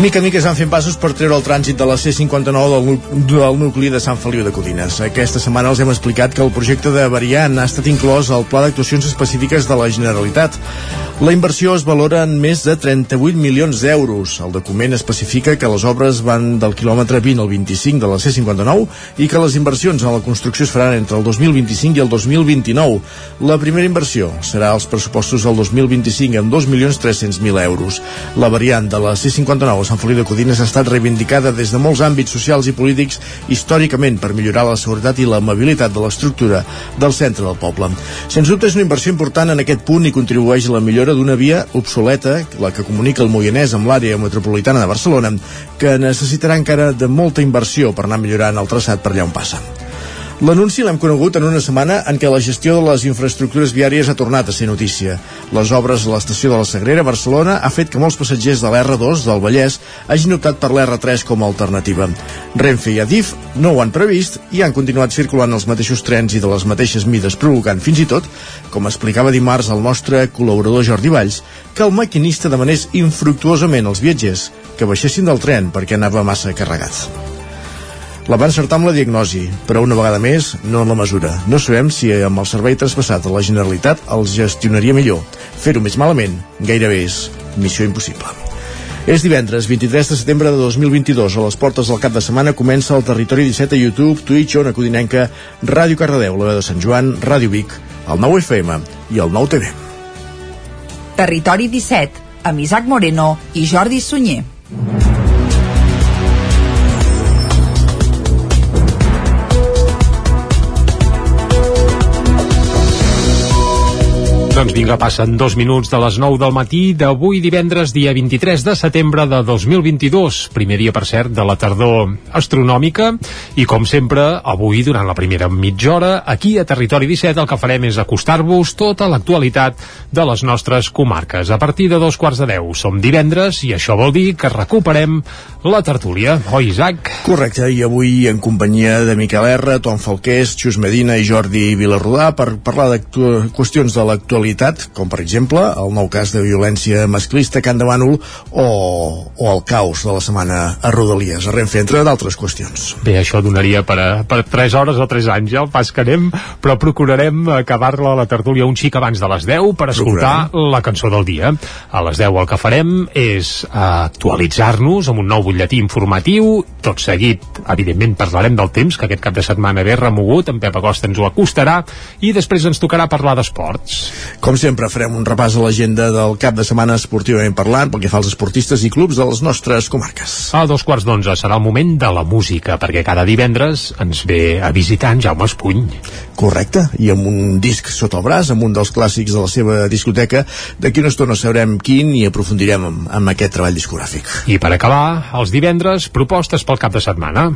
Mica a mica es van fent passos per treure el trànsit de la C-59 del, del nucli de Sant Feliu de Codines. Aquesta setmana els hem explicat que el projecte de variant ha estat inclòs al Pla d'Actuacions Específiques de la Generalitat. La inversió es valora en més de 38 milions d'euros. El document especifica que les obres van del quilòmetre 20 al 25 de la C-59 i que les inversions en la construcció es faran entre el 2025 i el 2029. La primera inversió serà als pressupostos del 2025 amb 2.300.000 euros. La variant de la C-59 Sant Feliu de Codines ha estat reivindicada des de molts àmbits socials i polítics històricament per millorar la seguretat i la mobilitat de l'estructura del centre del poble. Sens dubte és una inversió important en aquest punt i contribueix a la millora d'una via obsoleta, la que comunica el Moianès amb l'àrea metropolitana de Barcelona, que necessitarà encara de molta inversió per anar millorant el traçat per allà on passa. L'anunci l'hem conegut en una setmana en què la gestió de les infraestructures viàries ha tornat a ser notícia. Les obres a l'estació de la Sagrera, Barcelona, ha fet que molts passatgers de l'R2 del Vallès hagin optat per l'R3 com a alternativa. Renfe i Adif no ho han previst i han continuat circulant els mateixos trens i de les mateixes mides, provocant fins i tot, com explicava dimarts el nostre col·laborador Jordi Valls, que el maquinista demanés infructuosament als viatgers que baixessin del tren perquè anava massa carregat. La va encertar amb la diagnosi, però una vegada més no en la mesura. No sabem si amb el servei traspassat a la Generalitat els gestionaria millor. Fer-ho més malament gairebé és missió impossible. És divendres 23 de setembre de 2022. A les portes del cap de setmana comença el Territori 17 a YouTube, Twitch, Ona Codinenca, Ràdio Cardedeu, la veu de Sant Joan, Ràdio Vic, el 9 FM i el 9 TV. Territori 17, amb Isaac Moreno i Jordi Sunyer. Doncs vinga, passen dos minuts de les 9 del matí d'avui divendres, dia 23 de setembre de 2022, primer dia, per cert, de la tardor astronòmica, i com sempre, avui, durant la primera mitja hora, aquí a Territori 17 el que farem és acostar-vos tota l'actualitat de les nostres comarques. A partir de dos quarts de deu som divendres, i això vol dir que recuperem la tertúlia. Oi, Isaac? Correcte, i avui en companyia de Miquel R, Tom Falqués, Xus Medina i Jordi Vilarrodà per parlar de qüestions de l'actualitat l'actualitat, com per exemple el nou cas de violència masclista a Can de Bànol o, o el caos de la setmana a Rodalies, a Renfe, entre d'altres qüestions. Bé, això donaria per, a, per 3 hores o 3 anys, ja el pas que anem, però procurarem acabar-la la tertúlia un xic abans de les 10 per escoltar procurarem. la cançó del dia. A les 10 el que farem és actualitzar-nos amb un nou butlletí informatiu, tot seguit, evidentment, parlarem del temps, que aquest cap de setmana ve remogut, en Pep Agosta ens ho acostarà, i després ens tocarà parlar d'esports. Com sempre, farem un repàs a l'agenda del cap de setmana esportivament parlant, pel que fa als esportistes i clubs de les nostres comarques. A dos quarts d'onze serà el moment de la música, perquè cada divendres ens ve a visitar en Jaume Espuny. Correcte, i amb un disc sota el braç, amb un dels clàssics de la seva discoteca, d'aquí una estona sabrem quin i aprofundirem amb, amb aquest treball discogràfic. I per acabar, els divendres, propostes pel cap de setmana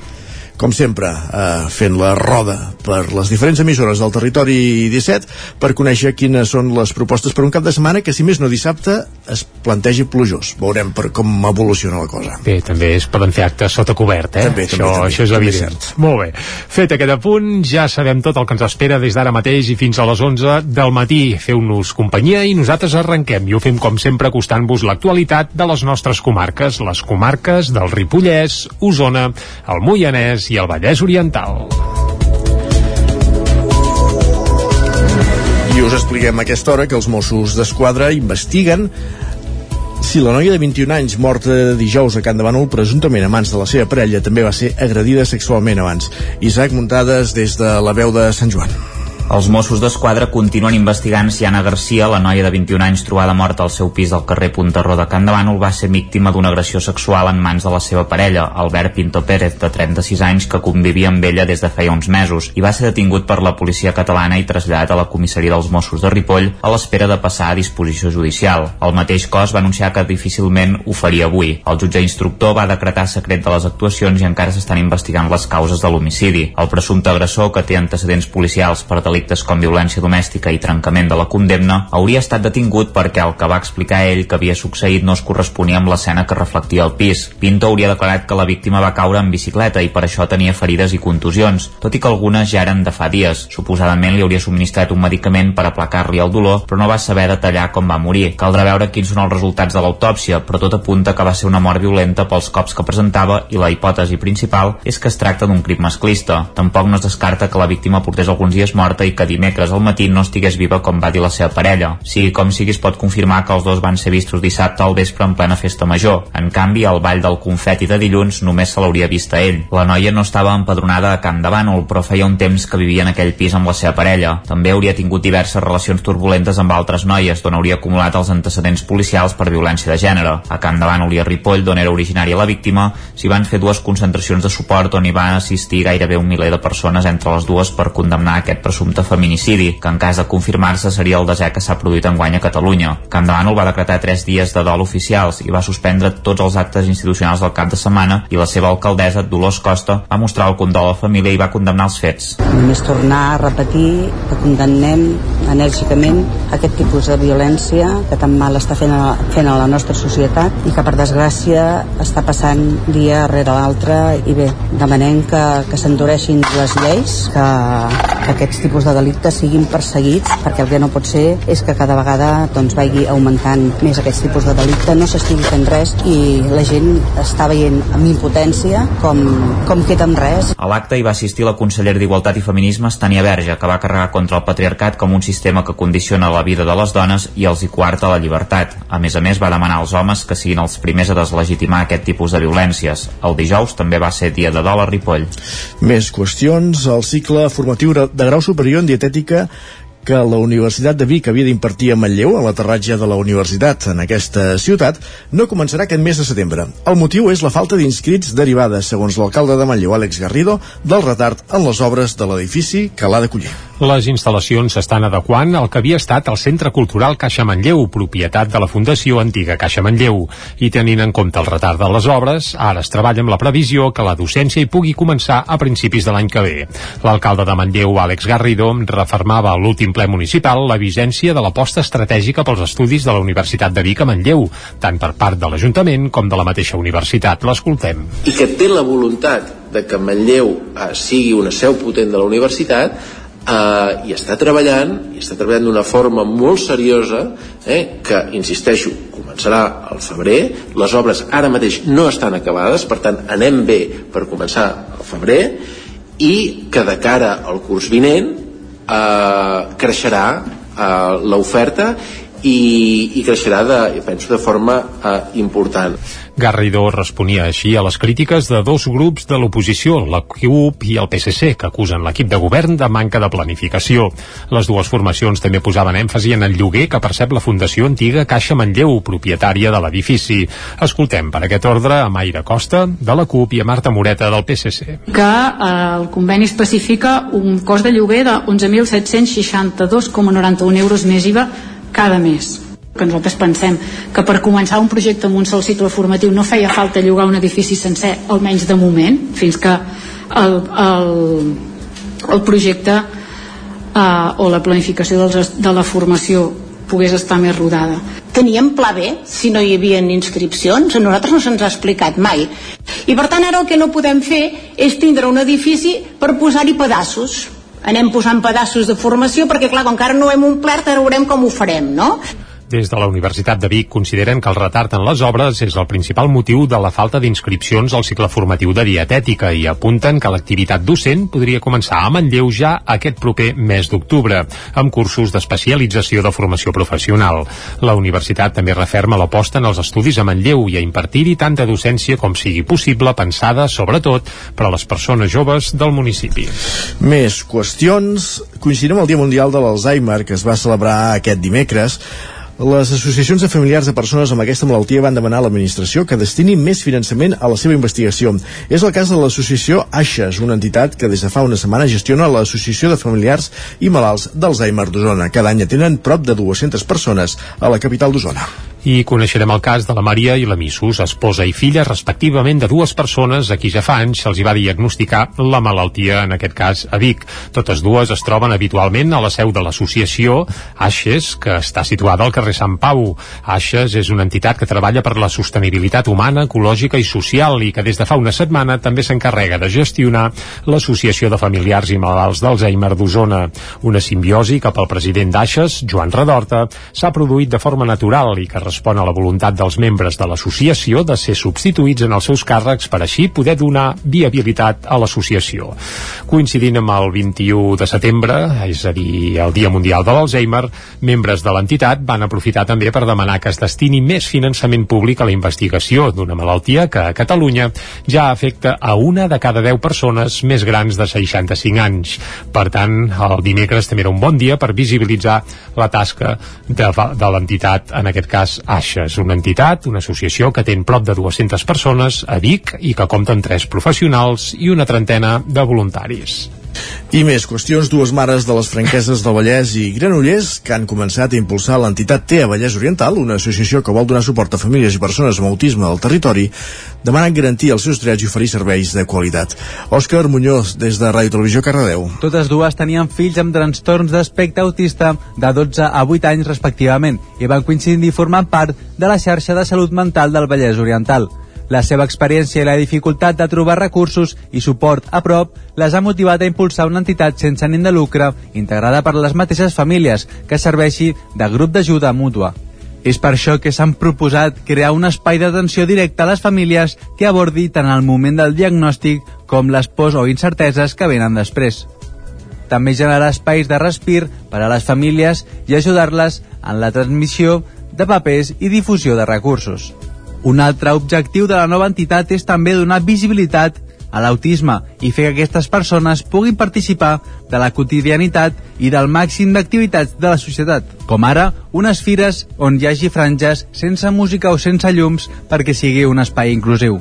com sempre, eh, fent la roda per les diferents emissores del territori 17 per conèixer quines són les propostes per un cap de setmana que, si més no dissabte, es plantegi plujós. Veurem per com evoluciona la cosa. Bé, també es poden fer actes sota cobert, eh? També, això, també, també, això és evident. Cert. Molt bé. Fet aquest apunt, ja sabem tot el que ens espera des d'ara mateix i fins a les 11 del matí. Feu-nos companyia i nosaltres arrenquem i ho fem com sempre acostant-vos l'actualitat de les nostres comarques, les comarques del Ripollès, Osona, el Moianès, Vallès i el Vallès Oriental. I us expliquem a aquesta hora que els Mossos d'Esquadra investiguen si la noia de 21 anys morta dijous a Can de Bànol presumptament a mans de la seva parella també va ser agredida sexualment abans. Isaac Muntades des de la veu de Sant Joan. Els Mossos d'Esquadra continuen investigant si Anna Garcia, la noia de 21 anys trobada morta al seu pis al carrer Puntarró de Can de Bànol, va ser víctima d'una agressió sexual en mans de la seva parella, Albert Pinto Pérez, de 36 anys, que convivia amb ella des de feia uns mesos, i va ser detingut per la policia catalana i traslladat a la comissaria dels Mossos de Ripoll a l'espera de passar a disposició judicial. El mateix cos va anunciar que difícilment ho faria avui. El jutge instructor va decretar secret de les actuacions i encara s'estan investigant les causes de l'homicidi. El presumpte agressor, que té antecedents policials per delictes com violència domèstica i trencament de la condemna, hauria estat detingut perquè el que va explicar ell que havia succeït no es corresponia amb l'escena que reflectia el pis. Pinto hauria declarat que la víctima va caure en bicicleta i per això tenia ferides i contusions, tot i que algunes ja eren de fa dies. Suposadament li hauria subministrat un medicament per aplacar-li el dolor, però no va saber detallar com va morir. Caldrà veure quins són els resultats de l'autòpsia, però tot apunta que va ser una mort violenta pels cops que presentava i la hipòtesi principal és que es tracta d'un crim masclista. Tampoc no es descarta que la víctima portés alguns dies morta i que dimecres al matí no estigués viva com va dir la seva parella. Sigui com sigui es pot confirmar que els dos van ser vistos dissabte al vespre en plena festa major. En canvi, al ball del confeti de dilluns només se l'hauria vist a ell. La noia no estava empadronada a Camp de Bànol, però feia un temps que vivia en aquell pis amb la seva parella. També hauria tingut diverses relacions turbulentes amb altres noies, d'on hauria acumulat els antecedents policials per violència de gènere. A Camp de Bànol i a Ripoll, d'on era originària la víctima, s'hi van fer dues concentracions de suport on hi van assistir gairebé un miler de persones entre les dues per condemnar aquest presumpte feminicidi, que en cas de confirmar-se seria el desè que s'ha produït en guany a Catalunya. Camp de Bànol va decretar tres dies de dol oficials i va suspendre tots els actes institucionals del cap de setmana i la seva alcaldessa, Dolors Costa, va mostrar el condol a la família i va condemnar els fets. Només tornar a repetir que condemnem enèrgicament aquest tipus de violència que tan mal està fent a, fent a la nostra societat i que per desgràcia està passant dia rere l'altre i bé, demanem que, que s'endureixin les lleis, que, que aquests tipus de delictes siguin perseguits perquè el que no pot ser és que cada vegada doncs, vagi augmentant més aquests tipus de delicte, no s'estigui fent res i la gent està veient amb impotència com, com queda amb res. A l'acte hi va assistir la consellera d'Igualtat i Feminismes, Tania Verge, que va carregar contra el patriarcat com un sistema que condiciona la vida de les dones i els hi quarta la llibertat. A més a més, va demanar als homes que siguin els primers a deslegitimar aquest tipus de violències. El dijous també va ser dia de dol a Ripoll. Més qüestions. El cicle formatiu de grau superior en dietètica que la Universitat de Vic havia d'impartir a Manlleu, a l'aterratge de la universitat en aquesta ciutat, no començarà aquest mes de setembre. El motiu és la falta d'inscrits derivada, segons l'alcalde de Manlleu, Àlex Garrido, del retard en les obres de l'edifici que l'ha d'acollir. Les instal·lacions s'estan adequant al que havia estat el Centre Cultural Caixa Manlleu, propietat de la Fundació Antiga Caixa Manlleu. I tenint en compte el retard de les obres, ara es treballa amb la previsió que la docència hi pugui començar a principis de l'any que ve. L'alcalde de Manlleu, Àlex Garrido, refermava a l'últim ple municipal la vigència de l'aposta estratègica pels estudis de la Universitat de Vic a Manlleu, tant per part de l'Ajuntament com de la mateixa universitat. L'escoltem. I que té la voluntat de que Manlleu eh, sigui una seu potent de la universitat eh, i està treballant i està treballant d'una forma molt seriosa eh, que, insisteixo, començarà al febrer. Les obres ara mateix no estan acabades per tant anem bé per començar al febrer. I que de cara al curs vinent eh, creixerà eh, l'oferta i, i creixerà de, penso de forma eh, important Garrido responia així a les crítiques de dos grups de l'oposició, la CUP i el PSC, que acusen l'equip de govern de manca de planificació. Les dues formacions també posaven èmfasi en el lloguer que percep la Fundació Antiga Caixa Manlleu, propietària de l'edifici. Escoltem per aquest ordre a Maire Costa, de la CUP, i a Marta Moreta, del PSC. Que eh, el conveni especifica un cost de lloguer de 11.762,91 euros més IVA cada mes que nosaltres pensem que per començar un projecte amb un sol cicle formatiu no feia falta llogar un edifici sencer, almenys de moment, fins que el, el, el projecte eh, o la planificació dels, de la formació pogués estar més rodada. Teníem pla B si no hi havia inscripcions, a nosaltres no se'ns ha explicat mai. I per tant ara el que no podem fer és tindre un edifici per posar-hi pedaços. Anem posant pedaços de formació perquè clar, com encara no hem omplert ara veurem com ho farem, no? Des de la Universitat de Vic consideren que el retard en les obres és el principal motiu de la falta d'inscripcions al cicle formatiu de dietètica i apunten que l'activitat docent podria començar a Manlleu ja aquest proper mes d'octubre, amb cursos d'especialització de formació professional. La universitat també referma l'aposta en els estudis a Manlleu i a impartir-hi tanta docència com sigui possible, pensada, sobretot, per a les persones joves del municipi. Més qüestions. Coincidim el Dia Mundial de l'Alzheimer, que es va celebrar aquest dimecres. Les associacions de familiars de persones amb aquesta malaltia van demanar a l'administració que destini més finançament a la seva investigació. És el cas de l'associació AIXES, una entitat que des de fa una setmana gestiona l'Associació de Familiars i Malalts d'Alzheimer d'Osona. Cada any atenen prop de 200 persones a la capital d'Osona. I coneixerem el cas de la Maria i la Missus, esposa i filla respectivament de dues persones a qui ja fa anys se'ls va diagnosticar la malaltia, en aquest cas a Vic. Totes dues es troben habitualment a la seu de l'associació Aixes, que està situada al carrer Sant Pau. Aixes és una entitat que treballa per la sostenibilitat humana, ecològica i social i que des de fa una setmana també s'encarrega de gestionar l'Associació de Familiars i Malalts d'Alzheimer d'Osona. Una simbiosi que pel president d'Aixes, Joan Redorta, s'ha produït de forma natural i que respon a la voluntat dels membres de l'associació de ser substituïts en els seus càrrecs per així poder donar viabilitat a l'associació. Coincidint amb el 21 de setembre, és a dir, el Dia Mundial de l'Alzheimer, membres de l'entitat van aprofitar també per demanar que es destini més finançament públic a la investigació d'una malaltia que a Catalunya ja afecta a una de cada 10 persones més grans de 65 anys. Per tant, el dimecres també era un bon dia per visibilitzar la tasca de, de l'entitat, en aquest cas AIXA. És una entitat, una associació que té prop de 200 persones a Vic i que compta amb tres professionals i una trentena de voluntaris. I més qüestions, dues mares de les franqueses del Vallès i Granollers que han començat a impulsar l'entitat TEA Vallès Oriental, una associació que vol donar suport a famílies i persones amb autisme al territori, demanen garantir els seus drets i oferir serveis de qualitat. Òscar Muñoz, des de Ràdio Televisió Cardedeu. Totes dues tenien fills amb trastorns d'espectre autista de 12 a 8 anys respectivament i van coincidir formant part de la xarxa de salut mental del Vallès Oriental. La seva experiència i la dificultat de trobar recursos i suport a prop les ha motivat a impulsar una entitat sense ànim de lucre integrada per les mateixes famílies que serveixi de grup d'ajuda mútua. És per això que s'han proposat crear un espai d'atenció directa a les famílies que abordi tant el moment del diagnòstic com les pors o incerteses que venen després. També generar espais de respir per a les famílies i ajudar-les en la transmissió de papers i difusió de recursos. Un altre objectiu de la nova entitat és també donar visibilitat a l'autisme i fer que aquestes persones puguin participar de la quotidianitat i del màxim d'activitats de la societat, com ara unes fires on hi hagi franges sense música o sense llums perquè sigui un espai inclusiu.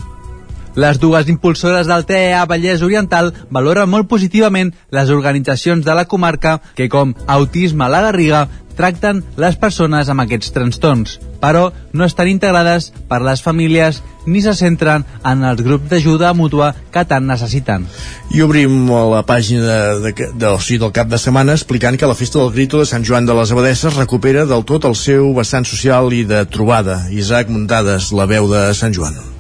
Les dues impulsores del TEA Vallès Oriental valoren molt positivament les organitzacions de la comarca que, com Autisme a la Garriga, tracten les persones amb aquests trastorns, però no estan integrades per les famílies ni se centren en els grups d'ajuda mútua que tant necessiten. I obrim la pàgina de, de, de, o sigui, del cap de setmana explicant que la festa del Grito de Sant Joan de les Abadesses recupera del tot el seu vessant social i de trobada. Isaac Muntades, la veu de Sant Joan.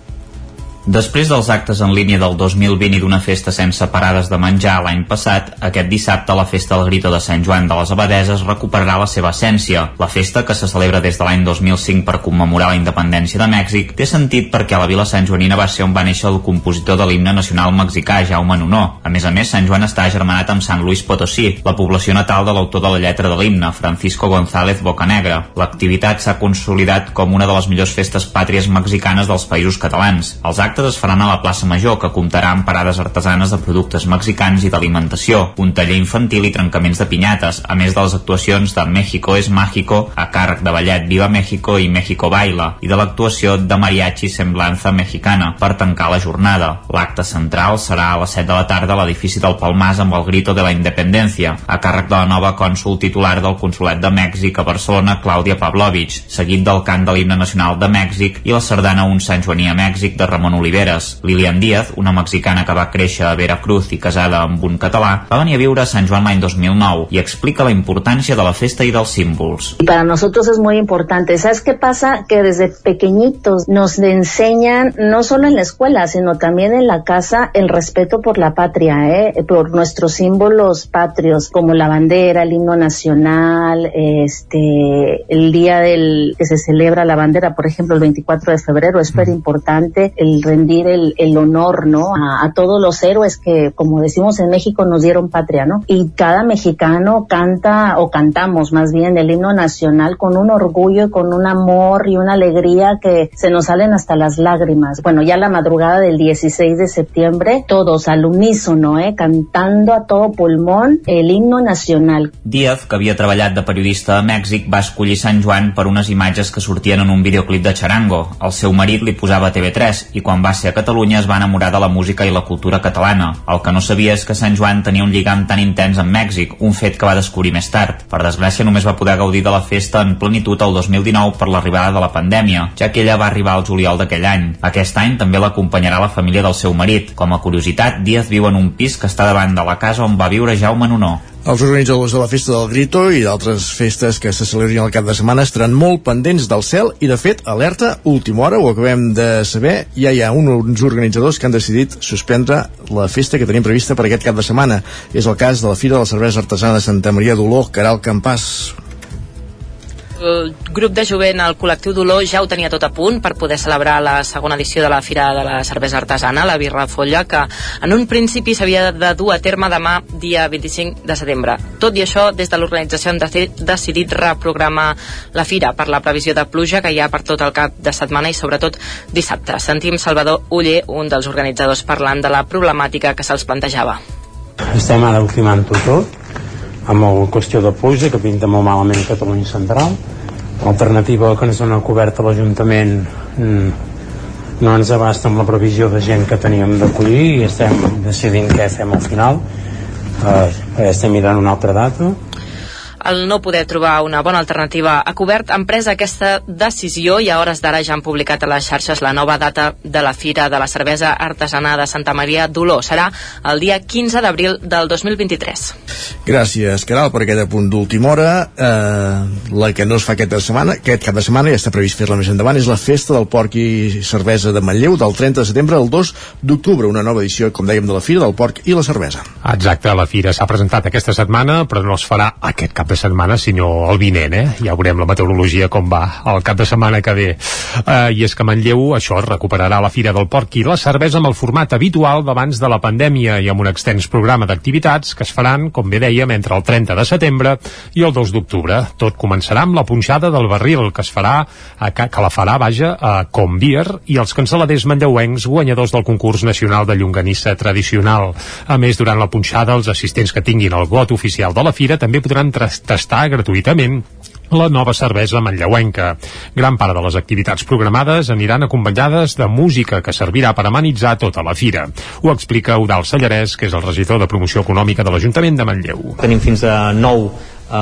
Després dels actes en línia del 2020 i d'una festa sense parades de menjar l'any passat, aquest dissabte la festa del Grito de Sant Joan de les Abadeses recuperarà la seva essència. La festa, que se celebra des de l'any 2005 per commemorar la independència de Mèxic, té sentit perquè a la vila Sant Joanina va ser on va néixer el compositor de l'himne nacional mexicà, Jaume Nunó. A més a més, Sant Joan està germanat amb Sant Luis Potosí, la població natal de l'autor de la lletra de l'himne, Francisco González Bocanegra. L'activitat s'ha consolidat com una de les millors festes pàtries mexicanes dels països catalans. Els actes actes es faran a la plaça Major, que comptarà amb parades artesanes de productes mexicans i d'alimentació, un taller infantil i trencaments de pinyates, a més de les actuacions de México es Mágico, a càrrec de ballet Viva México i México Baila, i de l'actuació de mariachi Semblanza Mexicana, per tancar la jornada. L'acte central serà a les 7 de la tarda a l'edifici del Palmàs amb el Grito de la Independència, a càrrec de la nova cònsul titular del Consolat de Mèxic a Barcelona, Clàudia Pavlovich, seguit del cant de l'himne nacional de Mèxic i la sardana Un Sant Joaní a Mèxic de Ramon Oliveres. Lilian Díaz, una mexicana que va créixer a Veracruz i casada amb un català, va venir a viure a Sant Joan l'any 2009 i explica la importància de la festa i dels símbols. Y para nosotros es muy importante. ¿Sabes qué pasa? Que desde pequeñitos nos enseñan, no solo en la escuela, sino también en la casa, el respeto por la patria, ¿eh? por nuestros símbolos patrios, como la bandera, el himno nacional, este, el día del que se celebra la bandera, por ejemplo, el 24 de febrero, es súper importante el rendir el, el honor, ¿no? A, a, todos los héroes que, como decimos en México, nos dieron patria, ¿no? Y cada mexicano canta, o cantamos más bien, el himno nacional con un orgullo y con un amor y una alegría que se nos salen hasta las lágrimas. Bueno, ya la madrugada del 16 de septiembre, todos al unísono, ¿eh? Cantando a todo pulmón el himno nacional. Díaz, que havia treballat de periodista a Mèxic, va escollir Sant Joan per unes imatges que sortien en un videoclip de Charango. El seu marit li posava TV3 i quan va ser a Catalunya es va enamorar de la música i la cultura catalana. El que no sabia és que Sant Joan tenia un lligam tan intens amb Mèxic, un fet que va descobrir més tard. Per desgràcia, només va poder gaudir de la festa en plenitud el 2019 per l'arribada de la pandèmia, ja que ella va arribar al juliol d'aquell any. Aquest any també l'acompanyarà la família del seu marit. Com a curiositat, Díaz viu en un pis que està davant de la casa on va viure Jaume Nunó. Els organitzadors de la Festa del Grito i d'altres festes que se celebrin al cap de setmana estaran molt pendents del cel i, de fet, alerta, última hora, ho acabem de saber, ja hi ha uns organitzadors que han decidit suspendre la festa que tenim prevista per aquest cap de setmana. És el cas de la Fira de la Cervesa Artesana de Santa Maria d'Oló, Caral Campàs el grup de jovent, el col·lectiu Dolor, ja ho tenia tot a punt per poder celebrar la segona edició de la Fira de la Cervesa Artesana, la Birra Folla, que en un principi s'havia de dur a terme demà, dia 25 de setembre. Tot i això, des de l'organització han decidit reprogramar la Fira per la previsió de pluja que hi ha per tot el cap de setmana i sobretot dissabte. Sentim Salvador Uller, un dels organitzadors, parlant de la problemàtica que se'ls plantejava. Estem ara ultimant-ho tot, amb la qüestió de pluja que pinta molt malament Catalunya Central l'alternativa que ens dona coberta l'Ajuntament mm, no ens abasta amb la previsió de gent que teníem d'acollir i estem decidint què fem al final. Eh, estem mirant una altra data el no poder trobar una bona alternativa a cobert han pres aquesta decisió i a hores d'ara ja han publicat a les xarxes la nova data de la Fira de la Cervesa Artesana de Santa Maria d'Oló. Serà el dia 15 d'abril del 2023. Gràcies, Caral, per aquest punt d'última hora. Eh, la que no es fa aquesta setmana, aquest cap de setmana, ja està previst fer-la més endavant, és la Festa del Porc i Cervesa de Manlleu del 30 de setembre al 2 d'octubre, una nova edició, com dèiem, de la Fira del Porc i la Cervesa. Exacte, la Fira s'ha presentat aquesta setmana, però no es farà aquest cap de setmana, sinó el vinent, eh? Ja veurem la meteorologia com va el cap de setmana que ve. Uh, I és que Manlleu, això, recuperarà la Fira del Porc i la cervesa amb el format habitual d'abans de la pandèmia i amb un extens programa d'activitats que es faran, com bé dèiem, entre el 30 de setembre i el 2 d'octubre. Tot començarà amb la punxada del barril, que es farà, a, que, la farà, vaja, a Combier i els canceladers manlleuencs guanyadors del concurs nacional de llonganissa tradicional. A més, durant la punxada, els assistents que tinguin el got oficial de la fira també podran gratuïtament la nova cervesa manlleuenca. Gran part de les activitats programades aniran acompanyades de música que servirà per amenitzar tota la fira. Ho explica Eudal Sallarès, que és el regidor de promoció econòmica de l'Ajuntament de Manlleu. Tenim fins a nou eh,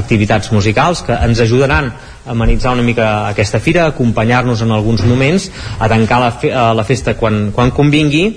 activitats musicals que ens ajudaran a amenitzar una mica aquesta fira, acompanyar-nos en alguns moments, a tancar la, fe eh, la festa quan, quan convingui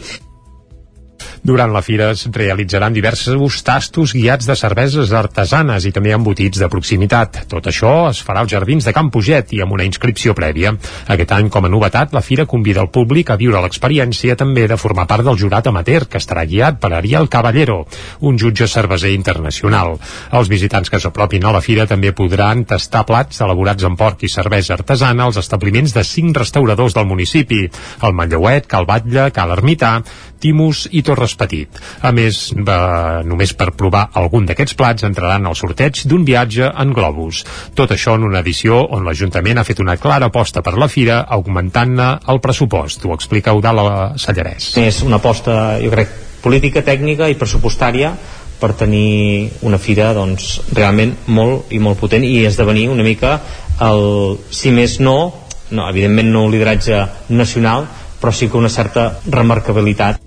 durant la fira es realitzaran diversos tastos guiats de cerveses artesanes i també embotits de proximitat. Tot això es farà als jardins de Can Puget i amb una inscripció prèvia. Aquest any, com a novetat, la fira convida el públic a viure l'experiència també de formar part del jurat amateur, que estarà guiat per Ariel Caballero, un jutge cerveser internacional. Els visitants que s'apropin a la fira també podran tastar plats elaborats amb porc i cervesa artesana als establiments de cinc restauradors del municipi, el Manlleuet, Cal Batlle, Cal Ermità, Timus i Torres Petit. A més, va, només per provar algun d'aquests plats entraran al sorteig d'un viatge en globus. Tot això en una edició on l'Ajuntament ha fet una clara aposta per la fira, augmentant-ne el pressupost. Ho explica Eudal Sallarès. És una aposta, jo crec, política, tècnica i pressupostària per tenir una fira doncs, realment molt i molt potent i esdevenir una mica el, si més no, no evidentment no un lideratge nacional però sí que una certa remarcabilitat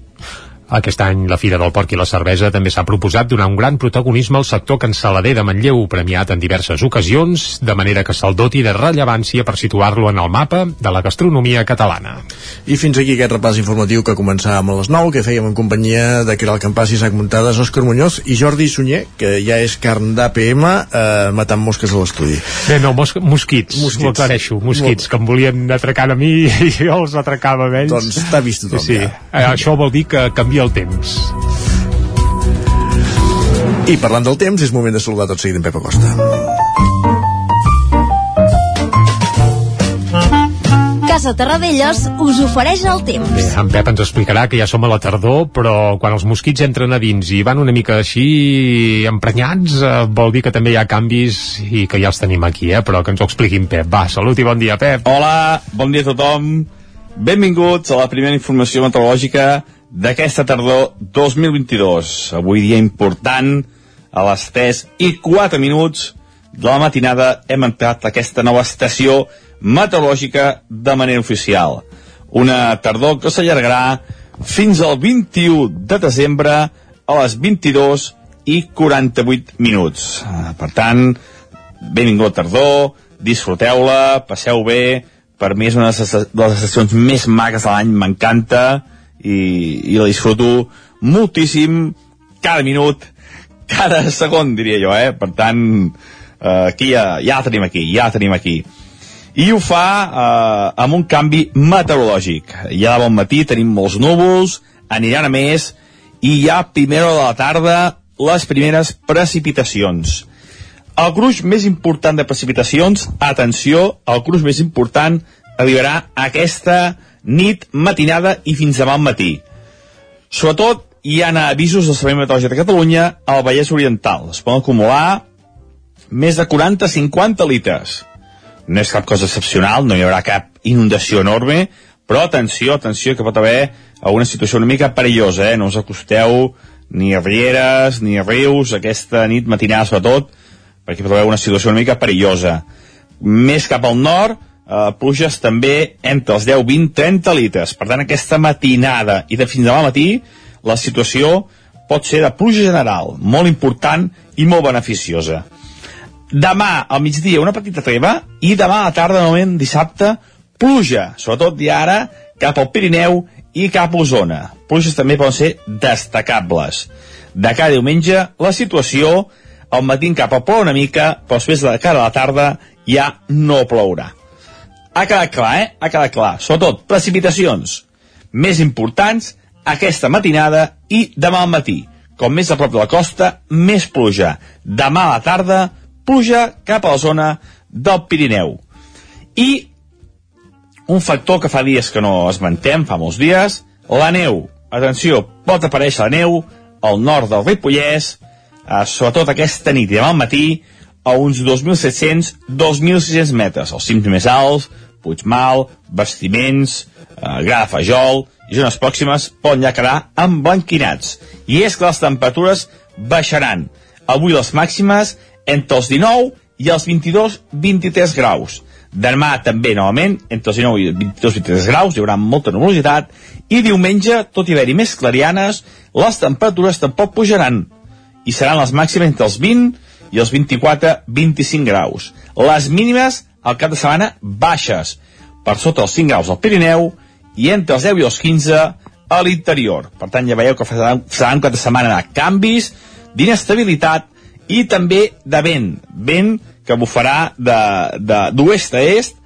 aquest any la Fira del Porc i la Cervesa també s'ha proposat donar un gran protagonisme al sector cancel·lader de Manlleu, premiat en diverses ocasions, de manera que se'l doti de rellevància per situar-lo en el mapa de la gastronomia catalana. I fins aquí aquest repàs informatiu que començàvem a les 9, que fèiem en companyia de Caral Campàs i Isaac Muntades, Òscar Muñoz i Jordi Sunyer, que ja és carn d'APM eh, matant mosques a l'estudi. Bé, no, mos mosquits, mosquits. ho aclareixo, mosquits, que em volien atracar a mi i jo els atracava a ells. Doncs t'ha vist tothom, sí. ja. Eh, això vol dir que canvia el temps. I parlant del temps, és moment de saludar tot seguit en Pep Acosta. Casa Terradellos us ofereix el temps. Bé, en Pep ens explicarà que ja som a la tardor, però quan els mosquits entren a dins i van una mica així emprenyats, eh, vol dir que també hi ha canvis i que ja els tenim aquí, eh? però que ens ho expliquin Pep. Va, salut i bon dia, Pep. Hola, bon dia a tothom. Benvinguts a la primera informació meteorològica d'aquesta tardor 2022. Avui dia important, a les 3 i 4 minuts de la matinada hem entrat aquesta nova estació meteorològica de manera oficial. una tardor que s'allargarà fins al 21 de desembre a les 22 i 48 minuts. Per tant, benvingut tardor, disfruteu-la, passeu bé, per mi és una de les estacions més maques de l'any, m'encanta i, i la disfruto moltíssim cada minut, cada segon, diria jo, eh? Per tant, eh, aquí ja, ja tenim aquí, ja tenim aquí. I ho fa eh, amb un canvi meteorològic. Ja de bon matí tenim molts núvols, aniran a més, i ja a primera hora de la tarda les primeres precipitacions. El gruix més important de precipitacions, atenció, el gruix més important arribarà aquesta nit, matinada i fins demà al matí. Sobretot hi ha avisos del Servei Meteorològic de Catalunya al Vallès Oriental. Es poden acumular més de 40-50 litres. No és cap cosa excepcional, no hi haurà cap inundació enorme, però atenció, atenció, que pot haver alguna situació una mica perillosa, eh? No us acosteu ni a rieres, ni a rius, aquesta nit matinada sobretot, perquè pot haver una situació una mica perillosa. Més cap al nord, eh, pluges també entre els 10, 20, 30 litres. Per tant, aquesta matinada i de fins demà matí, la situació pot ser de pluja general, molt important i molt beneficiosa. Demà al migdia una petita treva i demà a la tarda, novament dissabte, pluja, sobretot ja ara cap al Pirineu i cap a Osona. Pluges també poden ser destacables. De cada diumenge, la situació al matí cap a plou una mica, però després de cara a la tarda ja no plourà. Ha quedat clar, eh? Ha quedat clar. Sobretot, precipitacions més importants aquesta matinada i demà al matí. Com més a prop de la costa, més pluja. Demà a la tarda, pluja cap a la zona del Pirineu. I un factor que fa dies que no esmentem, fa molts dies, la neu. Atenció, pot aparèixer la neu al nord del Ripollès, eh, sobretot aquesta nit i demà al matí, a uns 2.700-2.600 metres, els cims més alts, Puigmal, Bastiments, eh, Gra de Fajol i zones pròximes poden ja quedar emblanquinats. I és que les temperatures baixaran. Avui les màximes entre els 19 i els 22-23 graus. Demà també, novament, entre els 19 i 22-23 graus, hi haurà molta nuvolositat, i diumenge, tot i haver-hi més clarianes, les temperatures tampoc pujaran, i seran les màximes entre els 20 i els 24-25 graus. Les mínimes al cap de setmana baixes, per sota els 5 graus al Pirineu i entre els 10 i els 15 a l'interior. Per tant, ja veieu que seran, seran cap de setmana de canvis, d'inestabilitat i també de vent. Vent que bufarà d'oest a est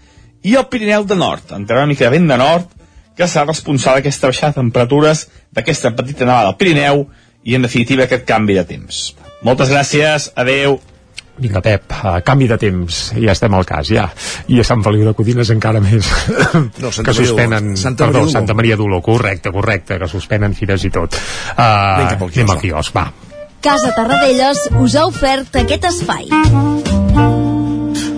i el Pirineu de nord. Entrarà una mica de vent de nord que serà responsable d'aquesta baixada de temperatures, d'aquesta petita nevada al Pirineu i, en definitiva, aquest canvi de temps. Moltes gràcies, adeu. Vinga, Pep, uh, canvi de temps, ja estem al cas, ja. I a Sant Feliu de Codines encara més. No, Santa que suspenen... Santa perdó, Maria. Santa Maria d'Oló, correcte, correcte, que suspenen fires i tot. Uh, quiosc, anem al quiosc, va. Casa Tarradellas us ha ofert aquest espai.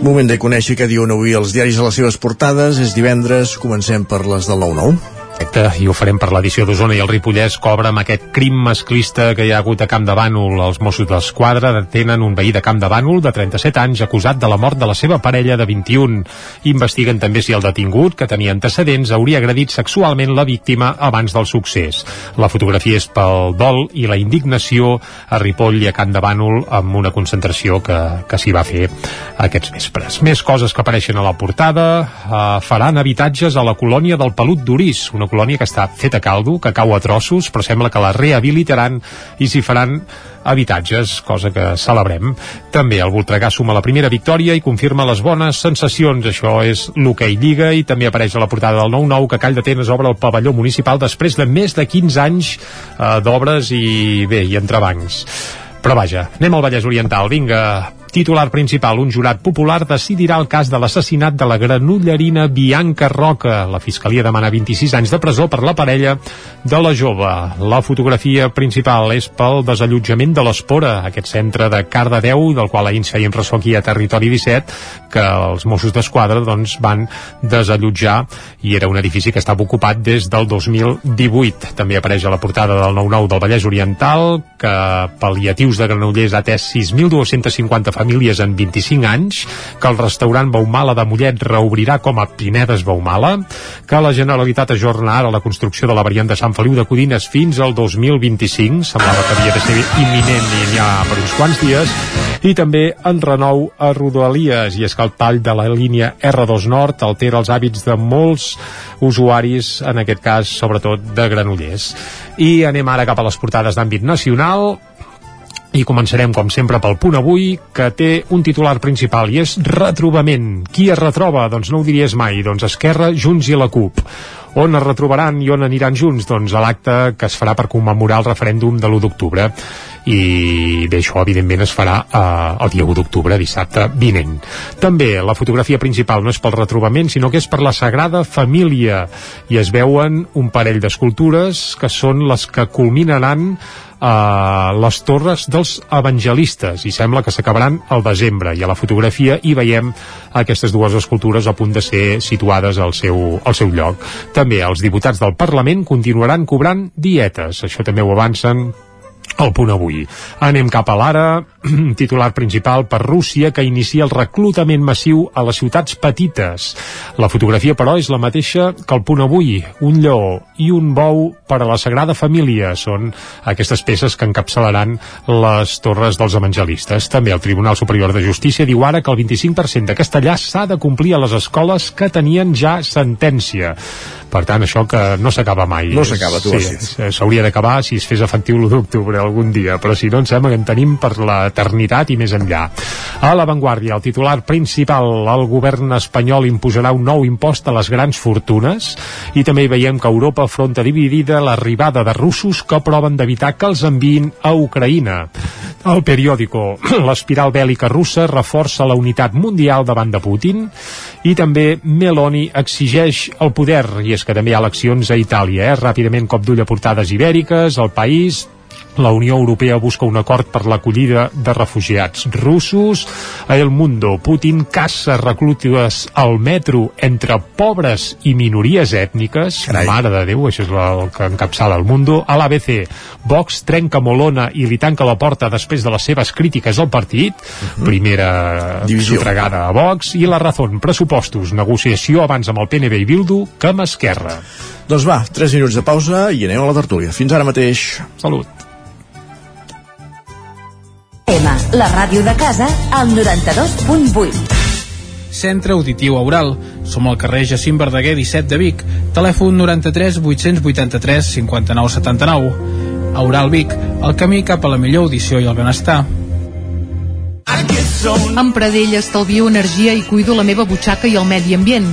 Moment de conèixer què diuen avui els diaris a les seves portades. És divendres, comencem per les del 9-9. Correcte, i ho farem per l'edició d'Osona i el Ripollès cobra amb aquest crim masclista que hi ha hagut a Camp de Bànol. Els Mossos d'Esquadra detenen un veí de Camp de Bànol de 37 anys acusat de la mort de la seva parella de 21. Investiguen també si el detingut, que tenia antecedents, hauria agredit sexualment la víctima abans del succés. La fotografia és pel dol i la indignació a Ripoll i a Camp de Bànol amb una concentració que, que s'hi va fer aquests vespres. Més coses que apareixen a la portada. Uh, faran habitatges a la colònia del Pelut d'Uris, una colònia que està feta a caldo, que cau a trossos, però sembla que la rehabilitaran i s'hi faran habitatges, cosa que celebrem. També el Voltregà suma la primera victòria i confirma les bones sensacions. Això és l'hoquei Lliga i també apareix a la portada del 9-9 que Call d'Atenes obre el pavelló municipal després de més de 15 anys eh, d'obres i bé, i entrebancs. Però vaja, anem al Vallès Oriental. Vinga, titular principal, un jurat popular decidirà el cas de l'assassinat de la granullerina Bianca Roca. La Fiscalia demana 26 anys de presó per la parella de la jove. La fotografia principal és pel desallotjament de l'Espora, aquest centre de Cardedeu, del qual ahir ens fèiem ressò aquí a Territori 17, que els Mossos d'Esquadra doncs, van desallotjar i era un edifici que estava ocupat des del 2018. També apareix a la portada del 9-9 del Vallès Oriental que pal·liatius de Granollers ha atès 6.250 famílies famílies en 25 anys, que el restaurant Baumala de Mollet reobrirà com a Pinedes Baumala, que la Generalitat ajorna ara la construcció de la variant de Sant Feliu de Codines fins al 2025, semblava que havia de ser imminent i ha per uns quants dies, i també en renou a Rodalies, i és que el tall de la línia R2 Nord altera els hàbits de molts usuaris, en aquest cas, sobretot de Granollers. I anem ara cap a les portades d'àmbit nacional, i començarem, com sempre, pel punt avui, que té un titular principal, i és retrobament. Qui es retroba? Doncs no ho diries mai. Doncs Esquerra, Junts i la CUP. On es retrobaran i on aniran junts? Doncs a l'acte que es farà per commemorar el referèndum de l'1 d'octubre i bé, això evidentment es farà eh, el dia 1 d'octubre, dissabte vinent. També la fotografia principal no és pel retrobament, sinó que és per la Sagrada Família i es veuen un parell d'escultures que són les que culminaran a les torres dels evangelistes i sembla que s'acabaran al desembre i a la fotografia hi veiem aquestes dues escultures a punt de ser situades al seu, al seu lloc. També els diputats del Parlament continuaran cobrant dietes, això també ho avancen el punt avui. Anem cap a l'ara, titular principal per Rússia, que inicia el reclutament massiu a les ciutats petites. La fotografia, però, és la mateixa que el punt avui. Un lleó i un bou per a la Sagrada Família són aquestes peces que encapçalaran les torres dels evangelistes. També el Tribunal Superior de Justícia diu ara que el 25% de castellà s'ha de complir a les escoles que tenien ja sentència. Per tant, això que no s'acaba mai. No s'acaba, tu sí, dit. S'hauria d'acabar si es fes efectiu l'1 d'octubre algun dia, però si no em sembla que en tenim per l'eternitat i més enllà. A l'avantguàrdia, el titular principal, el govern espanyol imposarà un nou impost a les grans fortunes i també hi veiem que Europa afronta dividida l'arribada de russos que proven d'evitar que els enviïn a Ucraïna. El periòdico, l'espiral bèl·lica russa reforça la unitat mundial davant de Putin i també Meloni exigeix el poder i és que també hi ha eleccions a Itàlia, eh? ràpidament cop d'ull a portades ibèriques, el país la Unió Europea busca un acord per l'acollida de refugiats russos. A El Mundo, Putin caça reclutes al metro entre pobres i minories ètniques. Carai. Mare de Déu, això és el que encapçala El Mundo. A l'ABC, Vox trenca Molona i li tanca la porta després de les seves crítiques al partit. Primera Divisió. sotregada a Vox. I la Razón, pressupostos, negociació abans amb el PNB i Bildu que amb Esquerra. Doncs va, 3 minuts de pausa i anem a la tertúlia. Fins ara mateix. Salut. M, la ràdio de casa, al 92.8. Centre Auditiu Aural. Som al carrer Jacint Verdaguer 17 de Vic. Telèfon 93 883 59 79. Aural Vic, el camí cap a la millor audició i el benestar. Amb Pradell estalvio energia i cuido la meva butxaca i el medi ambient.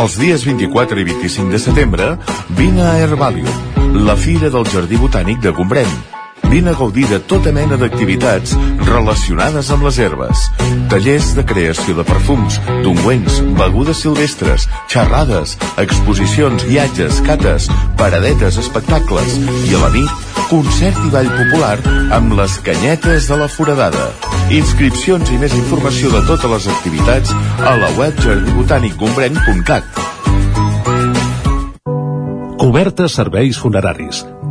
Els dies 24 i 25 de setembre, vine a Herbalium, la fira del Jardí Botànic de Gombrèn. Vine a gaudir de tota mena d'activitats relacionades amb les herbes. Tallers de creació de perfums, d'ungüents, begudes silvestres, xerrades, exposicions, viatges, cates, paradetes, espectacles i a la nit, concert i ball popular amb les canyetes de la foradada. Inscripcions i més informació de totes les activitats a la web jardibotanicgombrèn.cat. Cobertes serveis funeraris.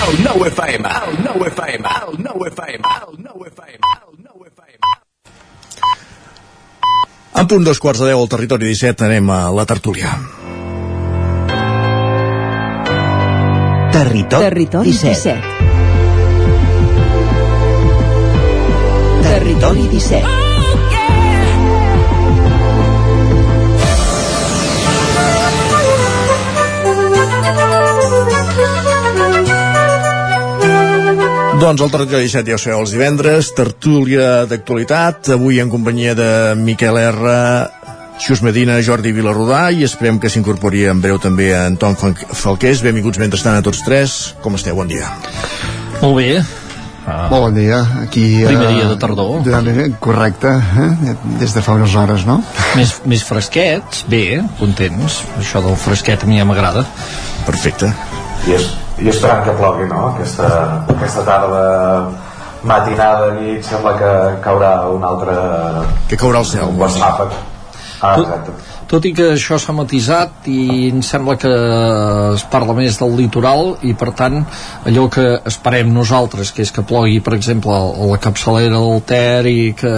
El nou FM, el nou FM, el nou FM, el nou FM, el nou FM. En punt dos quarts de deu al territori 17 anem a la tertúlia. Territori, Territori 17. 17. Territori 17. Doncs el territori 17 ja ho sabeu els divendres, tertúlia d'actualitat, avui en companyia de Miquel R, Xus Medina, Jordi Vilarrodà i esperem que s'incorpori en breu també a Anton Falqués. Benvinguts mentrestant a tots tres. Com esteu? Bon dia. Molt bé. Ah. Molt bon dia. Aquí, Primer dia de tardor. De, correcte, eh? des de fa unes hores, no? Més, més fresquets, bé, contents. Això del fresquet a mi ja m'agrada. Perfecte. I, és, i esperant que plogui, no? Aquesta, aquesta tarda matinada, nit, sembla que caurà un altre... Que caurà el cel. Un guasàpac. Ah, exacte. Tot i que això s'ha matisat i em sembla que es parla més del litoral i per tant allò que esperem nosaltres, que és que plogui per exemple a la capçalera del Ter i que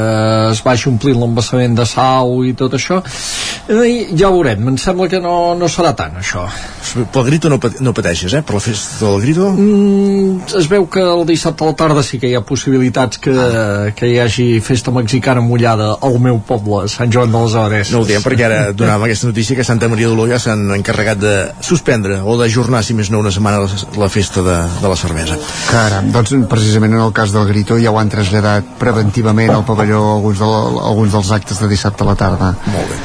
es vagi omplint l'embassament de Sau i tot això eh, ja ho veurem, em sembla que no, no serà tant això Pel grito no, no pateixes, eh? Per la festa del grito? Mm, es veu que el dissabte a la tarda sí que hi ha possibilitats que, que hi hagi festa mexicana mullada al meu poble, Sant Joan de les Hores No ho diem perquè ara donàvem aquesta notícia que Santa Maria d'Oló ja s'han encarregat de suspendre o d'ajornar, si més no, una setmana la, la festa de, de la cervesa. Caram, doncs precisament en el cas del Grito ja ho han traslladat preventivament al pavelló alguns, de, alguns dels actes de dissabte a la tarda. Molt bé.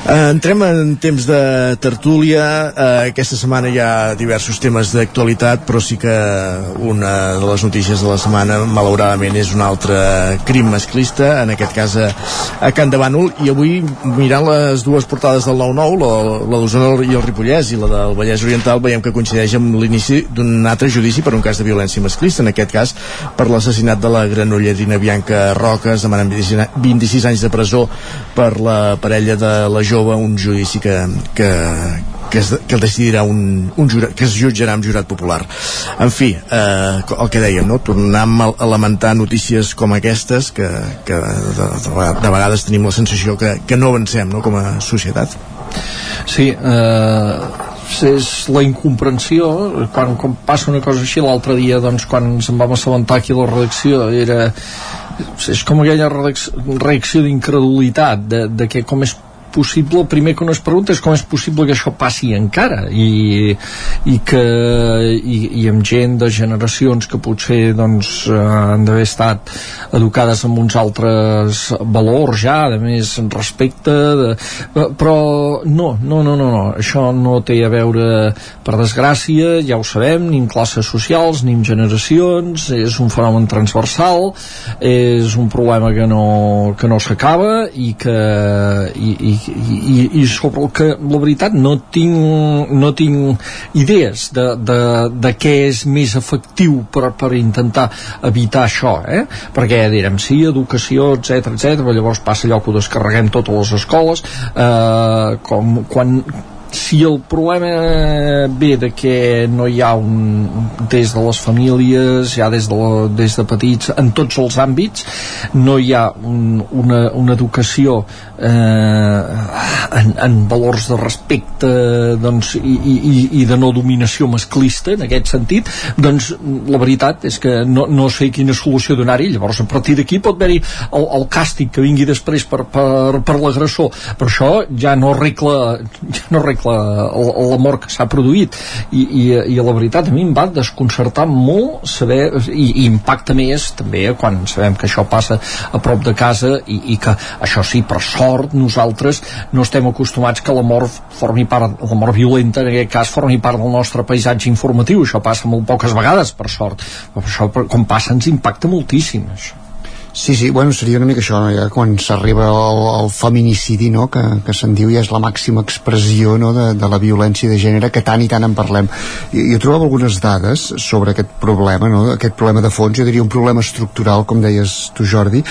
Uh, entrem en temps de tertúlia uh, aquesta setmana hi ha diversos temes d'actualitat però sí que una de les notícies de la setmana malauradament és un altre crim masclista en aquest cas a Can de Bànol i avui mirant les dues portades del 9-9 la, la d'Osona i el Ripollès i la del Vallès Oriental veiem que coincideix amb l'inici d'un altre judici per un cas de violència masclista en aquest cas per l'assassinat de la granollerina Bianca Roques demanant 26 anys de presó per la parella de la jove un judici que, que, que, es, que el decidirà un, un jurat, que es jutjarà amb jurat popular. En fi, eh, el que dèiem, no? tornem a, a lamentar notícies com aquestes que, que de, de, de vegades tenim la sensació que, que no avancem no? com a societat. Sí, eh, és la incomprensió quan, quan passa una cosa així l'altre dia doncs quan ens en vam assabentar aquí a la redacció era és com aquella reacció d'incredulitat de, de que com és possible, primer que no es pregunta és com és possible que això passi encara? I, i que i, i amb gent de generacions que potser doncs eh, han d'haver estat educades amb uns altres valors ja, a més respecte de, eh, però no, no, no, no, no, això no té a veure per desgràcia, ja ho sabem ni amb classes socials, ni amb generacions és un fenomen transversal és un problema que no, que no s'acaba i que i, i, i, i sobre el que la veritat no tinc, no tinc idees de, de, de què és més efectiu per, per intentar evitar això eh? perquè direm sí, educació, etc etc, llavors passa allò que ho descarreguem totes les escoles eh, com quan si el problema ve de que no hi ha un, des de les famílies, ja des de, la, des de petits, en tots els àmbits, no hi ha un, una, una educació eh, en, en valors de respecte doncs, i, i, i de no dominació masclista, en aquest sentit, doncs la veritat és que no, no sé quina solució donar-hi. Llavors, a partir d'aquí pot haver-hi el, el càstig que vingui després per, per, per l'agressor, però això ja no arregla, ja no l'amor que s'ha produït. I, i, i la veritat a mi em va desconcertar molt saber i, i impacta més també quan sabem que això passa a prop de casa i, i que això sí, per sort nosaltres no estem acostumats que la mort formi part, la mort violenta en aquest cas formi part del nostre paisatge informatiu. Això passa molt poques vegades per sort. Però això com passa ens impacta moltíssim això Sí, sí, bueno, seria una mica això, ja quan s'arriba al, al feminicidi, no? que, que se'n diu ja és la màxima expressió no? de, de la violència de gènere, que tant i tant en parlem. Jo, jo trobava algunes dades sobre aquest problema, no? aquest problema de fons, jo diria un problema estructural, com deies tu, Jordi.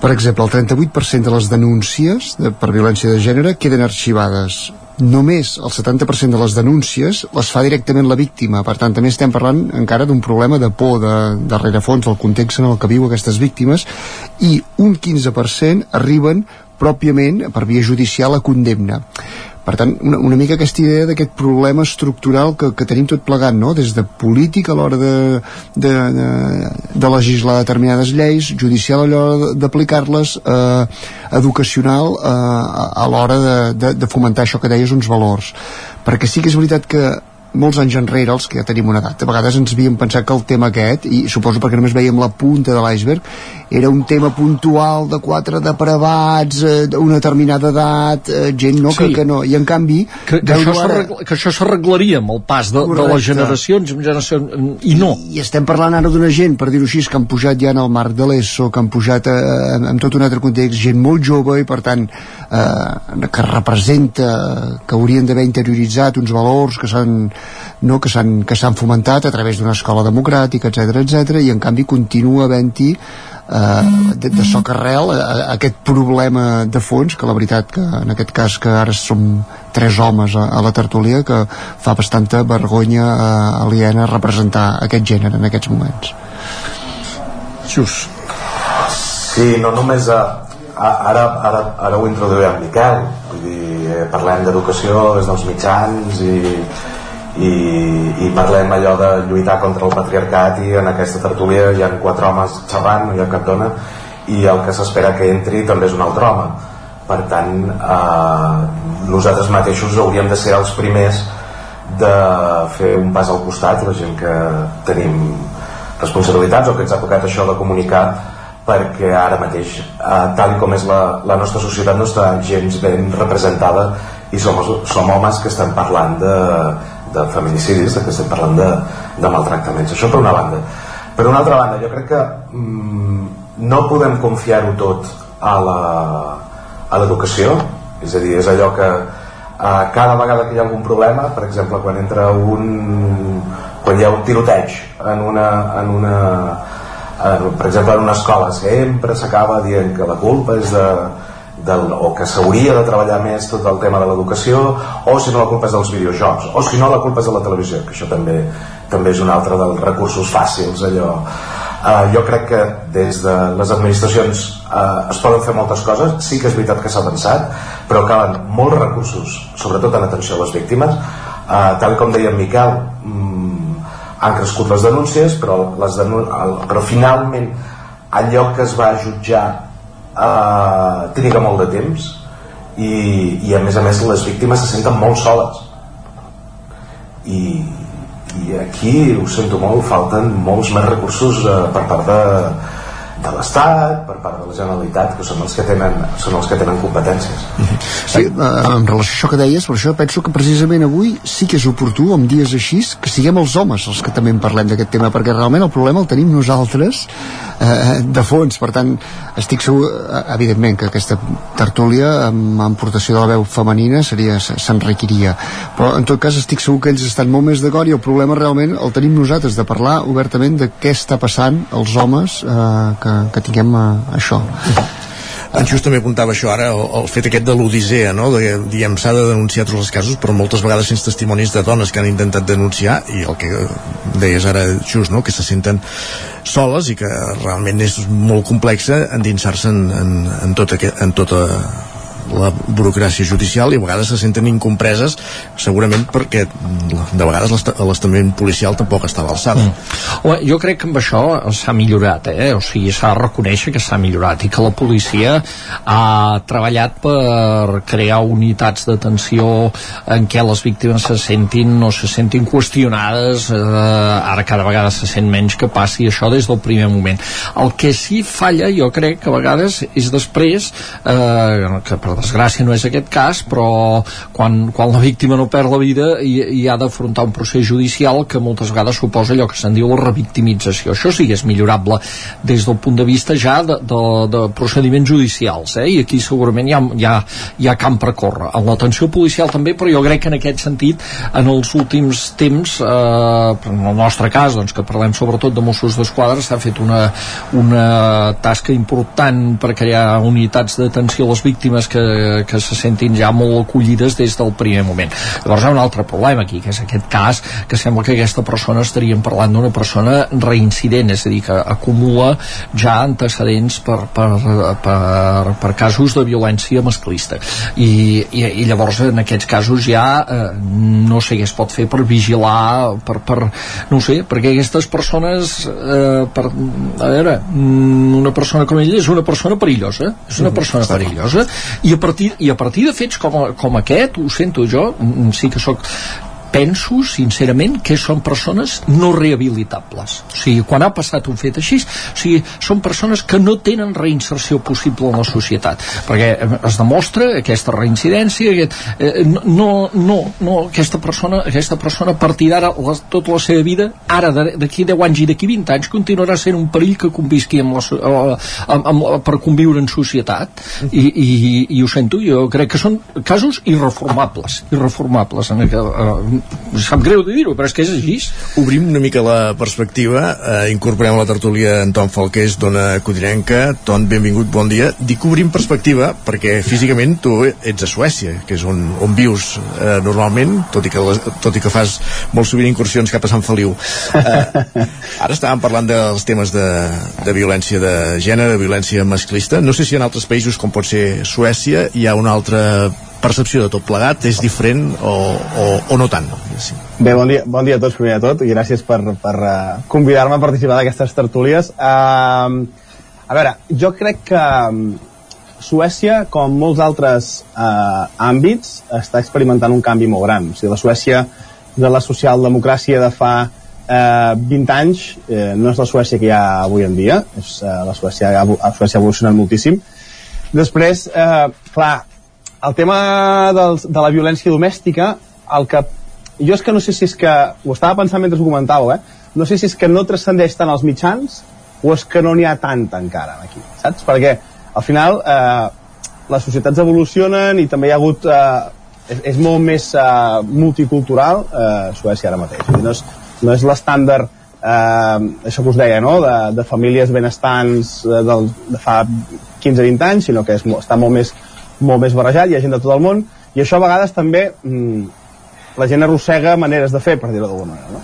Per exemple, el 38% de les denúncies de, per violència de gènere queden arxivades només el 70% de les denúncies les fa directament la víctima, per tant també estem parlant encara d'un problema de por de, de rerefons del context en el que viu aquestes víctimes i un 15% arriben pròpiament per via judicial a condemna per tant, una, una mica aquesta idea d'aquest problema estructural que, que tenim tot plegat, no? des de política a l'hora de, de, de, de legislar determinades lleis, judicial a l'hora d'aplicar-les, eh, educacional eh, a l'hora de, de, de fomentar això que deies, uns valors. Perquè sí que és veritat que molts anys enrere, els que ja tenim una edat, a vegades ens havíem pensat que el tema aquest, i suposo perquè només veiem la punta de l'iceberg, era un tema puntual de quatre depravats, eh, d'una determinada edat, eh, gent no, sí. que, que no, i en canvi... Que, que, això, ara... que això s'arreglaria amb el pas de, de les generacions en generació, i no. I, I estem parlant ara d'una gent, per dir-ho així, que han pujat ja en el marc de l'ESO, que han pujat eh, en, en tot un altre context, gent molt jove i per tant eh, que representa que haurien d'haver interioritzat uns valors que s'han no, que s'han que s'han fomentat a través d'una escola democràtica, etc etc i en canvi continua havent-hi eh, de, de soc arrel a, a aquest problema de fons que la veritat que en aquest cas que ara som tres homes a, a la tertúlia que fa bastanta vergonya eh, aliena representar aquest gènere en aquests moments. Just Sí, no només a, a, ara, ara, ara ho introduiré en Miquel. Vull dir, eh, parlem d'educació des dels mitjans i, i, i parlem allò de lluitar contra el patriarcat i en aquesta tertúlia hi ha quatre homes xerrant, no hi ha cap dona i el que s'espera que entri també és un altre home. Per tant eh, nosaltres mateixos hauríem de ser els primers de fer un pas al costat la gent que tenim responsabilitats o que ens ha tocat això de comunicar perquè ara mateix eh, tal com és la, la nostra societat no està gens ben representada i som, som homes que estan parlant de, de feminicidis, de que estem parlant de, de maltractaments. Això per una banda. Per una altra banda, jo crec que mm, no podem confiar-ho tot a l'educació, és a dir, és allò que eh, cada vegada que hi ha algun problema, per exemple, quan entra un... quan hi ha un tiroteig en una, en una en, per exemple en una escola sempre s'acaba dient que la culpa és de, del, o que s'hauria de treballar més tot el tema de l'educació o si no la culpa és dels videojocs o si no la culpa és de la televisió que això també, també és un altre dels recursos fàcils allò. Uh, jo crec que des de les administracions uh, es poden fer moltes coses sí que és veritat que s'ha avançat però calen molts recursos sobretot en atenció a les víctimes. Uh, tal com deia en Miquel um, han crescut les denúncies però, les denú el, però finalment allò que es va jutjar eh, triga molt de temps i, i a més a més les víctimes se senten molt soles. I, i aquí ho sento molt falten molts més recursos eh, per part de, de l'Estat, per part de la Generalitat, que són els que tenen, són els que tenen competències. Sí, eh, en relació a això que deies, per això penso que precisament avui sí que és oportú, en dies així, que siguem els homes els que també en parlem d'aquest tema, perquè realment el problema el tenim nosaltres eh, de fons, per tant estic segur, eh, evidentment, que aquesta tertúlia amb aportació de la veu femenina seria s'enriquiria, però en tot cas estic segur que ells estan molt més d'acord i el problema realment el tenim nosaltres, de parlar obertament de què està passant als homes eh, que que, que tinguem uh, això En Just també apuntava això ara, el, el fet aquest de l'odissea, no? De, diem, s'ha de denunciar tots els casos, però moltes vegades sense testimonis de dones que han intentat denunciar, i el que deies ara just, no? Que se senten soles i que realment és molt complexa endinsar-se en, en, en, tot aquest, en tota la burocràcia judicial i a vegades se senten incompreses segurament perquè de vegades l'estament policial tampoc està a l'alçada mm. jo crec que amb això s'ha millorat eh? o sigui, s'ha de reconèixer que s'ha millorat i que la policia ha treballat per crear unitats d'atenció en què les víctimes se sentin no se sentin qüestionades eh, ara cada vegada se sent menys que passi això des del primer moment el que sí falla jo crec que a vegades és després eh, que per desgràcia no és aquest cas però quan, quan la víctima no perd la vida i, i ha d'afrontar un procés judicial que moltes vegades suposa allò que se'n diu la revictimització això sí és millorable des del punt de vista ja de, de, de procediments judicials eh? i aquí segurament hi ha, hi ha, hi ha camp per córrer en l'atenció policial també però jo crec que en aquest sentit en els últims temps eh, en el nostre cas doncs, que parlem sobretot de Mossos d'Esquadra s'ha fet una, una tasca important per crear unitats d'atenció a les víctimes que que se sentin ja molt acollides des del primer moment. Llavors hi ha un altre problema aquí, que és aquest cas que sembla que aquesta persona estaríem parlant d'una persona reincident, és a dir, que acumula ja antecedents per, per, per, per casos de violència masclista. I, i, i llavors en aquests casos ja eh, no sé què es pot fer per vigilar, per, per no sé, perquè aquestes persones eh, per, a veure, mm, una persona com ella és una persona perillosa, és una persona perillosa i a partir, i a partir de fets com, com aquest, ho sento jo, mm, sí que sóc penso sincerament que són persones no rehabilitables. O sigui, quan ha passat un fet així o sigui, són persones que no tenen reinserció possible en la societat. Perquè eh, es demostra aquesta reincidència aquest, eh, no, no, no aquesta persona, aquesta persona a partir d'ara tota la seva vida ara d'aquí 10 anys i d'aquí 20 anys continuarà sent un perill que convisqui amb la, amb, amb, per conviure en societat. I, i, i ho sento, jo crec que són casos irreformables irreformables en aquest, eh, sap greu de dir-ho, però és que és així. Obrim una mica la perspectiva eh, incorporem la tertúlia en Tom Falqués d'Ona Codinenca, Ton, benvingut bon dia, dic obrim perspectiva perquè físicament tu ets a Suècia que és on, on vius eh, normalment tot i, que la, tot i que fas molt sovint incursions cap a Sant Feliu. Eh, ara estàvem parlant dels temes de, de violència de gènere, de violència masclista. No sé si en altres països com pot ser Suècia hi ha una altra percepció de tot plegat és diferent o, o, o no tant? Sí. Bé, bon dia, bon dia a tots, primer de tot, i gràcies per, per uh, convidar-me a participar d'aquestes tertúlies. Uh, a veure, jo crec que Suècia, com molts altres uh, àmbits, està experimentant un canvi molt gran. O sigui, la Suècia de la socialdemocràcia de fa eh, 20 anys eh, no és la Suècia que hi ha avui en dia és, eh, la Suècia, la Suècia ha evolucionat moltíssim després, eh, clar, el tema dels, de la violència domèstica, el que jo és que no sé si és que, ho estava pensant mentre ho comentàveu, eh? no sé si és que no transcendeix tant als mitjans o és que no n'hi ha tant encara aquí, saps? Perquè al final eh, les societats evolucionen i també hi ha hagut eh, és, és molt més eh, multicultural eh, Suècia ara mateix no és, no és l'estàndard eh, això que us deia, no? de, de famílies benestants eh, del, de fa 15-20 anys, sinó que és, està molt més molt més barrejat, hi ha gent de tot el món, i això a vegades també mm, la gent arrossega maneres de fer, per dir-ho d'alguna manera. No?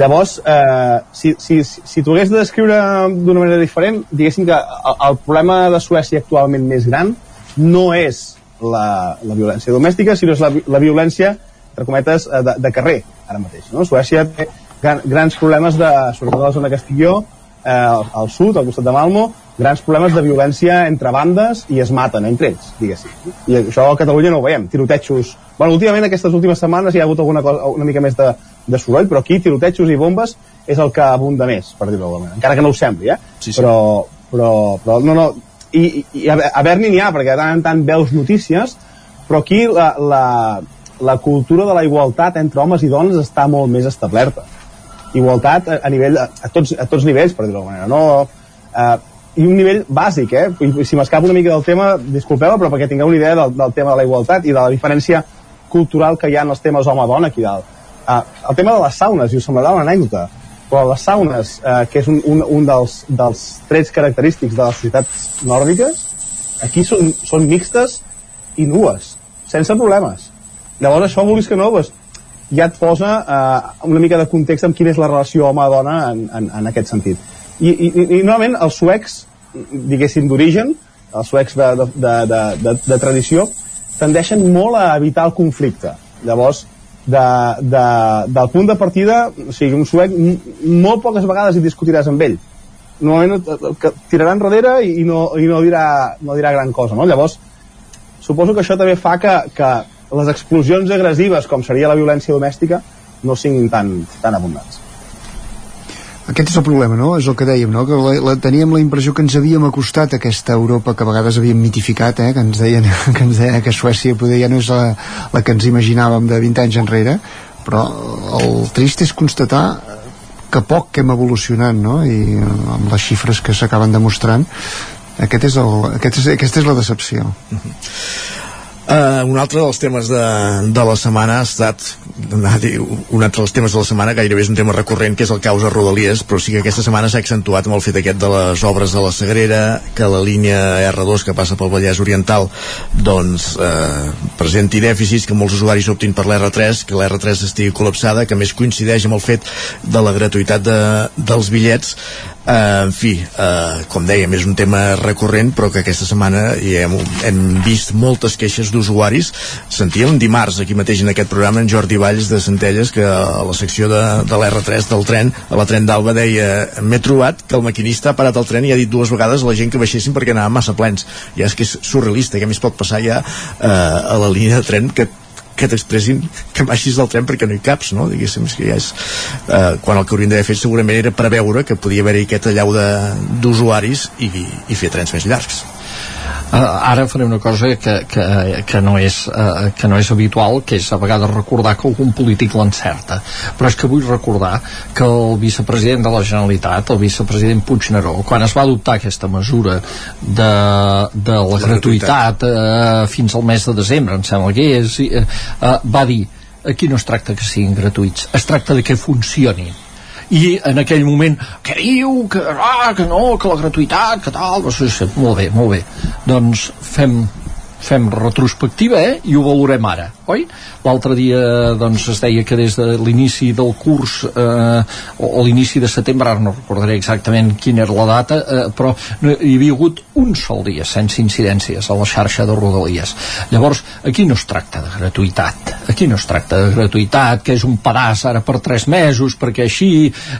Llavors, eh, si, si, si t'ho hagués de descriure d'una manera diferent, diguéssim que el, el problema de Suècia actualment més gran no és la, la violència domèstica, sinó és la, la violència, entre cometes, eh, de, de carrer, ara mateix. No? Suècia té gran, grans problemes, de, sobretot a la zona jo, eh, al sud, al costat de Malmo, grans problemes de violència entre bandes i es maten entre ells, diguéssim. I això a Catalunya no ho veiem, tirotejos... Bueno, últimament, aquestes últimes setmanes hi ha hagut alguna cosa, una mica més de, de soroll, però aquí tirotejos i bombes és el que abunda més, per dir-ho d'alguna manera. Encara que no ho sembli, eh? Sí, sí. Però, però, però, no, no, i, i a, a Berni n'hi ha, perquè de tant en tant veus notícies, però aquí la, la, la cultura de la igualtat entre homes i dones està molt més establerta. Igualtat a, a nivell, a, a, tots, a tots nivells, per dir-ho d'alguna manera. No, eh, i un nivell bàsic, eh? I, si m'escapo una mica del tema, disculpeu però perquè tingueu una idea del, del tema de la igualtat i de la diferència cultural que hi ha en els temes home-dona aquí dalt. Uh, el tema de les saunes, i us semblarà una anècdota, però les saunes, uh, que és un, un, un dels, dels trets característics de les societats nòrdiques, aquí són, són mixtes i nues, sense problemes. Llavors això, vulguis que no, doncs, ja et posa eh, una mica de context amb quina és la relació home-dona en, en, en aquest sentit. I, i, i normalment els suecs, diguéssim, d'origen, els suecs de, de, de, de, de, de tradició, tendeixen molt a evitar el conflicte. Llavors, de, de, del punt de partida, o sigui, un suec molt poques vegades hi discutiràs amb ell. Normalment que tirarà enrere i, i, no, i no, dirà, no dirà gran cosa, no? Llavors, suposo que això també fa que, que les explosions agressives, com seria la violència domèstica, no siguin tan, tan abundants. Aquest és el problema, no? És el que dèiem, no? Que la, la, teníem la impressió que ens havíem acostat a aquesta Europa que a vegades havíem mitificat, eh? Que ens deien que, ens deien que Suècia poder ja no és la, la que ens imaginàvem de 20 anys enrere, però el trist és constatar que poc que hem evolucionat, no? I amb les xifres que s'acaben demostrant, aquest és el, aquest és, aquesta és la decepció. Uh -huh. Uh, un altre dels temes de, de la setmana ha estat un altre dels temes de la setmana gairebé és un tema recurrent que és el causa Rodalies però sí que aquesta setmana s'ha accentuat amb el fet aquest de les obres de la Sagrera que la línia R2 que passa pel Vallès Oriental doncs eh, presenti dèficits que molts usuaris optin per l'R3 que l'R3 estigui col·lapsada que més coincideix amb el fet de la gratuïtat de, dels bitllets Uh, en fi, uh, com dèiem, és un tema recurrent, però que aquesta setmana hi hem, hem vist moltes queixes d'usuaris. Sentíem dimarts, aquí mateix en aquest programa, en Jordi Valls de Centelles, que a la secció de, de l'R3 del tren, a la tren d'Alba, deia m'he trobat que el maquinista ha parat el tren i ha dit dues vegades a la gent que baixessin perquè anaven massa plens. Ja és que és surrealista, que més pot passar ja uh, a la línia de tren que que t'expressin que baixis del tren perquè no hi caps, no? Diguéssim, que ja és... Eh, quan el que haurien d'haver fet segurament era preveure que podia haver-hi aquest allau d'usuaris i, i fer trens més llargs. Uh, ara faré una cosa que, que, que, no és, uh, que no és habitual, que és a vegades recordar que algun polític l'encerta. Però és que vull recordar que el vicepresident de la Generalitat, el vicepresident Puigneró, quan es va adoptar aquesta mesura de, de la, la gratuïtat uh, fins al mes de desembre, em sembla que és, uh, va dir aquí no es tracta que siguin gratuïts, es tracta de que funcionin i en aquell moment què diu, que, ah, que no, que la gratuïtat, que tal, doncs, sí, molt bé, molt bé. Doncs fem fem retrospectiva eh? i ho valorem ara, oi? L'altre dia doncs, es deia que des de l'inici del curs eh, o, o l'inici de setembre, ara no recordaré exactament quina era la data, eh, però no, hi havia hagut un sol dia sense incidències a la xarxa de Rodalies. Llavors, aquí no es tracta de gratuïtat, aquí no es tracta de gratuïtat, que és un pedaç ara per tres mesos, perquè així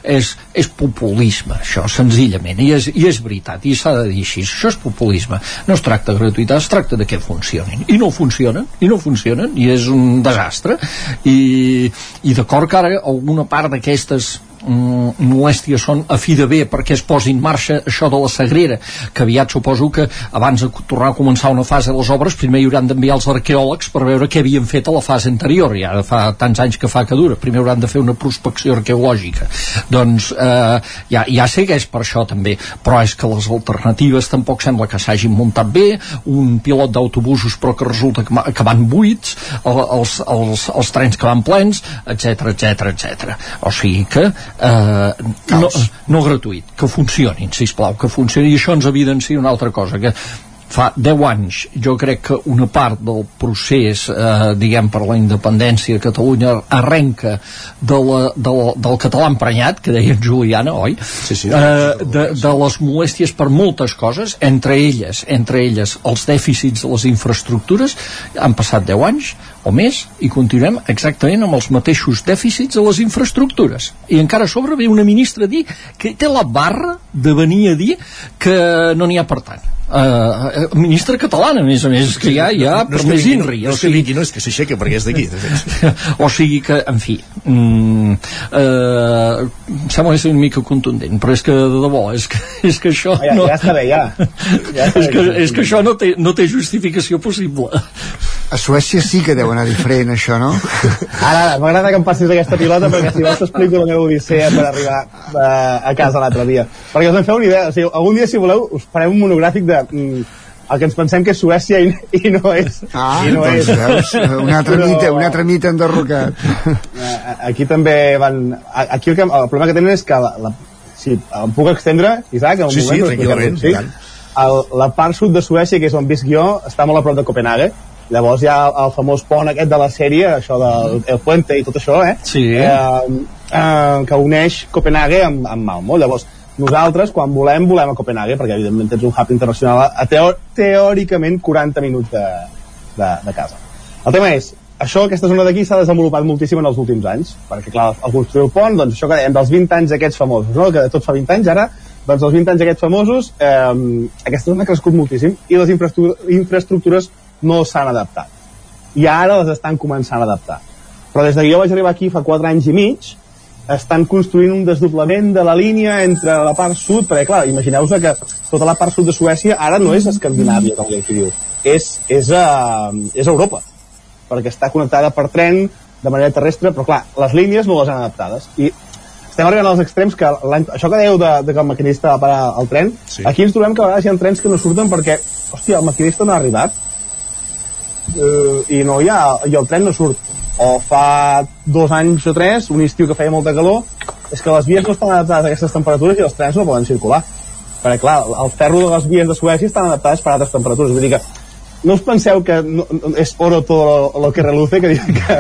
és, és populisme, això, senzillament, i és, i és veritat, i s'ha de dir així, això és populisme, no es tracta de gratuïtat, es tracta de què funcionin. I no funcionen, i no funcionen i és un desastre. I, i d'acord que ara alguna part d'aquestes mm, molèsties són a fi de bé perquè es posi en marxa això de la Sagrera que aviat suposo que abans de tornar a començar una fase de les obres primer hi hauran d'enviar els arqueòlegs per veure què havien fet a la fase anterior ja fa tants anys que fa que dura. Primer hauran de fer una prospecció arqueològica. Doncs eh, ja, ja sé que és per això també però és que les alternatives tampoc sembla que s'hagin muntat bé. Un pilot d'autobusos però que resulta que, que van buits els, els, els trens que van plens etc etc etc o sigui que eh, no, no gratuït, que funcionin, si plau, que funcionin, i això ens evidencia una altra cosa, que fa 10 anys jo crec que una part del procés eh, diguem per la independència de Catalunya arrenca de la, de la, del català emprenyat que deia Juliana, oi? Sí, sí, eh, de, de les molèsties per moltes coses entre elles, entre elles els dèficits de les infraestructures. Han passat 10 anys o més i continuem exactament amb els mateixos dèficits de les infraestructures. I encara a sobre ve una ministra a dir que té la barra de venir a dir que no n'hi ha per tant. Uh, ministra catalana a més a més que ja, ja no, per no més que inri no, no, és que vingui, no és que s'aixeca perquè és d'aquí o sigui que, en fi mm, uh, sembla ser una mica contundent però és que de debò és que, és que això ja, no... ja està bé, ja, ja està és, que, bé. és que això no té, no té justificació possible a Suècia sí que deu anar diferent això, no? Ara, m'agrada que em passis aquesta pilota perquè si vols t'explico la meva odissea per arribar uh, a casa l'altre dia perquè us en feu una idea, o sigui, algun dia si voleu us farem un monogràfic de mm, el que ens pensem que és Suècia i, i no és Ah, i no doncs és. veus, un altre Però- mite, un altre mite enderrocat. Eh, aquí també van a- aquí el, que, el problema que tenen és que la, la, sí, em puc extendre Isaac? en un Sí, sí, moment per tranquil·lament, el, la part sud de Suècia, que és on visc jo, està molt a prop de Copenhague, llavors hi ha el, famós pont aquest de la sèrie, això del el puente i tot això, eh? Sí. Eh, eh, que uneix Copenhague amb, amb Malmo. Llavors, nosaltres, quan volem, volem a Copenhague, perquè evidentment tens un hub internacional a teo teòricament 40 minuts de, de, de casa. El tema és, això, aquesta zona d'aquí s'ha desenvolupat moltíssim en els últims anys, perquè clar, al construir el pont, doncs això que dèiem dels 20 anys aquests famosos, no? que tot fa 20 anys ara, doncs els 20 anys aquests famosos, eh, aquesta zona ha crescut moltíssim i les infraestructures, infraestructures no s'han adaptat. I ara les estan començant a adaptar. Però des que jo vaig arribar aquí fa 4 anys i mig, estan construint un desdoblament de la línia entre la part sud, perquè clar, imagineu-vos que tota la part sud de Suècia ara no és Escandinàvia, com aquí diu, és, és, a, és a Europa, perquè està connectada per tren de manera terrestre, però clar, les línies no les han adaptades. I estem arribant als extrems que això que dèieu de, de que el maquinista va parar el tren, sí. aquí ens trobem que a vegades hi ha trens que no surten perquè, hòstia, el maquinista no ha arribat eh, i no hi ha, i el tren no surt. O fa dos anys o tres un estiu que feia molta calor és que les vies no estan adaptades a aquestes temperatures i els trens no poden circular. Perquè clar, el ferro de les vies de Suècia estan adaptades per a altres temperatures. Vull dir que no us penseu que no, no, és oro todo lo, lo que reluce que, que,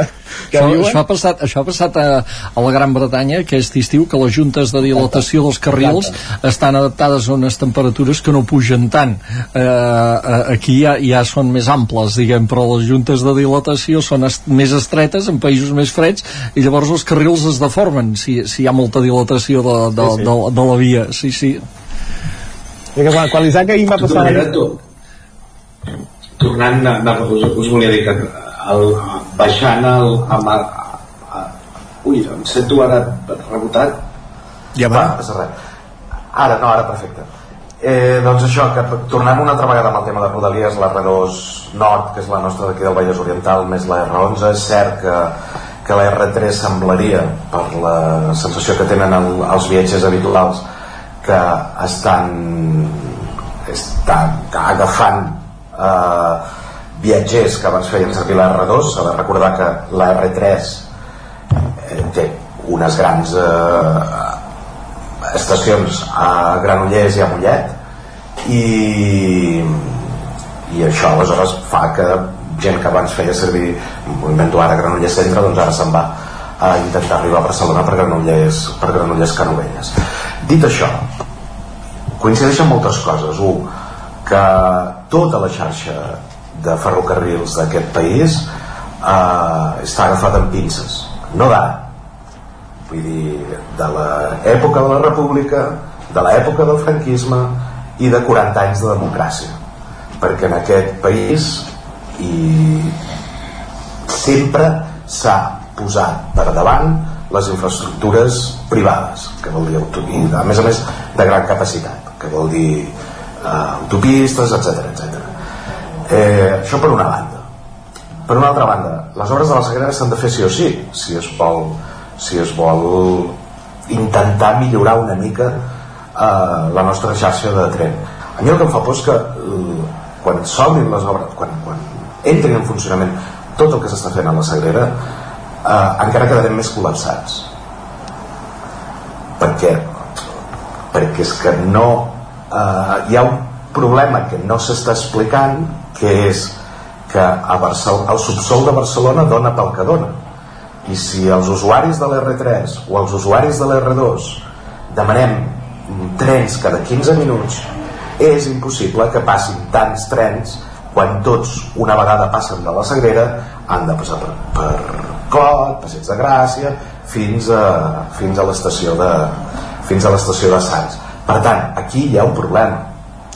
que això, diuen? això, ha passat, això ha passat a, a la Gran Bretanya aquest estiu que les juntes de dilatació dels carrils estan adaptades a unes temperatures que no pugen tant eh, eh, aquí ja, ja són més amples diguem, però les juntes de dilatació són est més estretes en països més freds i llavors els carrils es deformen si, si hi ha molta dilatació de, de, Sí, sí. de, de la via sí, sí. I que quan, quan l'Isaac ahir va passar tu. Tornant, a, a, us, us volia dir que el, baixant el, amb, a, a, ui, em sento ara rebotat ja va, res ara no, ara perfecte. Eh, doncs això, que tornem una altra vegada amb el tema de Rodalies, la R2 Nord que és la nostra d'aquí del Vallès Oriental més la R11, és cert que que la R3 semblaria per la sensació que tenen el, els viatgers habituals que estan estan agafant eh, viatgers que abans feien servir la R2 s'ha de recordar que la R3 eh, té unes grans eh, estacions a Granollers i a Mollet i i això aleshores fa que gent que abans feia servir invento ara Granollers Centre doncs ara se'n va a intentar arribar a Barcelona per Granollers, per Granollers Canovelles. Dit això coincideixen moltes coses. Un, que tota la xarxa de ferrocarrils d'aquest país eh, està agafada amb pinces. No d'ara vull dir, de l'època de la república de l'època del franquisme i de 40 anys de democràcia. Perquè en aquest país i sempre s'ha posat per davant les infraestructures privades que vol dir auto- i a més a més de gran capacitat que vol dir eh, autopistes, etc etc. Eh, això per una banda. Per una altra banda, les obres de la Sagrera s'han de fer sí o sí si es vol, si es vol intentar millorar una mica eh, la nostra xarxa de tren. A mi el que em fa por és que eh, quan s'obrin les obres quan, quan entrin en funcionament tot el que s'està fent a la Sagrera eh, encara quedarem més col·lapsats. Perquè perquè és que no eh, hi ha un problema que no s'està explicant que és que a el subsol de Barcelona dona pel que dona. I si els usuaris de l'R3 o els usuaris de l'R2 demanem trens cada 15 minuts és impossible que passin tants trens quan tots una vegada passen de la Sagrera han de passar per, per Clot, Passeig de Gràcia fins a, fins a l'estació de fins a l'estació de Sants per tant, aquí hi ha un problema.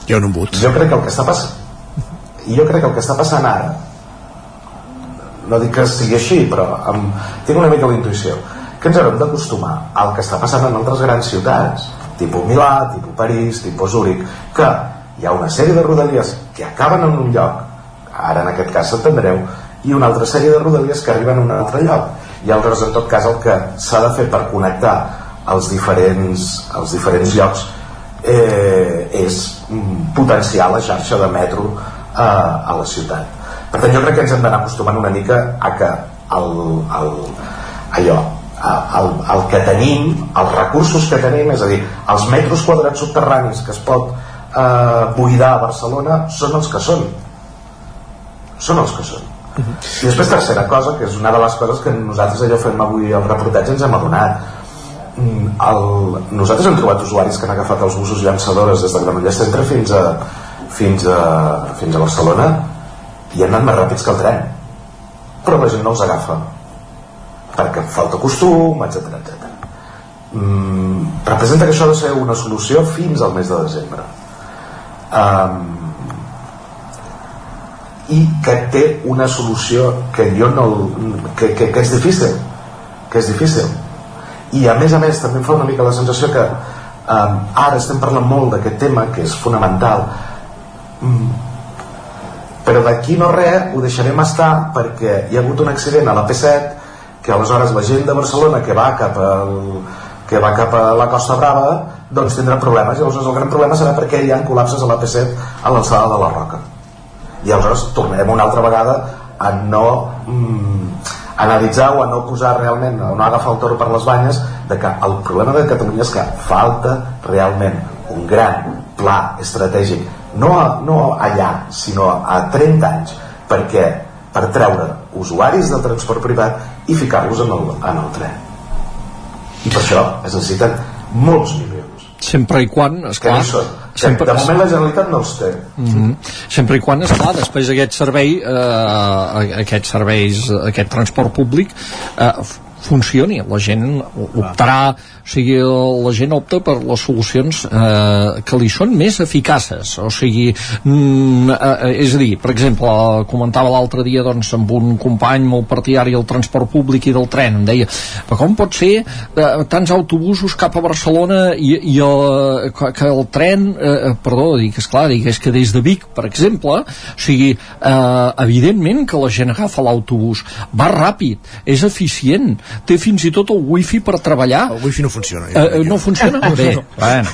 Hi ha un embut. Jo crec que el que està passant i jo crec que el que està passant ara no dic que sigui així però amb, tinc una mica la intuïció que ens haurem d'acostumar al que està passant en altres grans ciutats tipus Milà, tipus París, tipus Zúrich que hi ha una sèrie de rodalies que acaben en un lloc ara en aquest cas s'entendreu i una altra sèrie de rodalies que arriben a un altre lloc. I altres en tot cas el que s'ha de fer per connectar els diferents, els diferents llocs eh, és potenciar la xarxa de metro eh, a la ciutat. Per tant jo crec que ens hem d'anar acostumant una mica a que el, el, allò el, el que tenim els recursos que tenim és a dir, els metres quadrats subterranis que es pot eh, buidar Barcelona són els que són. Són els que són. I després tercera cosa, que és una de les coses que nosaltres allò fem avui al reportatge ens hem adonat el, nosaltres hem trobat usuaris que han agafat els busos llançadores des de Granollers Centre fins a, fins a, fins a Barcelona i han anat més ràpids que el tren. Però la gent no els agafa. Perquè falta costum, etc etc. Mm, representa que això ha de ser una solució fins al mes de desembre. Um, i que té una solució que jo no que, que, que és difícil que és difícil i a més a més també em fa una mica la sensació que um, ara estem parlant molt d'aquest tema que és fonamental. Mm, però d'aquí no res ho deixarem estar perquè hi ha hagut un accident a la P7 que aleshores la gent de Barcelona que va cap al, que va cap a la Costa Brava doncs tindrà problemes. I aleshores el gran problema serà perquè hi ha col·lapses a la P7 a l'alçada de la Roca. I aleshores tornarem una altra vegada a no mm, analitzar o a no posar realment, o no agafar el toro per les banyes, de que el problema de Catalunya és que falta realment un gran pla estratègic, no, a, no allà, sinó a 30 anys, perquè per treure usuaris del transport privat i ficar-los en, el, en el tren. I per això es necessiten molts milions. Sempre i quan, esclar... Que no sempre... De moment la Generalitat no els té. Mm -hmm. Sempre i quan, esclar, després aquest servei, eh, aquests serveis, aquest transport públic, eh, funcioni, la gent optarà o sigui, la gent opta per les solucions eh, que li són més eficaces. O sigui, mm, eh, és a dir, per exemple, comentava l'altre dia doncs, amb un company molt partidari del transport públic i del tren, em deia però com pot ser eh, tants autobusos cap a Barcelona i, i el, que el tren eh, perdó, dic, esclar, dic, és que des de Vic, per exemple, o sigui, eh, evidentment que la gent agafa l'autobús. Va ràpid, és eficient té fins i tot el wifi per treballar. El wifi no funciona. Eh, no funciona? Bé, bueno,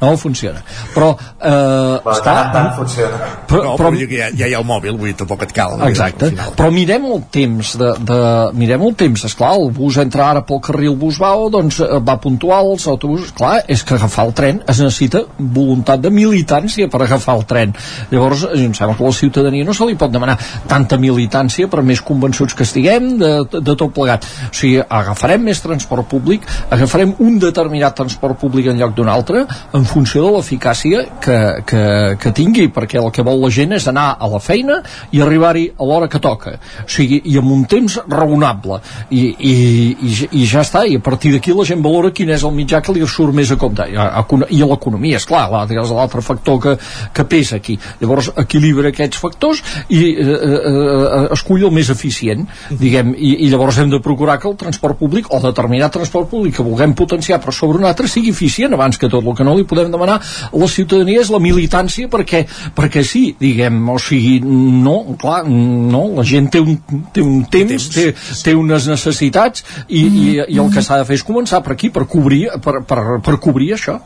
no funciona. Però, eh, Però està... tant, tant funciona. Però, no, però, però ja, ja hi ha el mòbil, vull dir, tampoc et cal. Exacte. Però mirem el temps de, de, mirem el temps, esclar, el bus entra ara pel carril Busbao, doncs eh, va puntual, els autobusos, clar, és que agafar el tren es necessita voluntat de militància per agafar el tren. Llavors, eh, em sembla que la ciutadania no se li pot demanar tanta militància per més convençuts que estiguem de, de tot plegat. O sigui, agafarem més transport públic, agafarem un determinat transport públic en lloc d'un altre en funció de l'eficàcia que, que, que tingui, perquè el que vol la gent és anar a la feina i arribar-hi a l'hora que toca. O sigui, i amb un temps raonable. I, i, i, i ja està i a partir d'aquí la gent valora quin és el mitjà que li surt més a compte. I, a, l'economia, és clar és l'altre factor que, que pesa aquí. Llavors equilibra aquests factors i eh, eh, eh, escull el més eficient diguem, i, i llavors hem de procurar que el transport públic o determinat transport públic que vulguem potenciar però sobre un altre sigui eficient abans que tot. El que no li podem demanar a la ciutadania és la militància perquè, perquè sí, diguem, o sigui no, clar, no, la gent té un, té un temps, té, té unes necessitats i, i, i el que s'ha de fer és començar per aquí, per cobrir, per, per, per cobrir això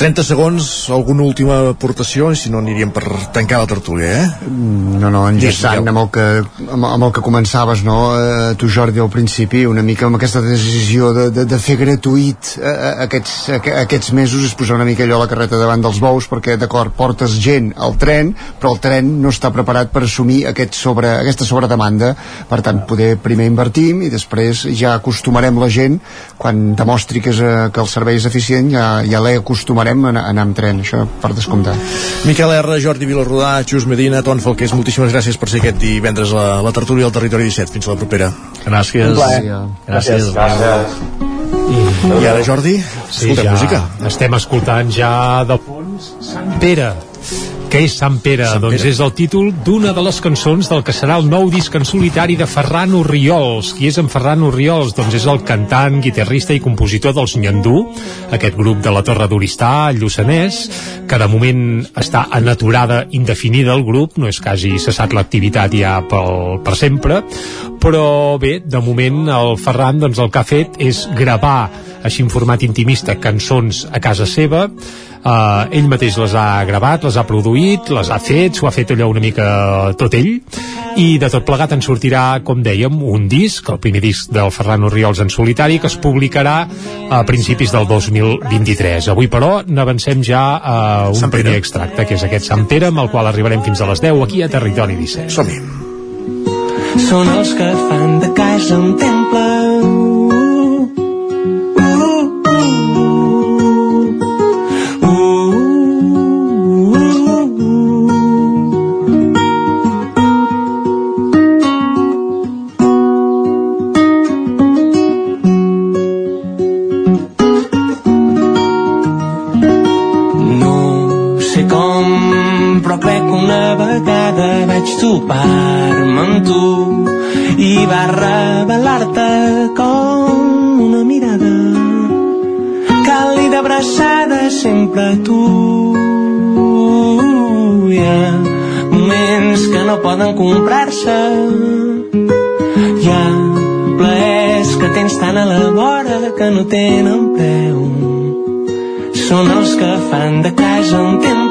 30 segons, alguna última aportació, i si no aniríem per tancar la tertúlia, eh? No, no, enllaçant amb el que, amb, amb el que començaves, no? Eh, tu, Jordi, al principi, una mica amb aquesta decisió de, de, de fer gratuït eh, eh aquests, aquests mesos és posar una mica allò a la carreta davant dels bous, perquè, d'acord, portes gent al tren, però el tren no està preparat per assumir aquest sobre, aquesta sobredemanda. Per tant, poder primer invertim i després ja acostumarem la gent, quan demostri que, és, eh, que el servei és eficient, ja, ja l'he acostumarem farem anar, anar amb tren, això per descomptar. Miquel R, Jordi Vilarrodà, Xus Medina, Ton Falqués, moltíssimes gràcies per ser aquest divendres a la tertúlia del Territori 17. Fins a la propera. Gràcies. Gràcies. Gràcies. Gràcies. I, I ara, Jordi, Sí, escoltem ja música. estem escoltant ja de fons Sant Pere què és Sant Pere? Sant doncs Pere. és el títol d'una de les cançons del que serà el nou disc en solitari de Ferran Oriols. Qui és en Ferran Oriols? Doncs és el cantant, guitarrista i compositor dels Nyandú, aquest grup de la Torre d'Oristà, Lluçanès, que de moment està en aturada indefinida el grup, no és que hagi cessat l'activitat ja pel, per sempre, però bé, de moment el Ferran doncs, el que ha fet és gravar així en format intimista cançons a casa seva Uh, ell mateix les ha gravat, les ha produït, les ha fet, s'ho ha fet allò una mica tot ell I de tot plegat en sortirà, com dèiem, un disc, el primer disc del Ferran Oriols en solitari, que es publicarà a principis del 2023. Avui, però, n'avancem ja a un Sant Pere. primer extracte, que és aquest Sant Pere, amb el qual arribarem fins a les 10 aquí a Territori 17. Som-hi. Són els que fan de casa un temple. Vaig topar-me amb tu i va revelar-te com una mirada càlida abraçada sempre tu. Hi ha moments que no poden comprar-se. Hi ha plaers que tens tant a la vora que no tenen preu. Són els que fan de casa un temple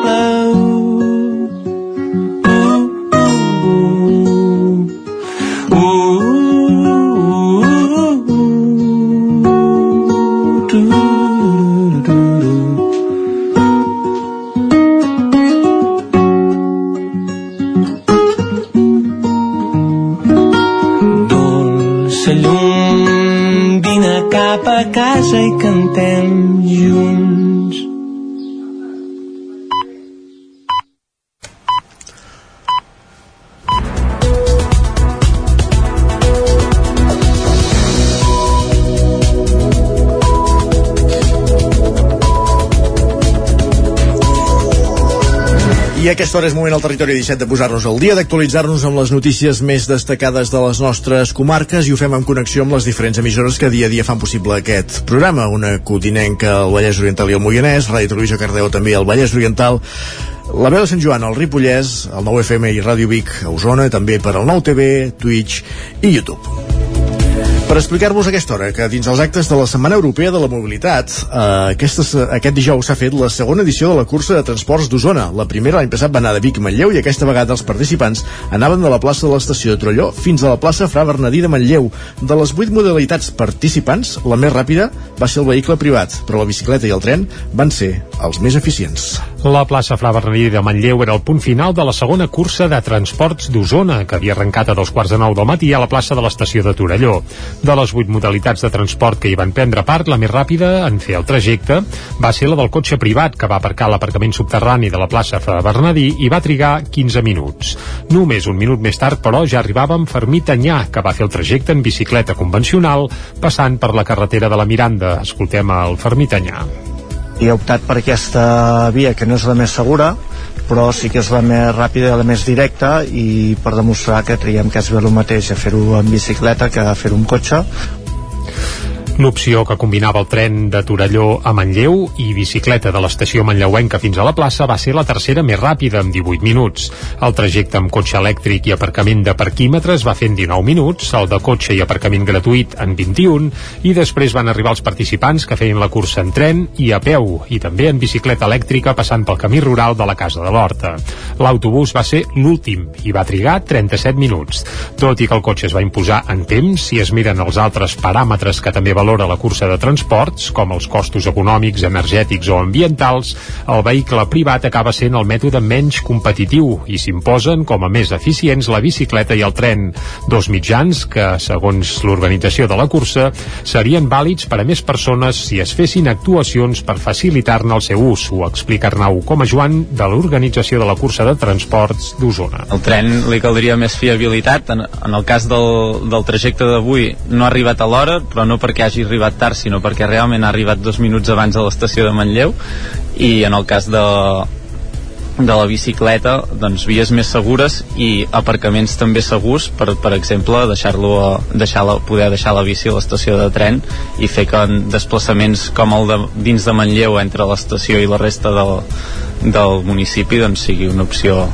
aquesta hora és moment al territori 17 de posar-nos al dia, d'actualitzar-nos amb les notícies més destacades de les nostres comarques i ho fem en connexió amb les diferents emissores que dia a dia fan possible aquest programa. Una codinenca al Vallès Oriental i el Moianès, Ràdio Televisió Cardeu també al Vallès Oriental, la veu de Sant Joan al Ripollès, el 9 FM i Ràdio Vic a Osona, també per al 9 TV, Twitch i YouTube. Per explicar-vos aquesta hora que dins els actes de la Setmana Europea de la Mobilitat eh, aquesta, aquest dijous s'ha fet la segona edició de la cursa de transports d'Osona. La primera l'any passat va anar de Vic a Manlleu i aquesta vegada els participants anaven de la plaça de l'estació de Trolló fins a la plaça Fra Bernadí de Manlleu. De les vuit modalitats participants, la més ràpida va ser el vehicle privat, però la bicicleta i el tren van ser els més eficients. La plaça Fra Bernadí de Manlleu era el punt final de la segona cursa de transports d'Osona, que havia arrencat a dos quarts de nou del matí a la plaça de l'estació de Torelló. De les vuit modalitats de transport que hi van prendre part, la més ràpida en fer el trajecte va ser la del cotxe privat, que va aparcar a l'aparcament subterrani de la plaça Fra Bernadí i va trigar 15 minuts. Només un minut més tard, però, ja arribava amb Fermí Tanyà, que va fer el trajecte en bicicleta convencional, passant per la carretera de la Miranda. Escoltem el Fermí Tanyà. he optat per aquesta via que no és la més segura però sí que és la més ràpida i la més directa i per demostrar que creiem que és bé el mateix a fer-ho en bicicleta que a fer-ho amb cotxe L'opció que combinava el tren de Torelló a Manlleu i bicicleta de l'estació manlleuenca fins a la plaça va ser la tercera més ràpida, amb 18 minuts. El trajecte amb cotxe elèctric i aparcament de parquímetres va fer en 19 minuts, el de cotxe i aparcament gratuït en 21, i després van arribar els participants que feien la cursa en tren i a peu, i també en bicicleta elèctrica passant pel camí rural de la Casa de l'Horta. L'autobús va ser l'últim i va trigar 37 minuts. Tot i que el cotxe es va imposar en temps, si es miren els altres paràmetres que també valora la cursa de transports, com els costos econòmics, energètics o ambientals, el vehicle privat acaba sent el mètode menys competitiu i s'imposen com a més eficients la bicicleta i el tren, dos mitjans que, segons l'organització de la cursa, serien vàlids per a més persones si es fessin actuacions per facilitar-ne el seu ús, ho explica Arnau com a Joan de l'organització de la cursa de transports d'Osona. El tren li caldria més fiabilitat. En, en el cas del, del trajecte d'avui no ha arribat a l'hora, però no perquè hagi arribat tard, sinó perquè realment ha arribat dos minuts abans a l'estació de Manlleu i en el cas de, de la bicicleta, doncs vies més segures i aparcaments també segurs per, per exemple, deixar-lo deixar la, poder deixar la bici a l'estació de tren i fer que en desplaçaments com el de, dins de Manlleu entre l'estació i la resta del, del municipi doncs sigui una opció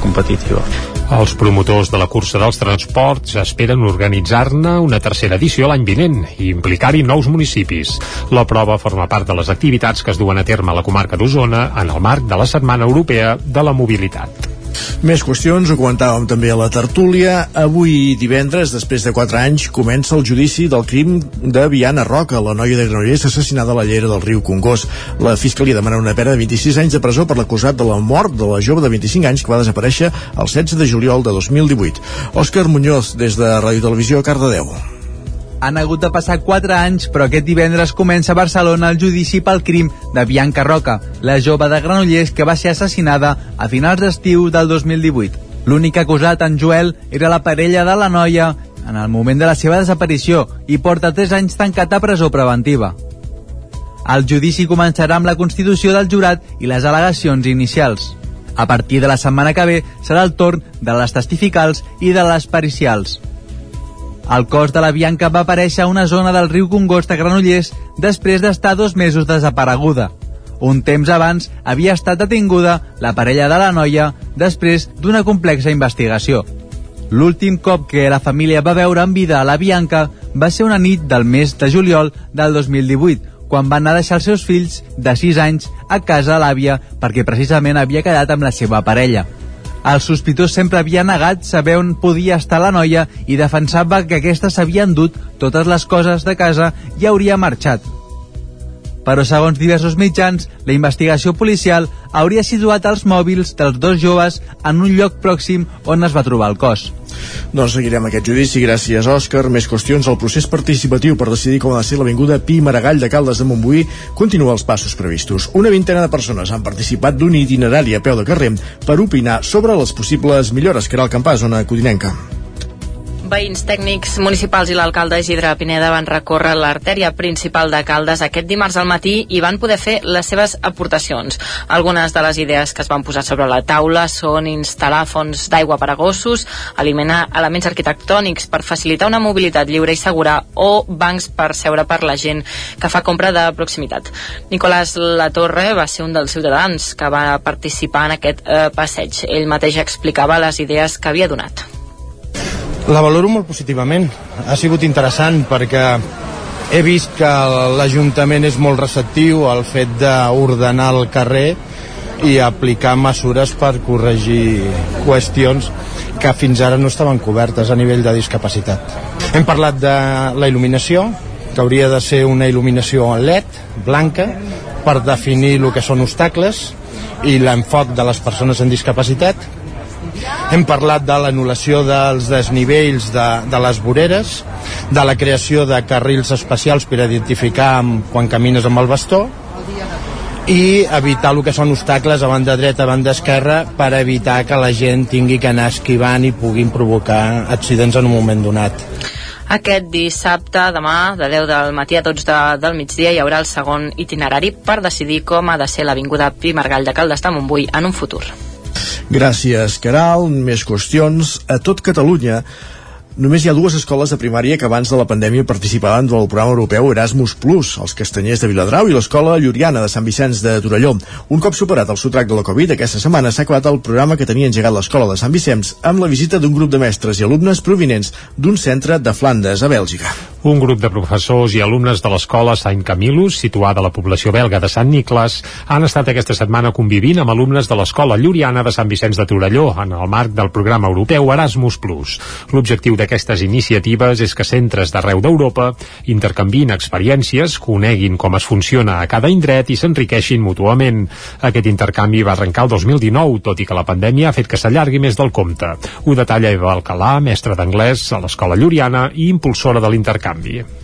competitiva. Els promotors de la cursa dels transports esperen organitzar-ne una tercera edició l'any vinent i implicar-hi nous municipis. La prova forma part de les activitats que es duen a terme a la comarca d'Osona en el marc de la Setmana Europea de la Mobilitat. Més qüestions, ho comentàvem també a la tertúlia. Avui divendres, després de 4 anys, comença el judici del crim de Viana Roca, la noia de Granollers assassinada a la llera del riu Congost. La Fiscalia demana una pena de 26 anys de presó per l'acusat de la mort de la jove de 25 anys que va desaparèixer el 16 de juliol de 2018. Òscar Muñoz, des de Ràdio Televisió, Cardedeu. Han hagut de passar 4 anys, però aquest divendres comença a Barcelona el judici pel crim de Bianca Roca, la jove de Granollers que va ser assassinada a finals d'estiu del 2018. L'únic acusat, en Joel, era la parella de la noia en el moment de la seva desaparició i porta 3 anys tancat a presó preventiva. El judici començarà amb la constitució del jurat i les al·legacions inicials. A partir de la setmana que ve serà el torn de les testificals i de les pericials. El cos de la Bianca va aparèixer a una zona del riu Congost a Granollers després d'estar dos mesos desapareguda. Un temps abans havia estat detinguda la parella de la noia després d'una complexa investigació. L'últim cop que la família va veure en vida a la Bianca va ser una nit del mes de juliol del 2018, quan van anar a deixar els seus fills de 6 anys a casa l'àvia perquè precisament havia quedat amb la seva parella. El sospitós sempre havia negat saber on podia estar la noia i defensava que aquesta s'havia endut totes les coses de casa i hauria marxat. Però segons diversos mitjans, la investigació policial hauria situat els mòbils dels dos joves en un lloc pròxim on es va trobar el cos. Doncs seguirem aquest judici. Gràcies, Òscar. Més qüestions. El procés participatiu per decidir com ha de ser l'Avinguda Pi Maragall de Caldes de Montbuí continua els passos previstos. Una vintena de persones han participat d'un itinerari a peu de carrer per opinar sobre les possibles millores que era el campàs, zona codinenca. Veïns tècnics municipals i l'alcalde Isidre Pineda van recórrer l'artèria principal de Caldes aquest dimarts al matí i van poder fer les seves aportacions. Algunes de les idees que es van posar sobre la taula són instal·lar fonts d'aigua per a gossos, eliminar elements arquitectònics per facilitar una mobilitat lliure i segura o bancs per seure per la gent que fa compra de proximitat. Nicolás Latorre va ser un dels ciutadans que va participar en aquest eh, passeig. Ell mateix explicava les idees que havia donat. La valoro molt positivament. Ha sigut interessant perquè he vist que l'Ajuntament és molt receptiu al fet d'ordenar el carrer i aplicar mesures per corregir qüestions que fins ara no estaven cobertes a nivell de discapacitat. Hem parlat de la il·luminació, que hauria de ser una il·luminació LED, blanca, per definir el que són obstacles i l'enfoc de les persones amb discapacitat, hem parlat de l'anul·lació dels desnivells de, de les voreres, de la creació de carrils especials per identificar amb, quan camines amb el bastó, i evitar el que són obstacles a banda dreta, a banda esquerra, per evitar que la gent tingui que anar esquivant i puguin provocar accidents en un moment donat. Aquest dissabte, demà, de 10 del matí a 12 de, del migdia, hi haurà el segon itinerari per decidir com ha de ser l'Avinguda Pi Margall de Caldes de Montbui en un futur. Gràcies, Caral. Més qüestions. A tot Catalunya Només hi ha dues escoles de primària que abans de la pandèmia participaven del programa europeu Erasmus Plus, els castanyers de Viladrau i l'escola Lluriana de Sant Vicenç de Torelló. Un cop superat el sotrac de la Covid, aquesta setmana s'ha acabat el programa que tenia engegat l'escola de Sant Vicenç amb la visita d'un grup de mestres i alumnes provinents d'un centre de Flandes, a Bèlgica. Un grup de professors i alumnes de l'escola Sant Camilus, situada a la població belga de Sant Niclas, han estat aquesta setmana convivint amb alumnes de l'escola Lluriana de Sant Vicenç de Torelló en el marc del programa europeu Erasmus. L'objectiu d'aquestes iniciatives és que centres d'arreu d'Europa intercanvin experiències, coneguin com es funciona a cada indret i s'enriqueixin mútuament. Aquest intercanvi va arrencar el 2019, tot i que la pandèmia ha fet que s'allargui més del compte. Ho detalla Eva Alcalà, mestra d'anglès a l'escola Lluriana i impulsora de l'intercanvi.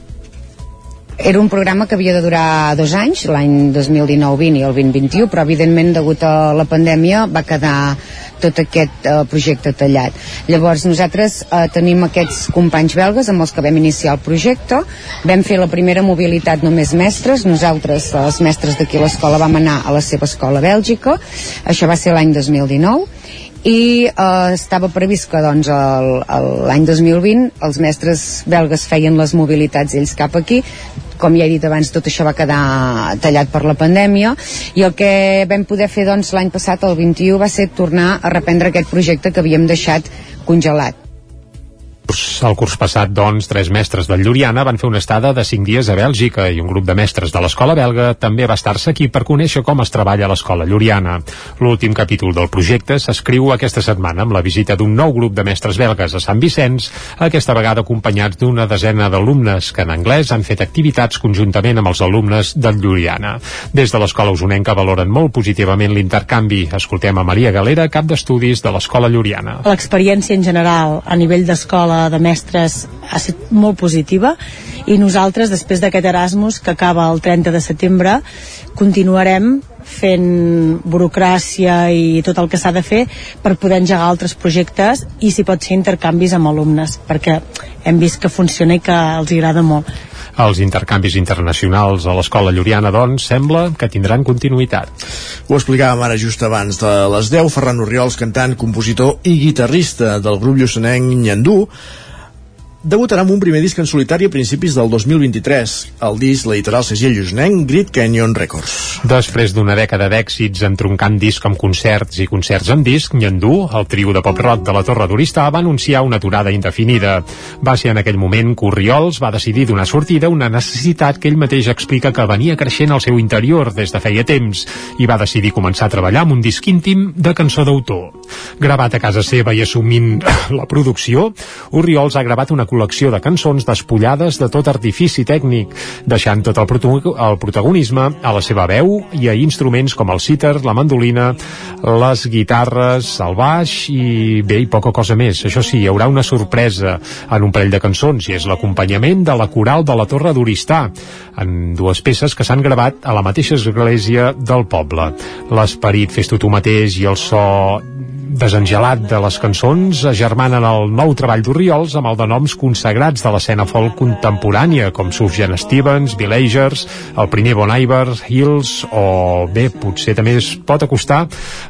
Era un programa que havia de durar dos anys, l'any 2019-20 i el 2021, però evidentment degut a la pandèmia va quedar tot aquest eh, projecte tallat. Llavors nosaltres eh, tenim aquests companys belgues amb els que vam iniciar el projecte, vam fer la primera mobilitat només mestres, nosaltres, els mestres d'aquí a l'escola, vam anar a la seva escola a Bèlgica, això va ser l'any 2019, i eh, estava previst que doncs, l'any 2020 els mestres belgues feien les mobilitats ells cap aquí com ja he dit abans, tot això va quedar tallat per la pandèmia i el que vam poder fer doncs, l'any passat, el 21, va ser tornar a reprendre aquest projecte que havíem deixat congelat. El curs passat, doncs, tres mestres del Lluriana van fer una estada de cinc dies a Bèlgica i un grup de mestres de l'escola belga també va estar-se aquí per conèixer com es treballa a l'escola Lluriana. L'últim capítol del projecte s'escriu aquesta setmana amb la visita d'un nou grup de mestres belgues a Sant Vicenç, aquesta vegada acompanyats d'una desena d'alumnes que en anglès han fet activitats conjuntament amb els alumnes del Lluriana. Des de l'escola usonenca valoren molt positivament l'intercanvi. Escoltem a Maria Galera, cap d'estudis de l'escola Lluriana. L'experiència en general a nivell d'escola de mestres ha estat molt positiva i nosaltres després d'aquest Erasmus que acaba el 30 de setembre continuarem fent burocràcia i tot el que s'ha de fer per poder engegar altres projectes i si pot ser intercanvis amb alumnes perquè hem vist que funciona i que els agrada molt. Els intercanvis internacionals a l'escola Lluriana, doncs, sembla que tindran continuïtat. Ho explicàvem ara just abans de les 10, Ferran Oriols, cantant, compositor i guitarrista del grup lluçanenc Nyandú, debutarà amb un primer disc en solitari a principis del 2023. El disc l'editarà el segell lluçanenc Grid Canyon Records. Després d'una dècada d'èxits entroncant disc amb concerts i concerts en disc, Nyandú, el trio de pop-rock de la Torre d'Oristà, va anunciar una aturada indefinida. Va ser en aquell moment que Oriols va decidir donar sortida una necessitat que ell mateix explica que venia creixent al seu interior des de feia temps i va decidir començar a treballar amb un disc íntim de cançó d'autor. Gravat a casa seva i assumint la producció, Oriols ha gravat una col·lecció de cançons despullades de tot artifici tècnic, deixant tot el, el protagonisme a la seva veu i a instruments com el cítar, la mandolina, les guitarres, el baix i bé, i poca cosa més. Això sí, hi haurà una sorpresa en un parell de cançons i és l'acompanyament de la coral de la Torre d'Oristà en dues peces que s'han gravat a la mateixa església del poble. L'esperit fes-t'ho tu mateix i el so desengelat de les cançons agermanen el nou treball d'Oriols amb el de noms consagrats de l'escena folk contemporània, com Sufjan Stevens, Bill Agers, el primer Bon Iver, Hills, o bé, potser també es pot acostar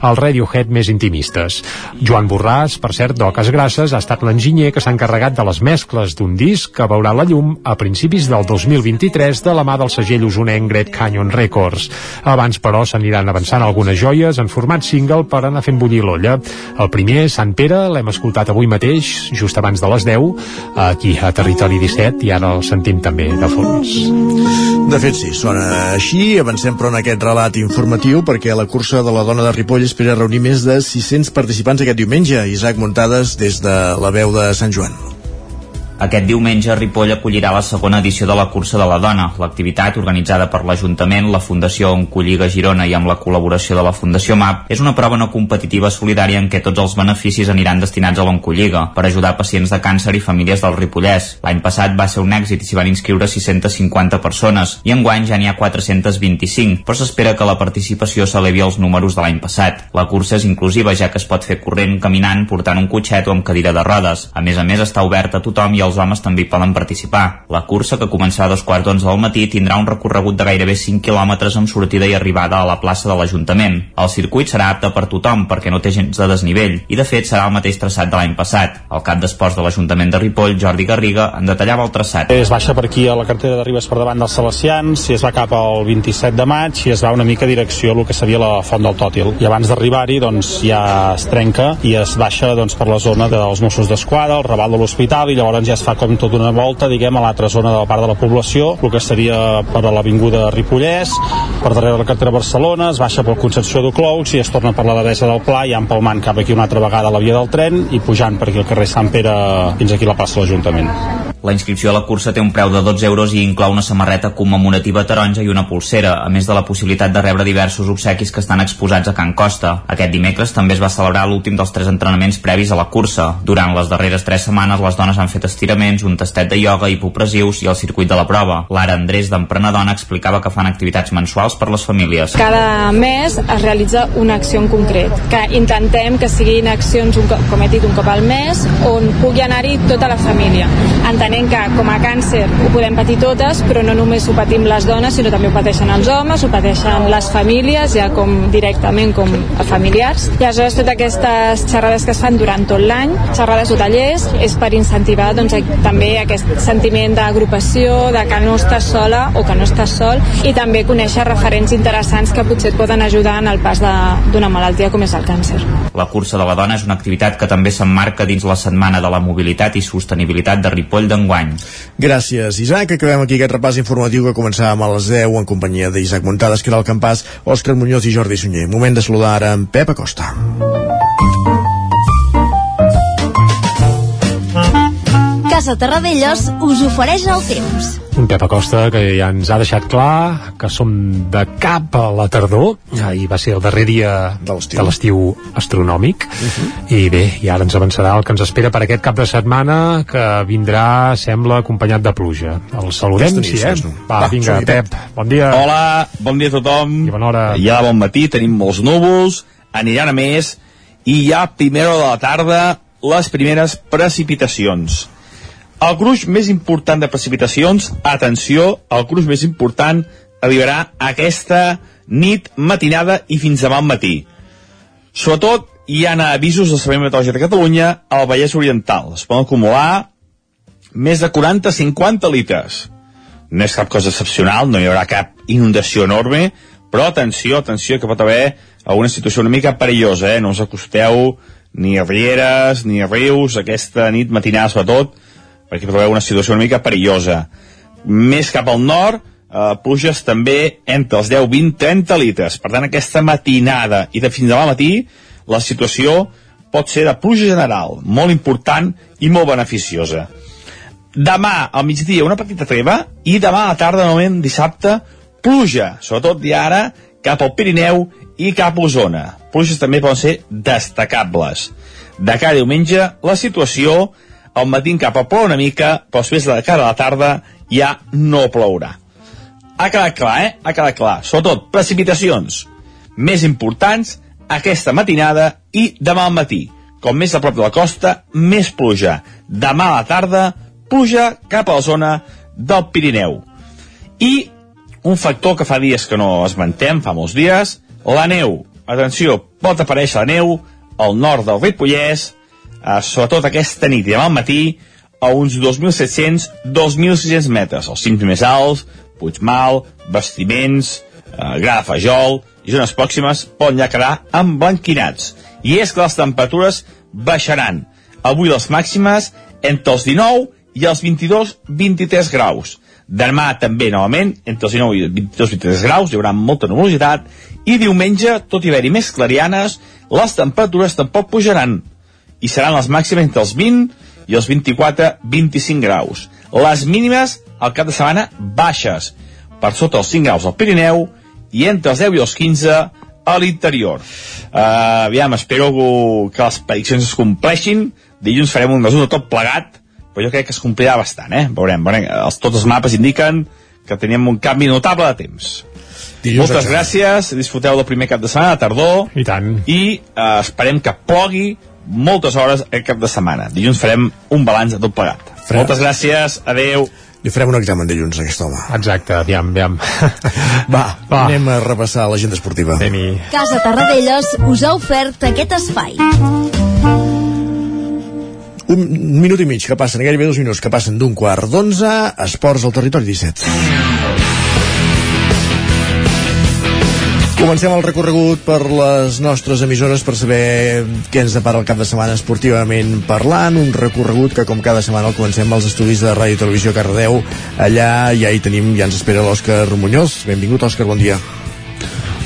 al Radiohead més intimistes. Joan Borràs, per cert, d'Oques Grasses, ha estat l'enginyer que s'ha encarregat de les mescles d'un disc que veurà la llum a principis del 2023 de la mà del segell usonenc Great Canyon Records. Abans, però, s'aniran avançant algunes joies en format single per anar fent bullir l'olla. El primer, Sant Pere, l'hem escoltat avui mateix, just abans de les 10, aquí a Territori 17, i ara el sentim també de fons. De fet, sí, sona així. Avancem, però, en aquest relat informatiu, perquè la cursa de la dona de Ripoll espera reunir més de 600 participants aquest diumenge. Isaac Muntades, des de la veu de Sant Joan. Aquest diumenge Ripoll acollirà la segona edició de la Cursa de la Dona. L'activitat, organitzada per l'Ajuntament, la Fundació Oncolliga Girona i amb la col·laboració de la Fundació MAP, és una prova no competitiva solidària en què tots els beneficis aniran destinats a l'Oncolliga per ajudar pacients de càncer i famílies del Ripollès. L'any passat va ser un èxit i s'hi van inscriure 650 persones i enguany ja n'hi ha 425, però s'espera que la participació s'elevi als números de l'any passat. La cursa és inclusiva ja que es pot fer corrent, caminant, portant un cotxet o amb cadira de rodes. A més a més, està oberta a tothom i els homes també hi poden participar. La cursa, que començarà a dos quarts d'onze del matí, tindrà un recorregut de gairebé 5 quilòmetres amb sortida i arribada a la plaça de l'Ajuntament. El circuit serà apte per tothom perquè no té gens de desnivell i, de fet, serà el mateix traçat de l'any passat. El cap d'esports de l'Ajuntament de Ripoll, Jordi Garriga, en detallava el traçat. Es baixa per aquí a la cartera de Ribes per davant dels Salesians, i es va cap al 27 de maig i es va una mica a direcció el que seria la Font del Tòtil. I abans d'arribar-hi doncs, ja es trenca i es baixa doncs, per la zona dels Mossos d'Esquadra, el Raval de l'Hospital i llavors ja es fa com tota una volta, diguem, a l'altra zona de la part de la població, el que seria per a l'Avinguda Ripollès, per darrere la cartera Barcelona, es baixa pel Concepció d'Uclous i es torna per la Devesa del Pla, ja empalmant cap aquí una altra vegada la via del tren i pujant per aquí al carrer Sant Pere fins aquí la plaça de l'Ajuntament. La inscripció a la cursa té un preu de 12 euros i inclou una samarreta commemorativa taronja i una pulsera, a més de la possibilitat de rebre diversos obsequis que estan exposats a Can Costa. Aquest dimecres també es va celebrar l'últim dels tres entrenaments previs a la cursa. Durant les darreres tres setmanes les dones han fet estiraments, un tastet de ioga, hipopressius i el circuit de la prova. Lara Andrés d'Emprenedona explicava que fan activitats mensuals per les famílies. Cada mes es realitza una acció en concret, que intentem que siguin accions, un cop, com he dit, un cop al mes, on pugui anar-hi tota la família. Entenem entenent que com a càncer ho podem patir totes, però no només ho patim les dones, sinó també ho pateixen els homes, ho pateixen les famílies, ja com directament com a familiars. I aleshores totes aquestes xerrades que es fan durant tot l'any, xerrades o tallers, és per incentivar doncs, també aquest sentiment d'agrupació, de que no estàs sola o que no estàs sol, i també conèixer referents interessants que potser et poden ajudar en el pas d'una malaltia com és el càncer. La cursa de la dona és una activitat que també s'emmarca dins la Setmana de la Mobilitat i Sostenibilitat de Ripoll d'enguany. Gràcies, Isaac. Acabem aquí aquest repàs informatiu que començàvem a les 10 en companyia d'Isaac Montades, Caral Campàs, Òscar Muñoz i Jordi Sunyer. Moment de saludar ara en Pep Acosta. Casa Terradellos us ofereix el temps. Un Pep Acosta que ja ens ha deixat clar que som de cap a la tardor. Ahir va ser el darrer dia de l'estiu astronòmic. I bé, i ara ens avançarà el que ens espera per aquest cap de setmana que vindrà, sembla, acompanyat de pluja. El saludem, sí, eh? Va, Va, vinga, Pep, bon dia. Hola, bon dia a tothom. I bona hora. Ja bon matí, tenim molts núvols, aniran a més, i ja a primera hora de la tarda les primeres precipitacions. El gruix més important de precipitacions, atenció, el gruix més important arribarà aquesta nit, matinada i fins demà al matí. Sobretot hi ha avisos del Servei Meteorològic de Catalunya al Vallès Oriental. Es poden acumular més de 40-50 litres. No és cap cosa excepcional, no hi haurà cap inundació enorme, però atenció, atenció, que pot haver alguna situació una mica perillosa, eh? No us acosteu ni a rieres, ni a rius, aquesta nit matinada sobretot, perquè haver una situació una mica perillosa. Més cap al nord, eh, pluges també entre els 10, 20, 30 litres. Per tant, aquesta matinada i de fins demà matí, la situació pot ser de pluja general, molt important i molt beneficiosa. Demà al migdia una petita treva i demà a la tarda, novament dissabte, pluja, sobretot ja ara cap al Pirineu i cap a Osona. Pluges també poden ser destacables. De cara a diumenge, la situació al matí cap a plou una mica, però després de cara a la tarda ja no plourà. Ha quedat clar, eh? Ha quedat clar. Sobretot, precipitacions més importants aquesta matinada i demà al matí. Com més a prop de la costa, més pluja. Demà a la tarda, pluja cap a la zona del Pirineu. I un factor que fa dies que no esmentem, fa molts dies, la neu. Atenció, pot aparèixer la neu al nord del Ripollès, eh, sobretot aquesta nit i demà al matí, a uns 2.700-2.600 metres. Els cims més alts, Puigmal, Bastiments, eh, Gra de Fajol i zones pròximes poden ja quedar emblanquinats. I és que les temperatures baixaran. Avui les màximes entre els 19 i els 22-23 graus. Demà també, novament, entre els 19 i els 22-23 graus, hi haurà molta nuvolositat, i diumenge, tot i haver-hi més clarianes, les temperatures tampoc pujaran, i seran les màximes entre els 20 i els 24-25 graus. Les mínimes, al cap de setmana, baixes, per sota els 5 graus al Pirineu, i entre els 10 i els 15 a l'interior. Uh, aviam, espero que les prediccions es compleixin. Dilluns farem un resum de tot plegat, però jo crec que es complirà bastant, eh? Veurem, veurem. Els, tots els mapes indiquen que tenim un canvi notable de temps. Dilluns Moltes gràcies, disfruteu del primer cap de setmana, de tardor. I tant. I uh, esperem que plogui moltes hores aquest cap de setmana. Dilluns farem un balanç de tot plegat. Moltes gràcies, adeu. Li farem un examen dilluns a aquest home. Exacte, aviam, aviam. Va, Va. anem a repassar l'agenda esportiva. Anem-hi. Casa Tarradellas us ha ofert aquest espai. Un minut i mig que passen, gairebé dos minuts que passen d'un quart d'onze, esports al territori 17. Comencem el recorregut per les nostres emissores per saber què ens depara el cap de setmana esportivament parlant, un recorregut que com cada setmana el comencem als estudis de Ràdio Televisió Cardeu allà ja hi tenim, ja ens espera l'Òscar Muñoz. Benvingut Òscar, bon dia.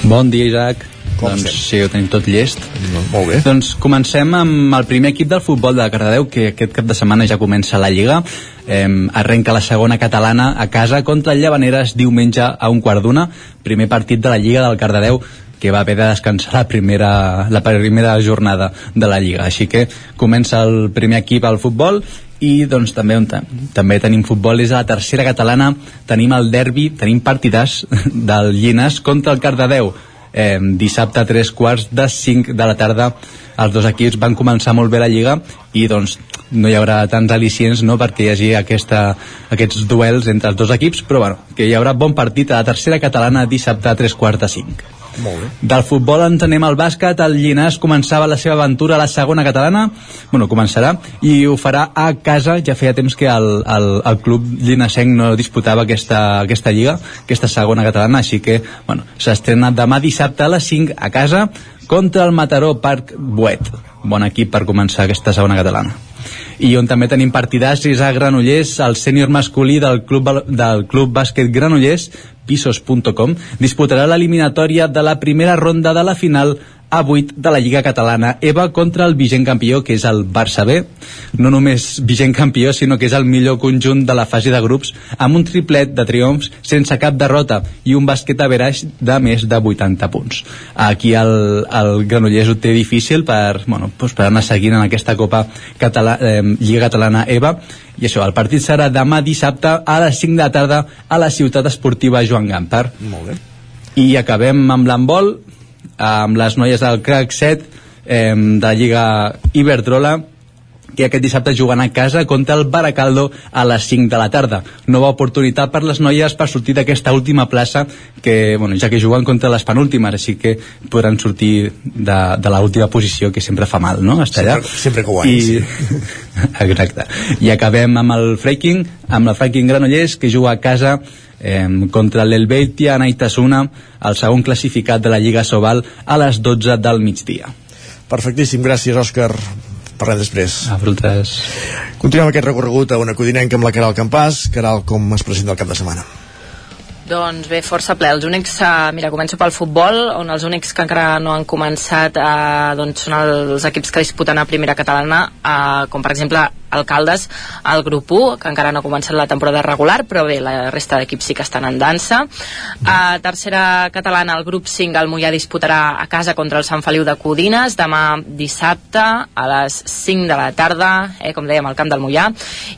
Bon dia, Isaac. Com doncs estem? sí, ho tenim tot llest. No, molt bé. Doncs comencem amb el primer equip del futbol de Cardedeu, que aquest cap de setmana ja comença la Lliga. Eh, arrenca la segona catalana a casa contra el Llavaneres diumenge a un quart d'una. Primer partit de la Lliga del Cardedeu que va haver de descansar la primera, la primera jornada de la Lliga. Així que comença el primer equip al futbol i doncs també, on també tenim futbol és a la tercera catalana tenim el derbi, tenim partidars del Llines contra el Cardedeu eh, dissabte a tres quarts de 5 de la tarda els dos equips van començar molt bé la Lliga i doncs no hi haurà tants al·licients no, perquè hi hagi aquesta, aquests duels entre els dos equips, però bueno, que hi haurà bon partit a la tercera catalana dissabte a tres quarts de 5. Del futbol en tenem al bàsquet, el Llinàs començava la seva aventura a la segona catalana, bueno, començarà, i ho farà a casa, ja feia temps que el, el, el club llinasenc no disputava aquesta, aquesta lliga, aquesta segona catalana, així que, bueno, s'estrena demà dissabte a les 5 a casa contra el Mataró Parc Buet. Bon equip per començar aquesta segona catalana i on també tenim partidars és a Granollers el sènior masculí del club, del club bàsquet Granollers pisos.com disputarà l'eliminatòria de la primera ronda de la final a 8 de la Lliga Catalana. EVA contra el vigent campió que és el Barça B. No només vigent campió sinó que és el millor conjunt de la fase de grups amb un triplet de triomfs sense cap derrota i un bàsquet a veraix de més de 80 punts. Aquí el, el Granollers ho té difícil per, bueno, doncs per anar seguint en aquesta Copa Català, eh, Lliga Catalana EVA. I això, el partit serà demà dissabte a les 5 de la tarda a la ciutat esportiva Joan Gampar Molt bé. i acabem amb l'handbol amb les noies del crack 7 eh, de la Lliga Iberdrola que aquest dissabte juguen a casa contra el Baracaldo a les 5 de la tarda. Nova oportunitat per les noies per sortir d'aquesta última plaça, que, bueno, ja que juguen contra les penúltimes, així que podran sortir de, de l'última posició, que sempre fa mal, no?, estar allà. Sempre, sempre que guanyi, I... sí. Exacte. I acabem amb el Freaking, amb el Freaking Granollers, que juga a casa eh, contra l'Helvetia Naitasuna, el segon classificat de la Lliga Sobal, a les 12 del migdia. Perfectíssim, gràcies, Òscar. Parlem després. A vosaltres. Continuem aquest recorregut a una codinenca amb la Caral Campàs. Caral, com es presenta el cap de setmana? Doncs bé, força ple. Els únics, uh, mira, començo pel futbol, on els únics que encara no han començat uh, doncs són els equips que disputen a primera catalana, uh, com per exemple Alcaldes al grup 1, que encara no ha començat la temporada regular, però bé, la resta d'equips sí que estan en dansa. A tercera catalana, el grup 5, el Mollà disputarà a casa contra el Sant Feliu de Codines, demà dissabte a les 5 de la tarda, eh, com dèiem, al camp del Mollà.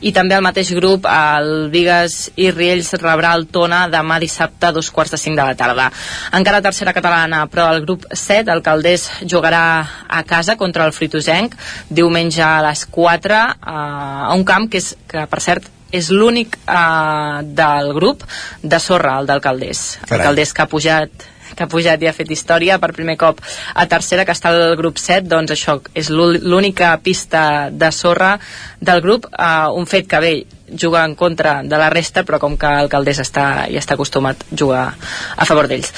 I també al mateix grup, el Vigues i Riells rebrà el Tona demà dissabte a dos quarts de 5 de la tarda. Encara tercera catalana, però el grup 7, el Caldés, jugarà a casa contra el Fritosenc diumenge a les 4 a a un camp que, és, que per cert és l'únic uh, del grup de sorra, el del Caldés el Caldés que ha pujat que ha pujat i ha fet història per primer cop a tercera que està al grup 7 doncs això és l'única pista de sorra del grup uh, un fet que bé juga en contra de la resta però com que el Caldés està, ja està acostumat a jugar a favor d'ells.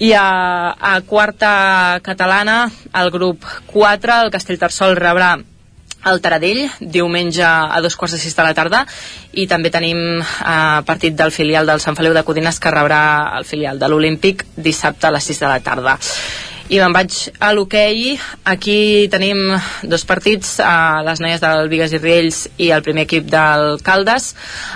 I a, a quarta catalana el grup 4 el Castellterçol rebrà al Taradell, diumenge a dos quarts de sis de la tarda i també tenim eh, partit del filial del Sant Feliu de Codines que rebrà el filial de l'Olímpic dissabte a les 6 de la tarda. I me'n vaig a l'hoquei. Aquí tenim dos partits uh, les noies del Vigues i Riells i el primer equip del Caldes.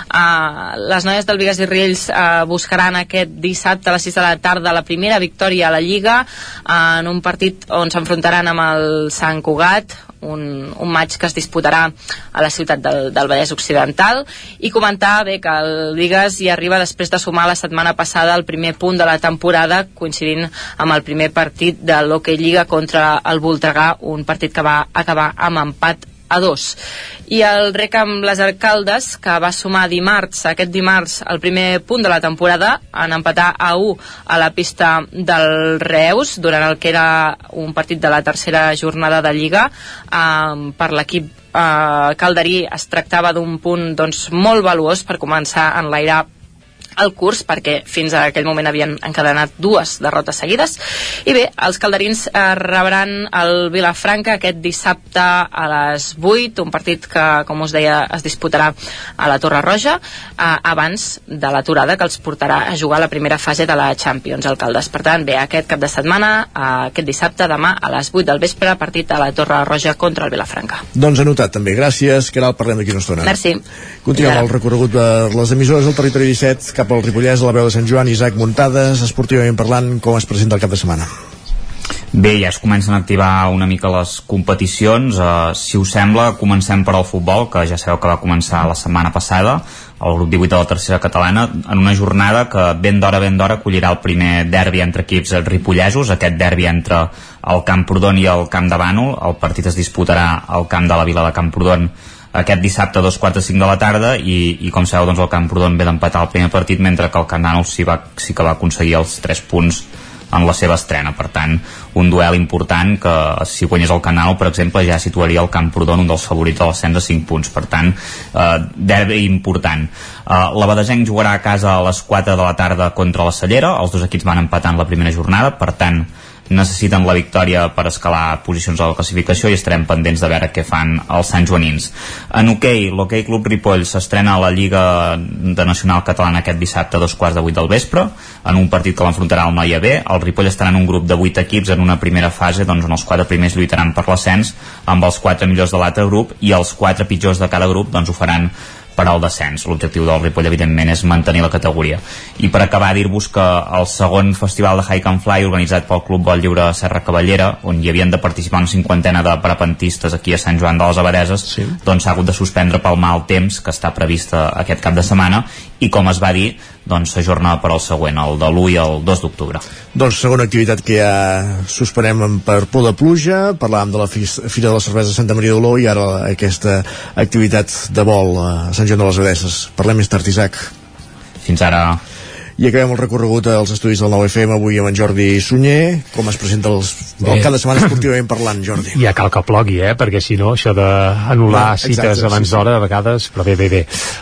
Uh, les noies del Vigues i Riells uh, buscaran aquest dissabte a les 6 de la tarda la primera victòria a la Lliga uh, en un partit on s'enfrontaran amb el Sant Cugat un, un maig que es disputarà a la ciutat del, del Vallès Occidental. I comentar bé que el Vigues hi arriba després de sumar la setmana passada el primer punt de la temporada coincidint amb el primer partit de l'Hockey Lliga contra el Voltregà un partit que va acabar amb empat a dos. I el rec amb les alcaldes, que va sumar dimarts, aquest dimarts, el primer punt de la temporada, en empatar a 1 a la pista del Reus, durant el que era un partit de la tercera jornada de Lliga, eh, per l'equip eh, calderí es tractava d'un punt doncs, molt valuós per començar a enlairar el curs perquè fins a aquell moment havien encadenat dues derrotes seguides. I bé, els calderins eh, rebran el Vilafranca aquest dissabte a les 8 un partit que com us deia es disputarà a la Torre Roja eh, abans de l'aturada que els portarà a jugar la primera fase de la Champions Alcaldes, per tant bé, aquest cap de setmana eh, aquest dissabte, demà a les 8 del vespre partit a la Torre Roja contra el Vilafranca. Doncs anotat també, gràcies Caral, parlem d'aquí una estona. Merci. Continuem el recorregut de les emissores del territori 17 cap al Ripollès, a la veu de Sant Joan, Isaac Muntades, esportivament parlant, com es presenta el cap de setmana? Bé, ja es comencen a activar una mica les competicions. Uh, si us sembla, comencem per al futbol, que ja sabeu que va començar la setmana passada, el grup 18 de la tercera catalana, en una jornada que ben d'hora, ben d'hora, acollirà el primer derbi entre equips ripollesos, aquest derbi entre el Camprodon i el Camp de Bànol. El partit es disputarà al camp de la vila de Camprodon aquest dissabte a dos quarts de cinc de la tarda i, i com sabeu doncs el Camprodon ve d'empatar el primer partit mentre que el Nou sí, va, sí que va aconseguir els 3 punts en la seva estrena. Per tant, un duel important que si guanyés el Canal, per exemple, ja situaria el Camprodon un dels favorits de l'ascens de 5 punts. Per tant, eh, derbi important. Eh, la Badesenc jugarà a casa a les 4 de la tarda contra la Cellera. Els dos equips van empatant la primera jornada, per tant, necessiten la victòria per escalar posicions a la classificació i estarem pendents de veure què fan els Sant Joanins. En hoquei, okay, Club Ripoll s'estrena a la Lliga de Nacional Catalana aquest dissabte a dos quarts de vuit del vespre, en un partit que l'enfrontarà al Noia B. El Ripoll estarà en un grup de vuit equips en una primera fase doncs, on els quatre primers lluitaran per l'ascens amb els quatre millors de l'altre grup i els quatre pitjors de cada grup doncs, ho faran per al descens. L'objectiu del Ripoll, evidentment, és mantenir la categoria. I per acabar, dir-vos que el segon festival de Hike and Fly, organitzat pel Club Vol Lliure Serra Cavallera, on hi havien de participar una cinquantena de parapentistes aquí a Sant Joan de les Abadeses, sí. doncs s'ha hagut de suspendre pel mal temps que està previst aquest cap de setmana i, com es va dir, doncs s'ajorna per al següent, el de l'1 i el 2 d'octubre. Doncs segona activitat que ja suspenem per por de pluja, parlàvem de la Fira de la Cervesa de Santa Maria d'Oló i ara aquesta activitat de vol a Sant Joan de les Abeses. Parlem més tard, Isaac. Fins ara. I acabem el recorregut als estudis del 9FM avui amb en Jordi Sunyer. Com es presenta els, el cap de setmana esportivament parlant, Jordi? Ja cal que plogui, eh? Perquè si no, això d'anul·lar no, cites exacte, abans sí, d'hora, a vegades, però bé, bé, bé.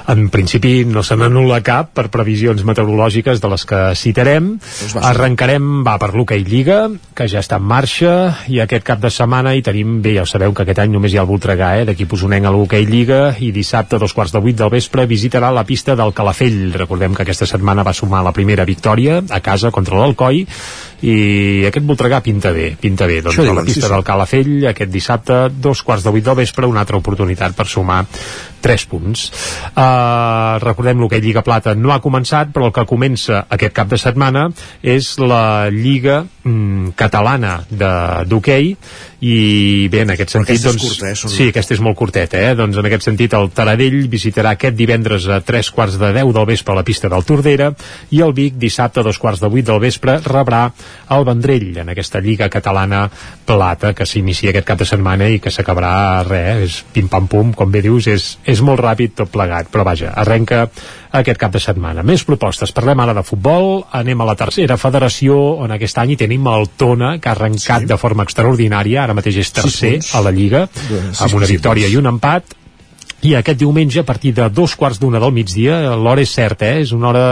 En principi no se n'anul·la cap per previsions meteorològiques de les que citarem. Doncs Arrencarem, va, per l'Hockey Lliga, que ja està en marxa, i aquest cap de setmana hi tenim, bé, ja ho sabeu que aquest any només hi ha el Voltregà, eh? D'aquí posonenc a l'Hockey Lliga, i dissabte, a dos quarts de vuit del vespre, visitarà la pista del Calafell. Recordem que aquesta setmana va sumar la primera victòria a casa contra l'Alcoi i aquest Voltregà pinta bé, pinta bé doncs a la pista sí, sí. del Calafell aquest dissabte, dos quarts de vuit del vespre una altra oportunitat per sumar 3 punts. Uh, recordem que Lliga Plata no ha començat, però el que comença aquest cap de setmana és la Lliga mm, catalana d'hoquei i bé, en aquest sentit doncs, curta, eh? Són... sí, aquesta és molt curteta eh? doncs en aquest sentit el Taradell visitarà aquest divendres a 3 quarts de 10 del vespre a la pista del Tordera i el Vic dissabte a 2 quarts de 8 del vespre rebrà el Vendrell en aquesta Lliga Catalana Plata que s'inicia aquest cap de setmana i que s'acabarà res, és pim-pam-pum com bé dius, és, és molt ràpid tot plegat, però vaja, arrenca aquest cap de setmana. Més propostes, parlem ara de futbol, anem a la tercera federació, on aquest any tenim el Tona, que ha arrencat sí. de forma extraordinària, ara mateix és tercer sí, a la Lliga, sí, amb una victòria i un empat, i aquest diumenge a partir de dos quarts d'una del migdia l'hora és certa, eh? és una hora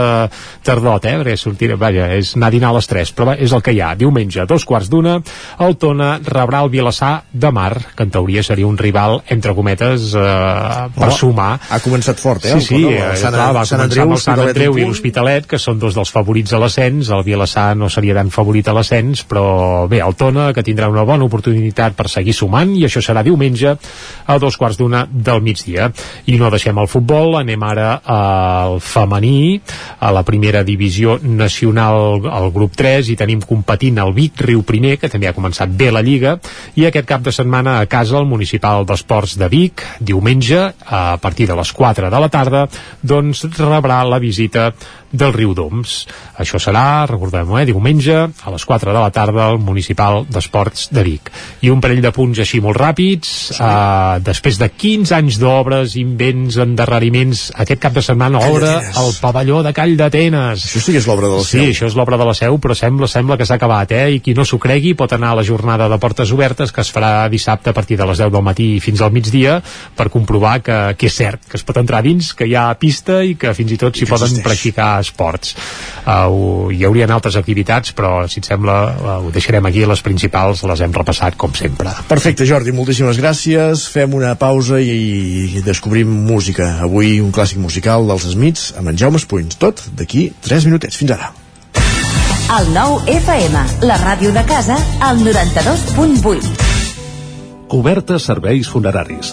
tardot eh? perquè sortir, vaja, és anar a dinar a les 3 però és el que hi ha, diumenge a dos quarts d'una el Tona rebrà el Vilassar de Mar, que en teoria seria un rival entre cometes eh, per oh, sumar. Ha començat fort, eh? Sí, sí, eh, Sant, clar, va Sant Andreu, amb el Sant Andreu i l'Hospitalet, que són dos dels favorits a l'ascens, el Vilassar no seria tan favorit a l'ascens, però bé, el Tona, que tindrà una bona oportunitat per seguir sumant, i això serà diumenge a dos quarts d'una del migdia dia. I no deixem el futbol, anem ara al femení, a la primera divisió nacional, al grup 3, i tenim competint el Vic Riu Primer, que també ha començat bé la Lliga, i aquest cap de setmana a casa el Municipal d'Esports de Vic, diumenge, a partir de les 4 de la tarda, doncs rebrà la visita del Riu Doms. Això serà, recordem-ho, eh, diumenge a les 4 de la tarda al Municipal d'Esports de Vic. I un parell de punts així molt ràpids, sí. eh, després de 15 anys d'obres, invents, endarreriments, aquest cap de setmana obre el pavelló de Call d'Atenes. Això sí que és l'obra de la Seu. Sí, això és l'obra de la Seu, però sembla sembla que s'ha acabat, eh? I qui no s'ho cregui pot anar a la jornada de portes obertes que es farà dissabte a partir de les 10 del matí fins al migdia per comprovar que, que és cert, que es pot entrar dins, que hi ha pista i que fins i tot s'hi poden practicar esports. Uh, hi haurien altres activitats, però si et sembla uh, ho deixarem aquí, les principals les hem repassat com sempre. Perfecte, Jordi, moltíssimes gràcies. Fem una pausa i, i descobrim música. Avui un clàssic musical dels Smiths amb en Jaume Espunys. Tot d'aquí 3 minutets. Fins ara. El nou FM, la ràdio de casa, al 92.8. Coberta serveis funeraris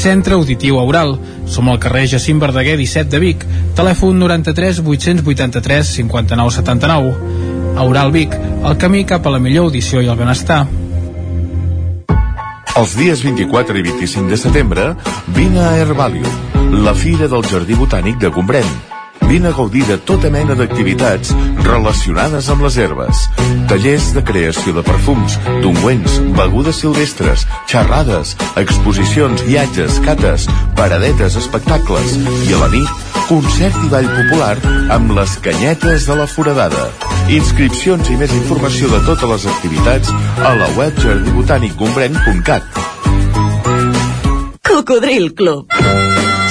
Centre Auditiu Aural. Som al carrer Jacint Verdaguer 17 de Vic. Telèfon 93 883 59 79. Aural Vic, el camí cap a la millor audició i el benestar. Els dies 24 i 25 de setembre, vine a Herbalium, la fira del Jardí Botànic de Gombrèn. Vine a gaudir de tota mena d'activitats relacionades amb les herbes. Tallers de creació de perfums, d'ungüents, begudes silvestres, xerrades, exposicions, viatges, cates, paradetes, espectacles i a la nit, concert i ball popular amb les canyetes de la foradada. Inscripcions i més informació de totes les activitats a la web jardibotànicgombrèn.cat. Cocodril Club.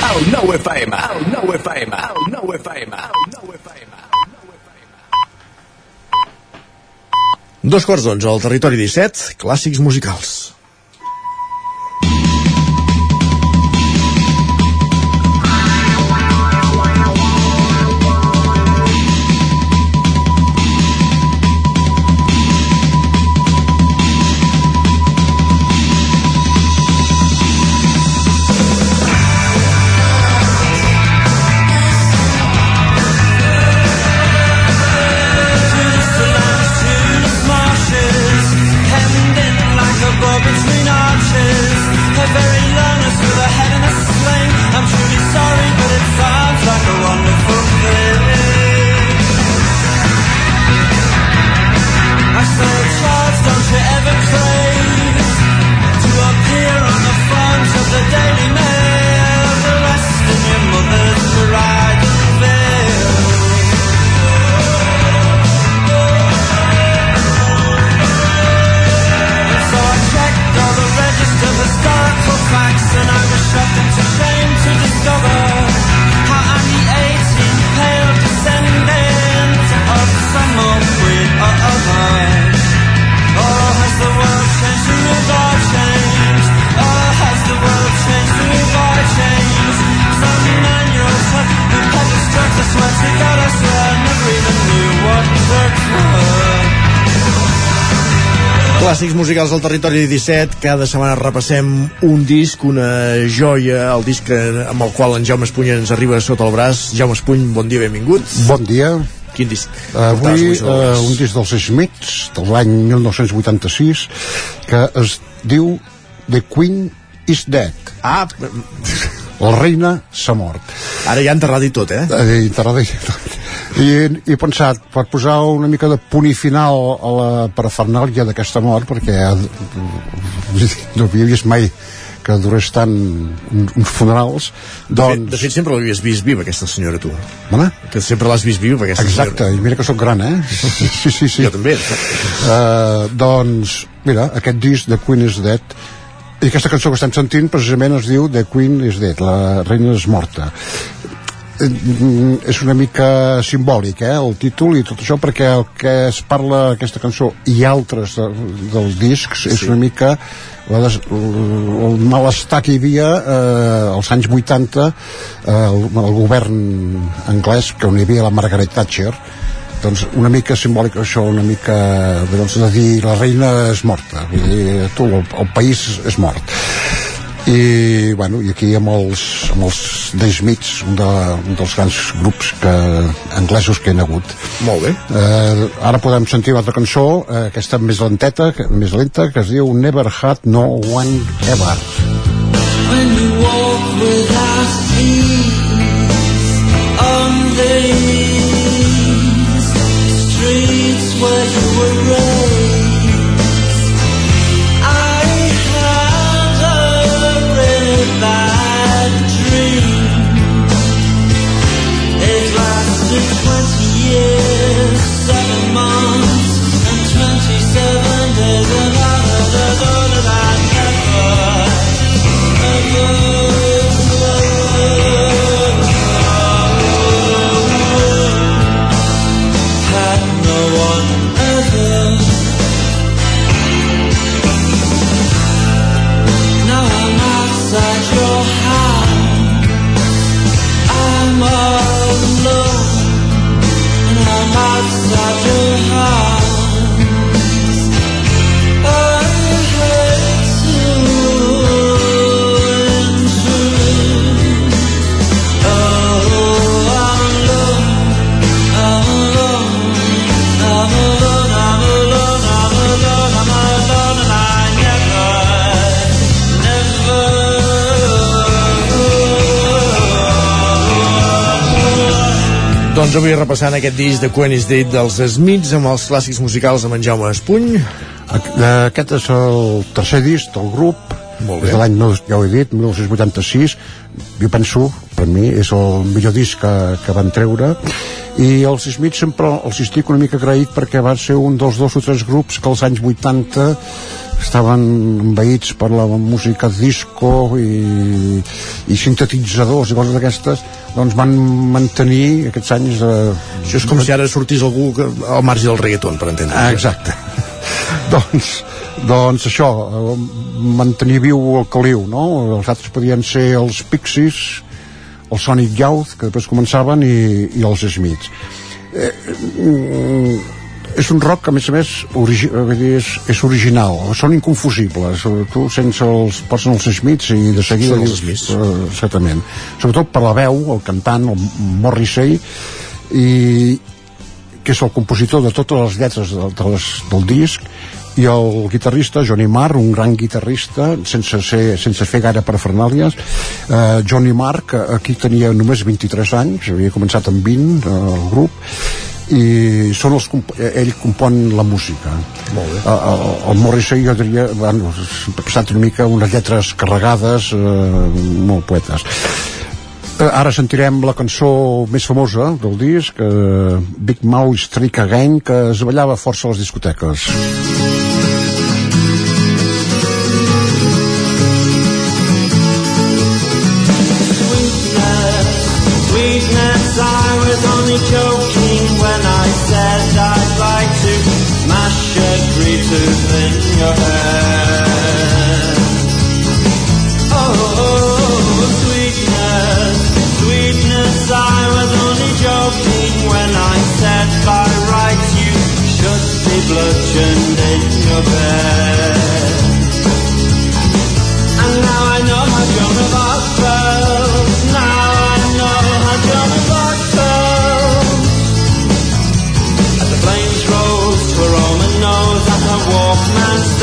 El nou FM, el nou FM, el nou FM, el nou FM. Dos quarts d'onze al territori 17, clàssics musicals. Clàssics musicals del territori 17, cada setmana repassem un disc, una joia, el disc amb el qual en Jaume Espuny ens arriba sota el braç. Jaume Espuny, bon dia, benvingut. Bon dia. Quin disc? Avui uh, un disc dels Smiths, de l'any 1986, que es diu The Queen is Dead. Ah, la reina s'ha mort. Ara ja enterrada i tot, eh? eh enterrada i tot. I, he pensat, per posar una mica de punt i final a la parafernàlia d'aquesta mort, perquè no havia vist mai que durés tant uns funerals doncs... De fet, de fet sempre l'havies vist viva aquesta senyora tu Mana? que sempre l'has vist viva aquesta exacte, senyora. i mira que sóc gran eh sí, sí, sí. jo també uh, doncs, mira, aquest disc de Queen is Dead i aquesta cançó que estem sentint precisament es diu The Queen is Dead, la reina és morta eh, és una mica simbòlic eh, el títol i tot això perquè el que es parla aquesta cançó i altres de, dels discs és una mica la des, el malestar que hi havia eh, als anys 80 eh, el, el govern anglès que on hi havia la Margaret Thatcher doncs una mica simbòlic això, una mica doncs, de dir la reina és morta vull dir, tu, el, el país és mort i, bueno, i aquí amb els, amb els The Smiths un, de, un dels grans grups que, anglesos que hi ha hagut. Molt bé. Eh, ara podem sentir una altra cançó eh, aquesta més lenteta més lenta que es diu Never Had No One Ever. When you walk without ease Doncs avui repassant aquest disc de Queen is Dead dels Smiths amb els clàssics musicals de en Jaume Espuny. Aquest és el tercer disc del grup Molt des de l'any, ja ho he dit, 1986 jo penso, per mi és el millor disc que, que van treure. I els Smiths sempre els estic una mica agraït perquè van ser un dels dos o tres grups que als anys 80 estaven envaïts per la música disco i, i sintetitzadors i coses d'aquestes doncs van mantenir aquests anys de... Això és com si ara sortís algú que, al marge del reggaeton, per entendre. Ah, exacte. doncs, doncs això, eh, mantenir viu el caliu, no? Els altres podien ser els Pixies, el Sonic Youth, que després començaven, i, i els Smiths. Eh, mm, és un rock que a més a més origi dir, és, és original són inconfusibles tu sense els posen els Smiths i de seguida Són els Smiths. eh, exactament sobretot per la veu, el cantant el Morrissey i que és el compositor de totes les lletres de, de les, del disc i el guitarrista Johnny Marr, un gran guitarrista sense, ser, sense fer gaire parafernàlies eh, Johnny Marr que aquí tenia només 23 anys havia començat amb 20 eh, el grup i són els, comp- eh, ell compon la música Molt bé. el, el, el Morrissey jo diria bueno, ha passat una mica unes lletres carregades eh, molt poetes Eh, Ara sentirem la cançó més famosa del disc, eh, Big Mouth Strike Again, que es ballava força a les discoteques. Every tooth in your head. Oh, sweetness, sweetness, I was only joking when I said by rights you should be bludgeoned in your bed. man.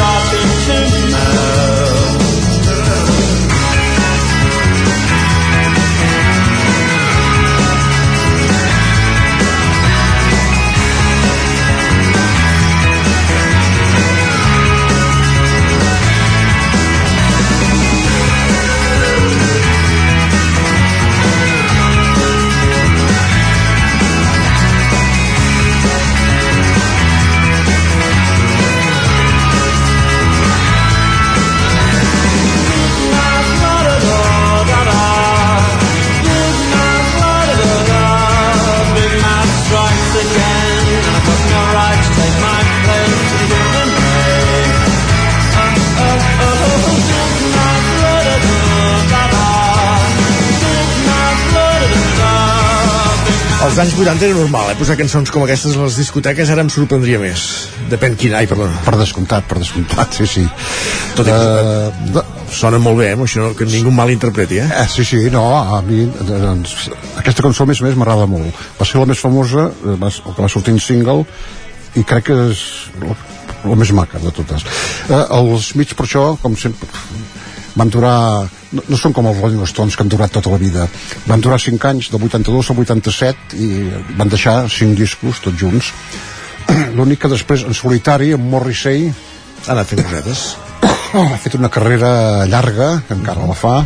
Als anys 80 era normal, eh? Posar cançons com aquestes a les discoteques ara em sorprendria més. Depèn quin... Ai, perdona. Per descomptat, per descomptat, sí, sí. Tot i que uh, sona molt bé, eh? Això no, que ningú mal interpreti, eh? Eh, sí, sí, no, a mi doncs, aquesta cançó més a més m'agrada molt va ser la més famosa eh, va, que va sortir en single i crec que és la, la més maca de totes eh, els mig per això com sempre van durar no, no són com els Rolling Stones que han durat tota la vida. Van durar 5 anys, del 82 al 87 i van deixar 5 discos tots junts. L'únic que després en solitari en Morrissey ha anat fent cosetes ha fet una carrera llarga que encara la fa.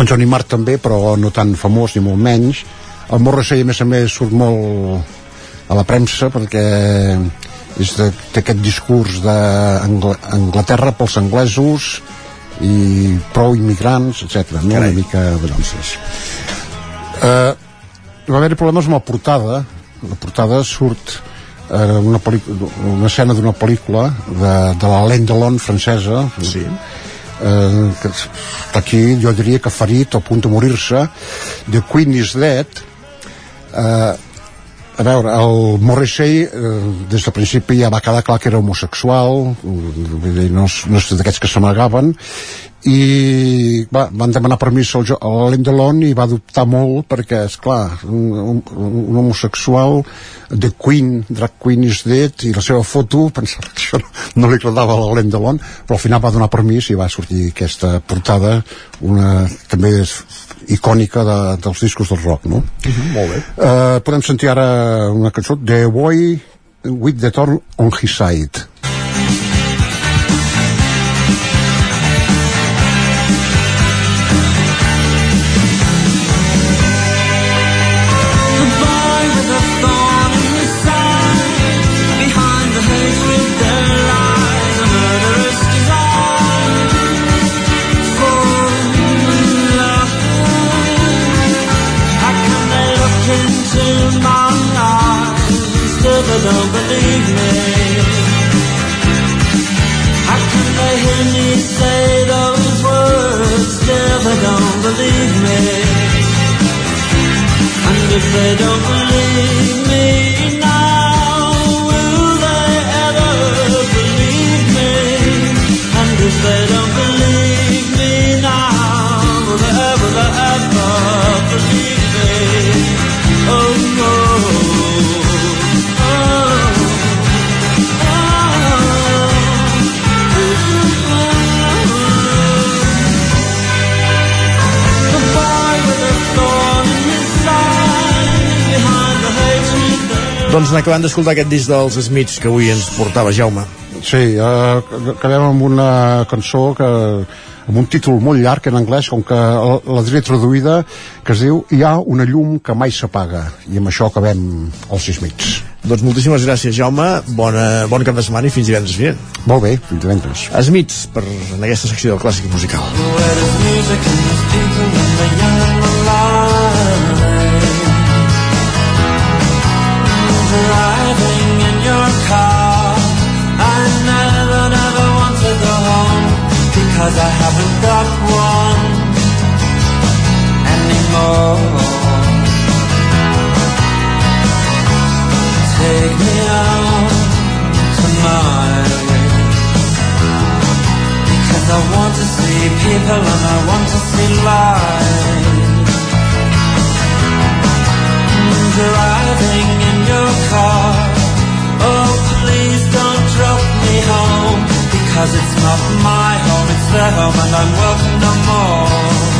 En Johnny Marr també però no tan famós ni molt menys. El Morrissey a més a més surt molt a la premsa perquè és de, té aquest discurs d'Anglaterra pels anglesos i prou immigrants, etc. No? Una mica bronces. Eh, va haver problemes amb la portada. La portada surt eh, una, una escena d'una pel·lícula de, de la Laine Delon francesa sí. eh, que aquí jo diria que ferit o a punt de morir-se The Queen is Dead eh, a veure, el Morrissey eh, des del principi ja va quedar clar que era homosexual no, és, no és d'aquests que s'amagaven i va, van demanar permís al, a l'Alain Delon i va dubtar molt perquè, és clar un, un, homosexual de Queen, Drag Queen is Dead i la seva foto, pensava que això no li agradava a l'Alain Delon però al final va donar permís i va sortir aquesta portada una també és icònica de, dels discos del rock no? Uh -huh, molt bé uh, podem sentir ara una cançó The Boy with the Thorn on His Side if they don't Doncs acabant d'escoltar aquest disc dels Smiths que avui ens portava Jaume. Sí, uh, acabem amb una cançó que amb un títol molt llarg en anglès, com que la diré traduïda, que es diu Hi ha una llum que mai s'apaga. I amb això acabem els Smiths. Doncs moltíssimes gràcies, Jaume. Bona, bon cap de setmana i fins divendres vinent. Molt bé, fins divendres. Smiths, per, en aquesta secció del clàssic musical. Because I want to see people and I want to see life Driving in your car. Oh please don't drop me home Because it's not my home, it's their home, and I'm welcome no more.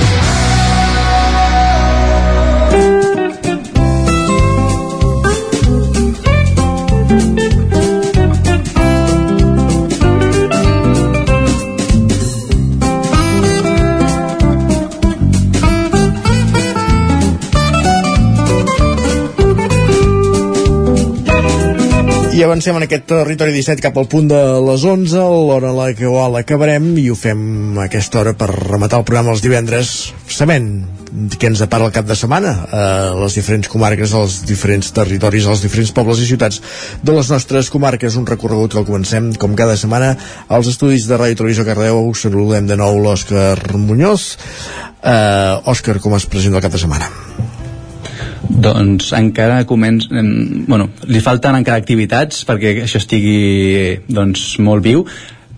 I avancem en aquest territori 17 cap al punt de les 11, l'hora en la que ho l'acabarem i ho fem a aquesta hora per rematar el programa els divendres sabent què ens depara el cap de setmana a les diferents comarques, als diferents territoris, als diferents pobles i ciutats de les nostres comarques. Un recorregut que el comencem, com cada setmana, als estudis de Ràdio Televisió Cardeu. Saludem de nou l'Òscar Muñoz. Uh, Òscar, com es presenta el cap de setmana? Doncs encara comença... Bueno, li falten encara activitats perquè això estigui doncs, molt viu,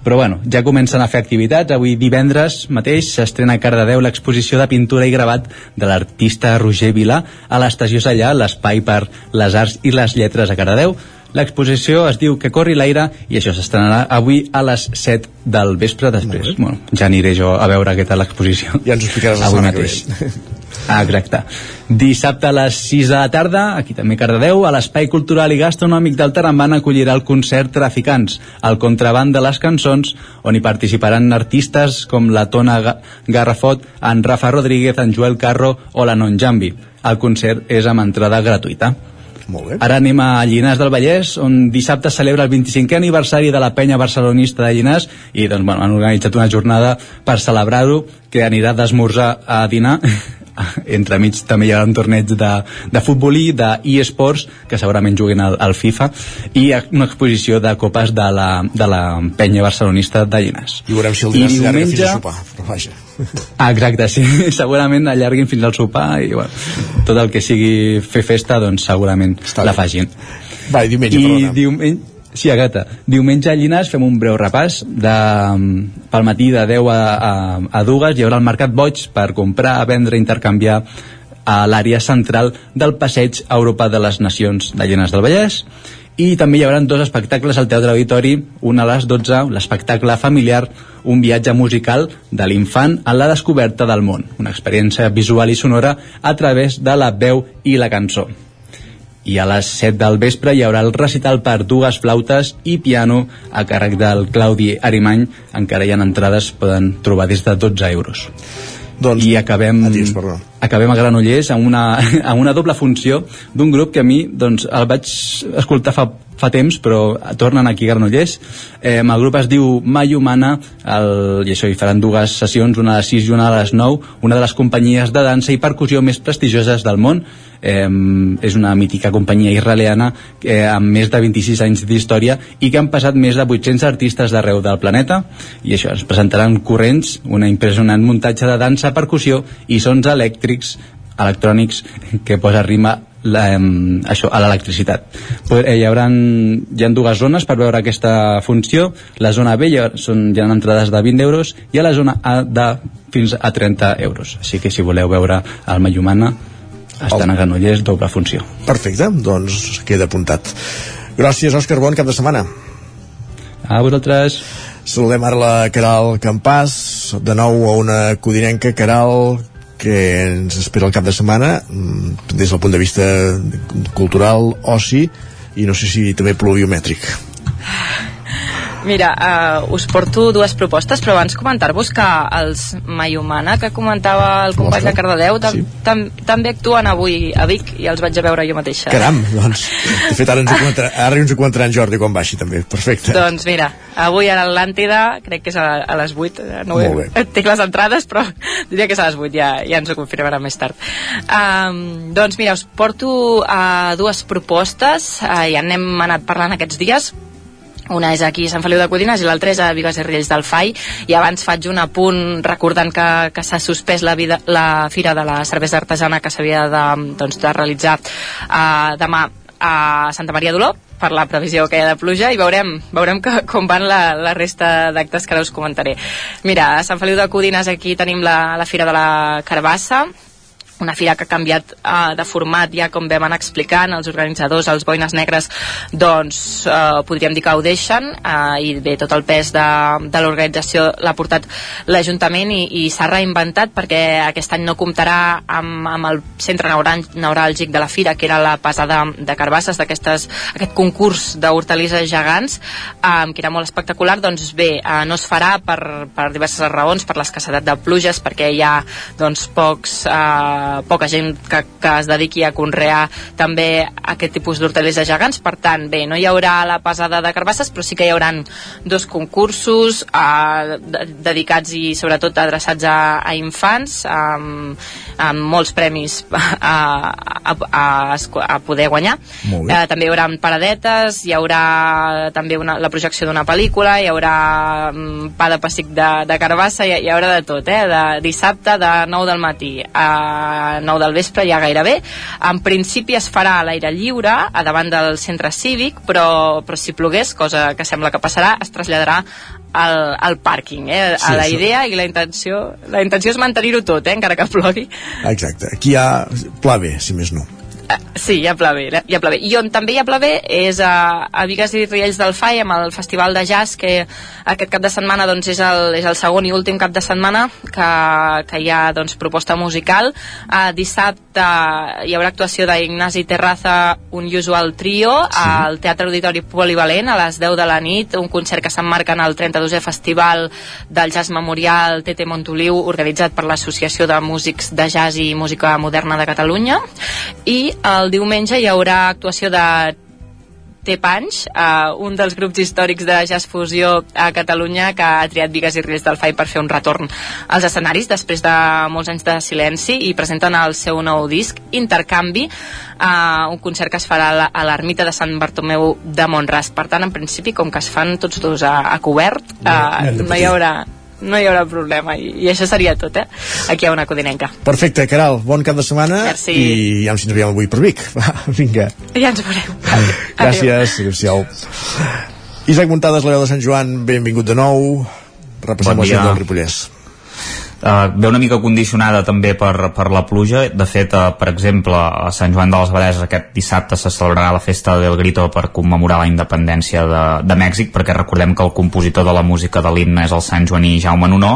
però bueno, ja comencen a fer activitats. Avui divendres mateix s'estrena a Cardedeu l'exposició de pintura i gravat de l'artista Roger Vilà a l'estació Sallà, l'espai per les arts i les lletres a Cardedeu. L'exposició es diu Que corri l'aire i això s'estrenarà avui a les 7 del vespre després. Bueno, ja aniré jo a veure què tal l'exposició. Ja ens ho explicaràs la setmana que mateix. Ah, exacte. Dissabte a les 6 de la tarda, aquí també Cardedeu, a l'Espai Cultural i Gastronòmic del Taramban acollirà el concert Traficants, el contraband de les cançons, on hi participaran artistes com la Tona Ga- Garrafot, en Rafa Rodríguez, en Joel Carro o la Non Jambi. El concert és amb entrada gratuïta. Molt bé. Ara anem a Llinars del Vallès, on dissabte es celebra el 25è aniversari de la penya barcelonista de Llinars i doncs, bueno, han organitzat una jornada per celebrar-ho que anirà d'esmorzar a dinar entremig també hi haurà un torneig de, de futbolí, de eSports que segurament juguen al, al FIFA i una exposició de copes de la, de la penya barcelonista de Llinars I veurem si el dinar s'allarga fins diumenge- a sopar. Però vaja. Ah, exacte, sí. Segurament allarguin fins al sopar i bueno, tot el que sigui fer festa, doncs segurament la facin. Va, i diumenge, I perdona. diumenge, sí, Agata. Diumenge a Llinars fem un breu repàs. De, pel matí de 10 a, a, a dues hi haurà el Mercat Boig per comprar, vendre, intercanviar a l'àrea central del passeig Europa de les Nacions de Llinars del Vallès i també hi haurà dos espectacles al Teatre Auditori, un a les 12, l'espectacle familiar, un viatge musical de l'infant a la descoberta del món, una experiència visual i sonora a través de la veu i la cançó. I a les 7 del vespre hi haurà el recital per dues flautes i piano a càrrec del Claudi Arimany. Encara hi ha entrades, poden trobar des de 12 euros. Doncs, I acabem, acabem a Granollers amb una, amb una doble funció d'un grup que a mi doncs, el vaig escoltar fa, fa temps però tornen aquí a Granollers. Eh, el grup es diu Mai Humana. El, i això hi faran dues sessions una a les 6 i una a les 9 una de les companyies de dansa i percussió més prestigioses del món. Eh, és una mítica companyia israeliana eh, amb més de 26 anys d'història i que han passat més de 800 artistes d'arreu del planeta. I això, es presentaran corrents una impressionant muntatge de dansa, percussió i sons elèctrics electrònics que posa rima la, això, a l'electricitat. Eh, hi, haurà, hi ha dues zones per veure aquesta funció. La zona B hi ha, són, hi ha entrades de 20 euros i a la zona A de fins a 30 euros. Així que si voleu veure el Mayumana estan a Granollers, doble funció. Perfecte, doncs queda apuntat. Gràcies, Òscar, bon cap de setmana. A vosaltres. Saludem ara la Caral Campàs, de nou a una codinenca Caral que ens espera el cap de setmana mm, des del punt de vista cultural, oci i no sé si també pluviomètric. Mira, uh, us porto dues propostes, però abans comentar-vos que els Mayumana, que comentava el company de Cardedeu, tam tam també actuen avui a Vic i els vaig a veure jo mateixa. Caram, doncs, de fet ara ens ho comentarà, ara ens ho comentarà en Jordi quan baixi també, perfecte. Doncs mira, avui a l'Atlàntida, crec que és a, a les 8, eh, no Molt he, tinc les entrades, però diria que és a les 8, ja, ja ens ho confirmarà més tard. Um, doncs mira, us porto uh, dues propostes, uh, ja n'hem anat parlant aquests dies, una és aquí a Sant Feliu de Codines i l'altra és a Vigues i Riells del FAI i abans faig un apunt recordant que, que s'ha suspès la, vida, la Fira de la Cervesa Artesana que s'havia de, doncs, de realitzar uh, demà a Santa Maria d'Oló per la previsió que hi ha de pluja i veurem, veurem que, com van la, la resta d'actes que ara us comentaré. Mira, a Sant Feliu de Codines aquí tenim la, la Fira de la Carbassa, una fira que ha canviat uh, de format ja com vam anar explicant els organitzadors, els boines negres doncs uh, podríem dir que ho deixen uh, i bé, tot el pes de, de l'organització l'ha portat l'Ajuntament i, i s'ha reinventat perquè aquest any no comptarà amb, amb el centre neuràlgic de la fira que era la pesada de carbasses d'aquest concurs d'hortalisses gegants um, que era molt espectacular doncs bé, uh, no es farà per, per diverses raons per l'escassedat de pluges perquè hi ha doncs pocs uh, poca gent que, que es dediqui a conrear també aquest tipus d'hortalisses gegants, per tant, bé, no hi haurà la pesada de carbasses, però sí que hi hauran dos concursos eh, de- dedicats i sobretot adreçats a, a infants, amb, amb molts premis a, a, a, a poder guanyar. Eh, també hi haurà paradetes, hi haurà també una, la projecció d'una pel·lícula, hi haurà mm, pa de pessic de, de carbassa, hi, hi haurà de tot, eh? De dissabte de 9 del matí a 9 del vespre ja gairebé. En principi es farà a l'aire lliure, a davant del centre cívic, però, però si plogués, cosa que sembla que passarà, es traslladarà al, al pàrquing, eh? Sí, a la idea i la intenció, la intenció és mantenir-ho tot, eh? encara que plogui. Exacte. Aquí hi ha pla B, si més no. Sí, ja pla bé, ja pla bé. I on també hi ha pla bé és a, a Vigues i Riells del FAI amb el Festival de Jazz que aquest cap de setmana doncs, és, el, és el segon i últim cap de setmana que, que hi ha doncs, proposta musical. Uh, dissabte hi haurà actuació d'Ignasi Terraza, un usual trio, sí. al Teatre Auditori Polivalent a les 10 de la nit, un concert que s'emmarca en el 32è Festival del Jazz Memorial TT Montoliu, organitzat per l'Associació de Músics de Jazz i Música Moderna de Catalunya. I el diumenge hi haurà actuació de T-Punch, uh, un dels grups històrics de jazz fusió a Catalunya que ha triat Vigues i Riells del FAI per fer un retorn als escenaris després de molts anys de silenci i presenten el seu nou disc Intercanvi, uh, un concert que es farà a l'ermita de Sant Bartomeu de Montràs. Per tant, en principi, com que es fan tots dos a, a cobert, hem de no hi haurà no hi haurà problema i, i això seria tot, eh? Aquí hi ha una codinenca. Perfecte, Caral, bon cap de setmana Merci. i ja ens trobem avui per Vic. Va, vinga, Ja ens veurem. gràcies, adéu-siau. Isaac Muntades, la veu de Sant Joan, benvingut de nou. Repassem Bon la del Ripollès. Uh, ve una mica condicionada també per, per la pluja. De fet, uh, per exemple a Sant Joan de les Abadeses aquest dissabte se celebrarà la festa del Grito per commemorar la independència de, de Mèxic perquè recordem que el compositor de la música de l'himne és el Sant Joaní Jaume Nonó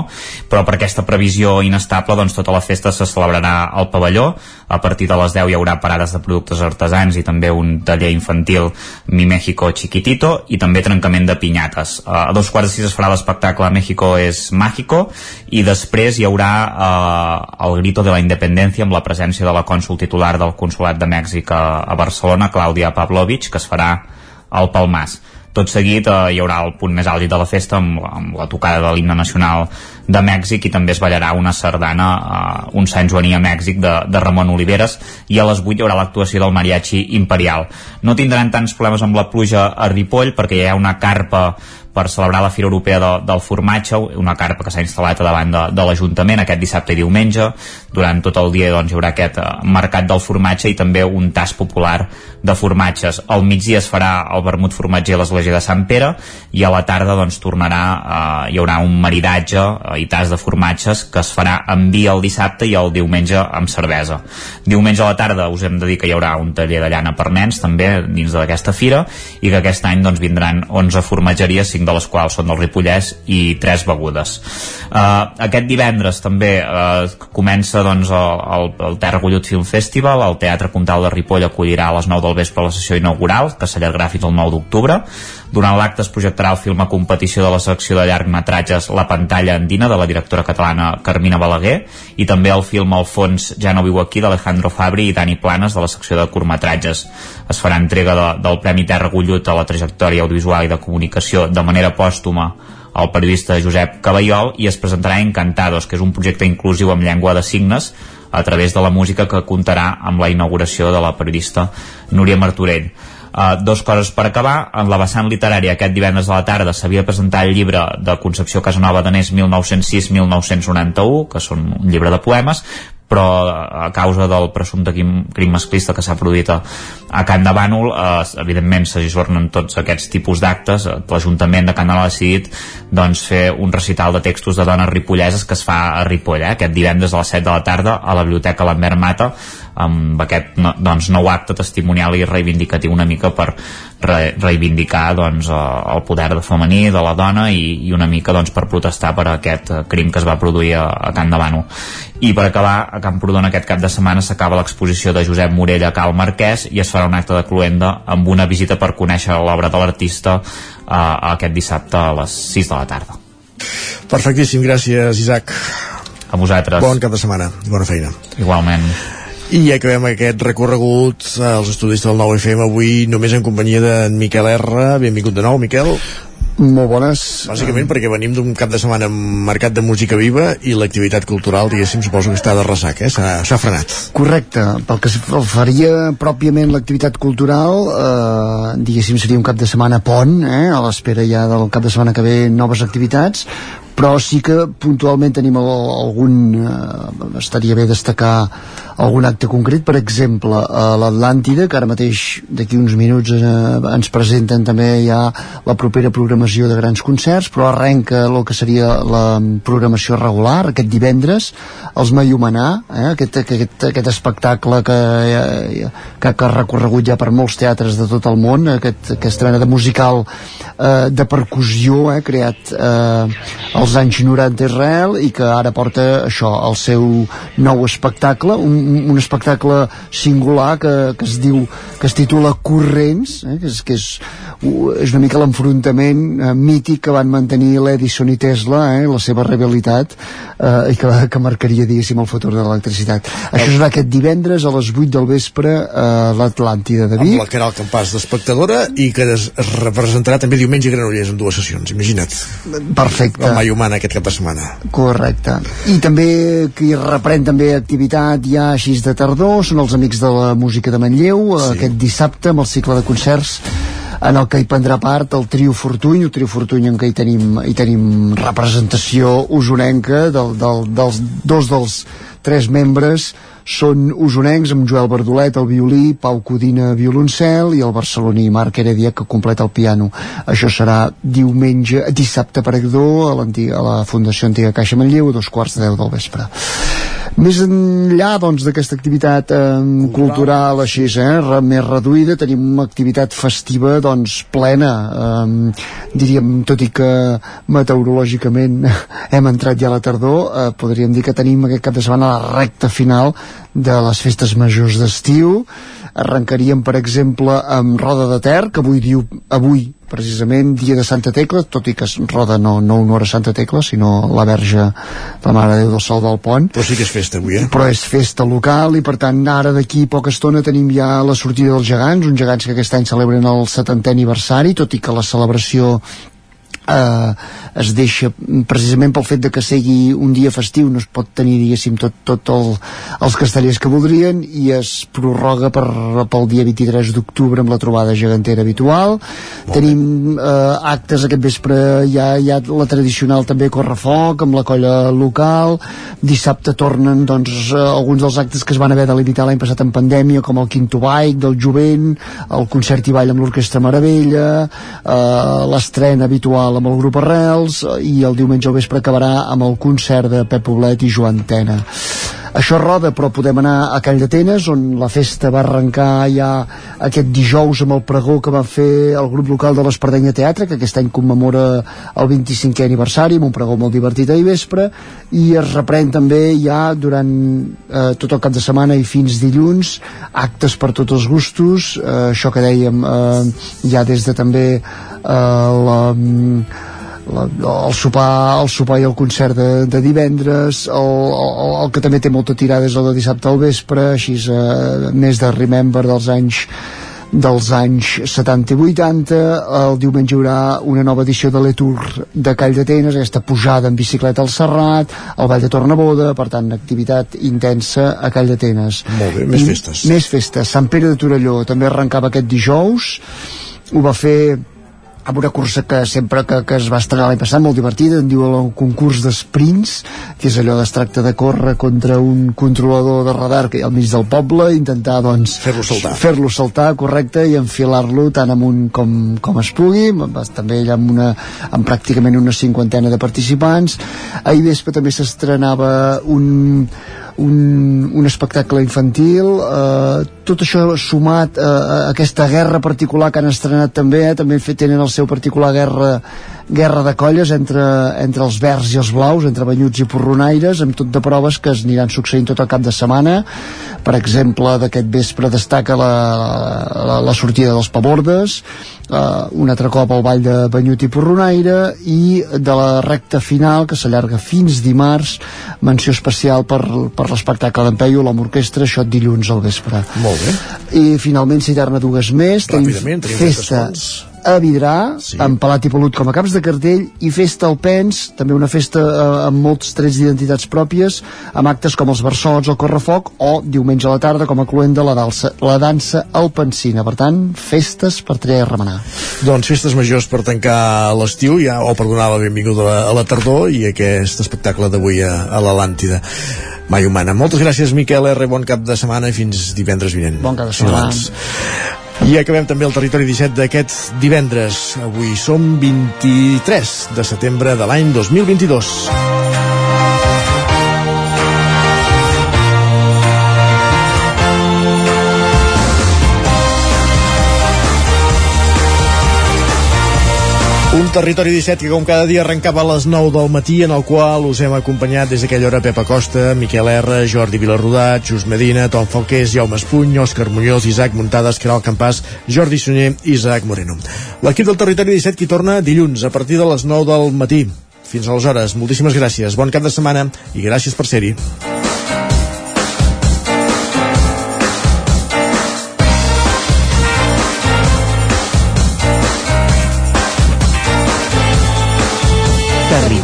però per aquesta previsió inestable doncs tota la festa se celebrarà al pavelló a partir de les 10 hi haurà parades de productes artesans i també un taller infantil Mi México Chiquitito i també trencament de pinyates. A dos quarts de sis es farà l'espectacle México és Mágico i després hi haurà uh, el Grito de la Independència amb la presència de la cònsul titular del Consolat de Mèxic a, a Barcelona, Clàudia Pavlovich, que es farà al Palmàs. Tot seguit eh, hi haurà el punt més àlgid de la festa amb, amb la tocada de l'himne nacional de Mèxic i també es ballarà una sardana, eh, un Sant Joaní a Mèxic de, de Ramon Oliveres i a les 8 hi haurà l'actuació del Mariachi Imperial. No tindran tants problemes amb la pluja a Ripoll perquè hi ha una carpa per celebrar la Fira Europea de, del Formatge, una carpa que s'ha instal·lat a davant de, de l'Ajuntament aquest dissabte i diumenge. Durant tot el dia doncs, hi haurà aquest eh, mercat del formatge i també un tas popular de formatges. Al migdia es farà el vermut formatger a l'Església de Sant Pere i a la tarda doncs, tornarà, eh, hi haurà un maridatge eh, i tas de formatges que es farà amb vi el dissabte i el diumenge amb cervesa. Diumenge a la tarda us hem de dir que hi haurà un taller de llana per nens també dins d'aquesta fira i que aquest any doncs, vindran 11 formatgeries, 5 de les quals són del Ripollès i 3 begudes. Uh, aquest divendres també uh, comença doncs, el, el Terra Gullut Film Festival, el Teatre Comtal de Ripoll acollirà a les 9 del vespre la sessió inaugural, que s'allargarà fins al 9 d'octubre. Durant l'acte es projectarà el film a competició de la secció de llargmetratges La pantalla andina de la directora catalana Carmina Balaguer i també el film El fons ja no viu aquí d'Alejandro Fabri i Dani Planes de la secció de curtmetratges. Es farà entrega de, del Premi Terra Gullut a la trajectòria audiovisual i de comunicació de manera pòstuma al periodista Josep Caballol i es presentarà Encantados, que és un projecte inclusiu amb llengua de signes a través de la música que comptarà amb la inauguració de la periodista Núria Martorell. Uh, dos coses per acabar. En la vessant literària, aquest divendres a la tarda s'havia presentat el llibre de Concepció Casanova Danés 1906-1991, que són un llibre de poemes, però a causa del presumpte crim, masclista que s'ha produït a, a Can de Bànol, eh, evidentment s'ajornen tots aquests tipus d'actes. Eh, L'Ajuntament de Can de ha decidit doncs, fer un recital de textos de dones ripolleses que es fa a Ripoll, eh, aquest divendres a les 7 de la tarda a la Biblioteca Lambert Mata, amb aquest doncs, nou acte testimonial i reivindicatiu una mica per re, reivindicar doncs, eh, el poder de femení de la dona i, i una mica doncs, per protestar per aquest eh, crim que es va produir a, a Can de Bànol. I per acabar, a Camprodon aquest cap de setmana s'acaba l'exposició de Josep Morell a Cal Marquès i es farà un acte de cluenda amb una visita per conèixer l'obra de l'artista eh, aquest dissabte a les 6 de la tarda. Perfectíssim, gràcies, Isaac. A vosaltres. Bon cap de setmana, bona feina. Igualment. I acabem aquest recorregut als estudis del 9FM avui només en companyia d'en Miquel R. Benvingut de nou, Miquel. Molt bones. Bàsicament perquè venim d'un cap de setmana marcat de música viva i l'activitat cultural, diguéssim, suposo que està de ressac, eh? S'ha frenat. Correcte. Pel que faria pròpiament l'activitat cultural, eh, diguéssim, seria un cap de setmana pont, eh? a l'espera ja del cap de setmana que ve noves activitats, però sí que puntualment tenim el, algun eh, estaria bé destacar algun acte concret, per exemple a l'Atlàntida, que ara mateix d'aquí uns minuts eh, ens presenten també ja la propera programació de grans concerts, però arrenca el que seria la programació regular aquest divendres, els Mayumanà eh, aquest, aquest, aquest espectacle que, que, que ha recorregut ja per molts teatres de tot el món aquest, aquesta mena de musical eh, de percussió eh, creat eh, als anys 90 a Israel i que ara porta això, el seu nou espectacle, un, un espectacle singular que, que es diu que es titula Corrents, eh, que, és, que és, és una mica l'enfrontament eh, mític que van mantenir l'Edison i Tesla, eh, la seva rebelitat eh, i que, que marcaria diguéssim el futur de l'electricitat. Això serà aquest divendres a les 8 del vespre a l'Atlàntida de Vic. Amb la Caral Campàs d'espectadora i que es, es representarà també diumenge a Granollers en dues sessions, imagina't. Perfecte. El Humana aquest cap de setmana. Correcte. I també qui reprèn també activitat ja així de tardor són els Amics de la Música de Manlleu sí. aquest dissabte amb el cicle de concerts en el que hi prendrà part el trio Fortuny, el trio Fortuny en què hi tenim, hi tenim representació usonenca del, del, dels dos dels tres membres són usonencs amb Joel Verdolet al violí, Pau Codina violoncel i el barceloní Marc Heredia que completa el piano. Això serà diumenge, dissabte perdó a, a la Fundació Antiga Caixa Manlleu a dos quarts de deu del vespre. Més enllà doncs d'aquesta activitat eh, cultural així, eh, més reduïda, tenim una activitat festiva doncs plena, eh, diríem, tot i que meteorològicament hem entrat ja a la tardor, eh, podríem dir que tenim aquest cap de setmana la recta final de les festes majors d'estiu arrencaríem per exemple amb Roda de Ter que avui diu avui precisament dia de Santa Tecla, tot i que es roda no, no honor a Santa Tecla, sinó la verge la Mare de Déu del Sol del Pont. Però sí que és festa avui, eh? Però és festa local i per tant ara d'aquí poca estona tenim ja la sortida dels gegants, uns gegants que aquest any celebren el 70è aniversari, tot i que la celebració eh, es deixa precisament pel fet de que sigui un dia festiu no es pot tenir diguéssim tot, tot el, els castellers que voldrien i es prorroga per, pel dia 23 d'octubre amb la trobada gegantera habitual. Molt tenim eh, actes aquest vespre hi ha, hi ha la tradicional també Correfoc amb la colla local. Dissabte tornen doncs eh, alguns dels actes que es van haver de limitar l'any passat en pandèmia com el Quinto Bike del Jovent el concert i ball amb l'Orquestra Meravella eh, l'estrena habitual amb el grup Arrels i el diumenge al vespre acabarà amb el concert de Pep Poblet i Joan Tena això roda però podem anar a Call d'Atenes on la festa va arrencar ja aquest dijous amb el pregó que va fer el grup local de l'Espardenya Teatre que aquest any commemora el 25è aniversari amb un pregó molt divertit ahir vespre i es reprèn també ja durant eh, tot el cap de setmana i fins dilluns actes per tots els gustos eh, això que dèiem eh, ja des de també eh, la la, el, sopar, el sopar i el concert de, de divendres el, el, el que també té molta tirada és el de dissabte al vespre així eh, més de Remember dels anys dels anys 70 i 80 el diumenge hi haurà una nova edició de l'Etour de Call d'Atenes aquesta pujada en bicicleta al Serrat el Vall de Tornaboda, per tant activitat intensa a Call d'Atenes. Molt bé, més festes. Més festes, Sant Pere de Torelló també arrencava aquest dijous. Ho va fer amb una cursa que sempre que, que es va estrenar l'any passat molt divertida, en diu el concurs d'esprints que és allò es tracta de córrer contra un controlador de radar que hi ha al mig del poble, intentar doncs fer-lo saltar, fer saltar correcte i enfilar-lo tant amunt com, com es pugui, també ella amb, una, amb pràcticament una cinquantena de participants. Ahir vespre també s'estrenava un un, un espectacle infantil eh, tot això sumat eh, a aquesta guerra particular que han estrenat també, eh, també tenen el seu particular guerra guerra de colles entre, entre els verds i els blaus, entre banyuts i porronaires, amb tot de proves que es aniran succeint tot el cap de setmana. Per exemple, d'aquest vespre destaca la, la, la sortida dels pabordes, eh, un altre cop al ball de Banyut i Porronaire i de la recta final que s'allarga fins dimarts menció especial per, per l'espectacle d'en Peyu amb orquestra, això dilluns al vespre Molt bé. i finalment citar-ne dues més Ràpidament, tenim festa. A Vidrà, sí. amb Palat i Pelut com a caps de cartell, i Festa al Pens, també una festa eh, amb molts trets d'identitats pròpies, amb actes com els Barçots o Correfoc, o diumenge a la tarda com a cluenda la, dansa, la dansa al Pensina. Per tant, festes per triar i remenar. Doncs festes majors per tancar l'estiu ja, o per donar la benvinguda a la, a la tardor i aquest espectacle d'avui a, a l'Atlàntida. Mai humana. Moltes gràcies, Miquel R. Bon cap de setmana i fins divendres vinent. Bon cap de setmana. I acabem també el territori 17 d'aquest divendres. Avui som 23 de setembre de l'any 2022. Un territori 17 que com cada dia arrencava a les 9 del matí en el qual us hem acompanyat des d'aquella hora Pepa Costa, Miquel R, Jordi Vilarrodat, Just Medina, Tom Falqués, Jaume Espuny, Òscar Muñoz, Isaac Muntades, Caral Campàs, Jordi Sunyer i Isaac Moreno. L'equip del territori 17 qui torna dilluns a partir de les 9 del matí. Fins aleshores, moltíssimes gràcies, bon cap de setmana i gràcies per ser-hi.